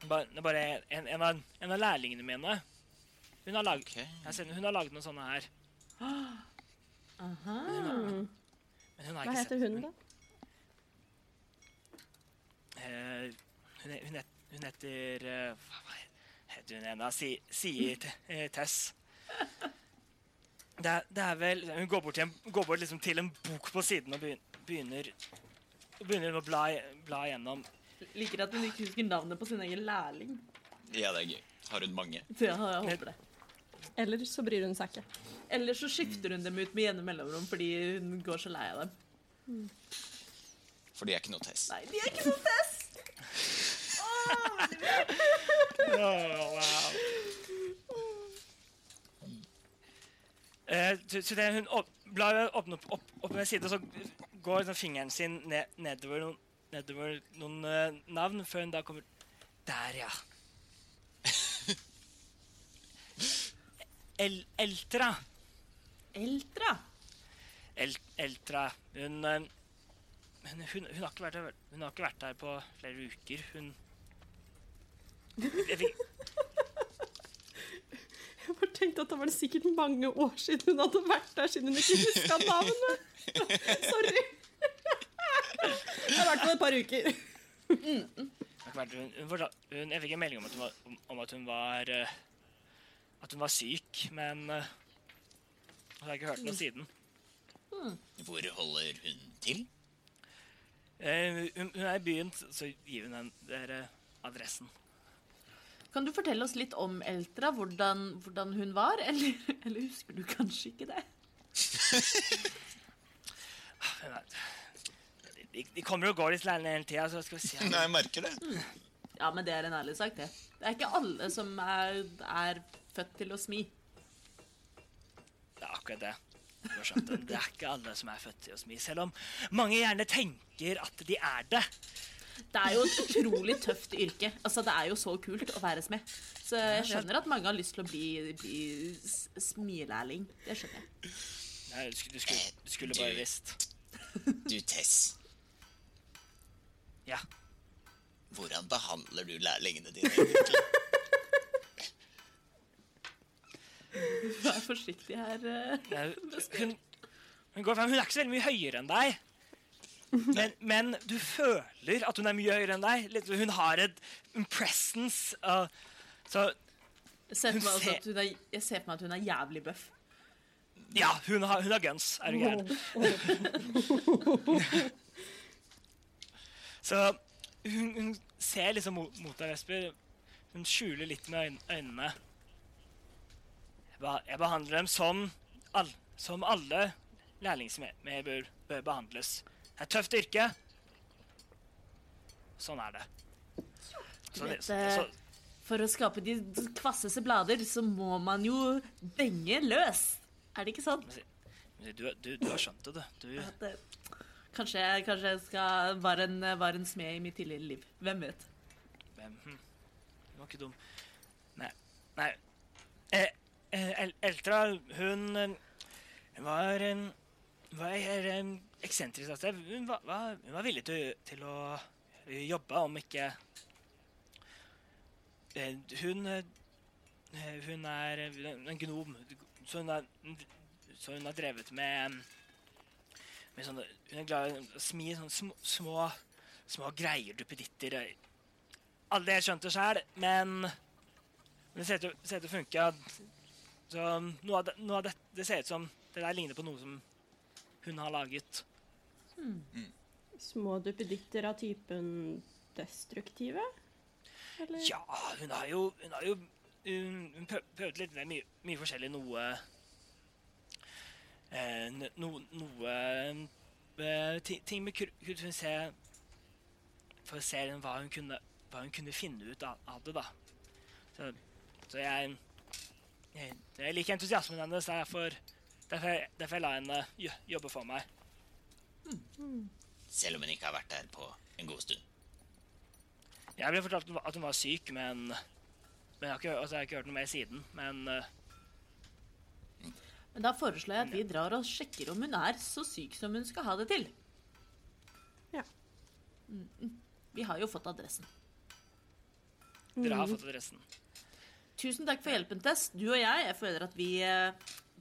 Bare, er bare en, en, av, en av lærlingene mine. Hun har, lagd okay. jeg sett, hun har laget noen sånne her. Aha. Men hun har, men hun har Hva heter hun, da? Eh, hun, hun, het, hun heter eh, Hva heter hun ennå? Sier Si, eh, Tess. Det det er vel Hun går bort, til en, går bort liksom til en bok på siden og begyn- begynner Begynner å bla, bla gjennom. Liker at hun ikke husker navnet på sin egen lærling. ja, det er gøy. Har hun mange? Ja, jeg håper det. Eller så bryr hun seg ikke. Eller så skifter hun dem ut med jevne mellomrom fordi hun går så lei av dem. For de er ikke noe test. Nei, de er ikke noe test! Oh, wow. Eh, så, så det, hun opp, blar åpner opp, opp, opp med side, og så går sånn fingeren sin ned, nedover, noen, nedover noen uh, navn, før hun da kommer Der, ja. El, Eltra. Eltra. El, Eltra. Hun, eh, hun, hun, hun, har ikke vært hun har ikke vært her på flere uker. Hun jeg fikk, bare tenkte at det var det sikkert mange år siden hun hadde vært der, siden hun ikke huska navnet. Sorry. Det har vært på et par uker. hun, hun, jeg fikk en melding om at hun var, om, at hun var eh, At hun var syk, men jeg har ikke hørt noe siden. Hvor holder hun til? Eh, hun, hun er i byen, så- gir hun den der eh, adressen. Kan du fortelle oss litt om Eltra? Hvordan, hvordan hun var? Eller, eller husker du kanskje ikke det? Er, de, de kommer og går litt lenge hele tida, så skal vi se Nei, jeg merker det. Ja, men det er en ærlig sak, det. Det er ikke alle som er, er født til å smi. Det er akkurat det. Du har skjønt det. Det er ikke alle som er født til å smi, selv om mange gjerne tenker at de er det. Det er jo et utrolig tøft yrke. Altså, Det er jo så kult å være smed. Så jeg skjønner at mange har lyst til å bli, bli s- smilærling. Det skjønner jeg. Nei, du, skulle, du, skulle, du skulle bare visst. Du, Tess, Ja. hvordan behandler du lærlingene dine? Vær forsiktig her. eh. Hun, hun går frem. Hun er ikke så veldig mye høyere enn deg. Men, men du føler at hun er mye høyere enn deg. Hun har et en presence. Uh, så Jeg ser hun ser- at hun er, jeg ser på meg at hun er jævlig bøff. ja, hun har, hun har guns. Er du gæren? Så hun, hun ser liksom mot, mot deg, Vesper. Hun skjuler litt med øynene. Jeg, behandler dem som, all, som alle Lærlingsmedier bør, bør behandles. Det er et tøft yrke. Sånn er det. Så, vet, så, så, For å skape de kvasseste blader, så må man jo denge løs. Er det ikke sånn? du, du, du har skjønt det, du. du kanskje, kanskje jeg skal var en, var en smed i mitt tidligere liv. Hvem vet? Hvem? Hm. Du var ikke dum. Nei. Nei. Eh, eh, Eltra, hun eh, Hun var en var en eksentrisk. Altså. Hun, var, var, hun var villig til, til å eh, jobbe, om ikke eh, Hun eh, Hun er en gnom, så hun har, så hun har drevet med med sånne, Hun er glad i å smi sånne små, små, små greier, duppeditter. eh, alle det skjønte sjøl, men det ser ut til å funke. Så noe av, det, noe av det, det ser ut som det der ligner på noe som hun har laget. Små duppeditter av typen destruktive? Eller? Ja, hun har jo Hun har jo hun, prøvd litt mye, mye forskjellig. Noe eh, no, Noe eh, ting med kur- Hun ser For å se hva hun kunne, hva hun kunne finne ut av, av det, da. Så, så jeg, jeg Jeg liker entusiasmen hennes. Derfor, derfor, derfor jeg la henne jobbe for meg. Selv om hun ikke har vært der på en god stund. Jeg ble fortalt at hun var- syk, men, men jeg, har ikke, altså, jeg har ikke hørt noe mer siden. Men uh... Men da foreslår jeg at vi drar og sjekker om hun er så syk som hun skal ha det til. Ja. Mm. Vi har jo fått adressen. dere har fått adressen. Tusen takk for hjelpen, Tess. Du og jeg, jeg føler at vi, eh,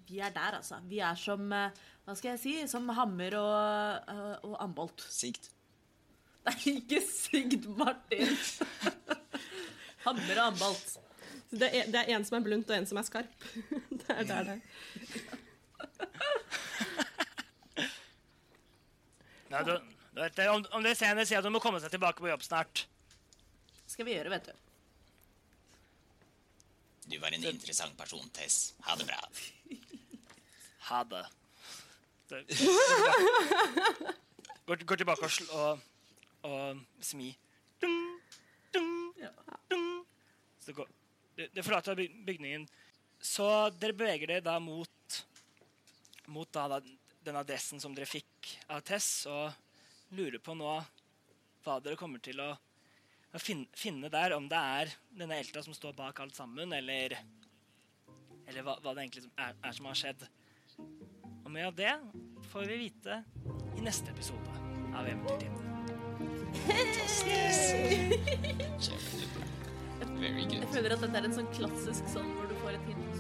vi er der, altså. Vi er som eh, Hva skal jeg si? Som hammer og, eh, og ambolt. Sikt. Nei, ikke Sigd Martin. hammer og ambolt. Så det, er, det er en som er blunt, og en som er skarp. det er der det Nei, du, du vet, det, om, om det senere sier at hun må komme seg tilbake på jobb snart. Skal vi gjøre, vet du. Du var en interessant person, Tess. Ha det bra. Ha det. Så, går, går tilbake og, sl og, og smi. Dum, dum, dum. Så går, det, det forlater bygningen. Så dere beveger dere da mot, mot da, da, den adressen som dere fikk av Tess, og lurer på nå hva dere kommer til å, å finne, finne der. Om det er denne Elta som står bak alt sammen, eller, eller hva, hva det egentlig er, er som har skjedd. Og mer av det får vi vite i neste episode av Eventyrtimen. Very good. Jeg føler at dette er en sånn klassisk sånn hvor du får et hint,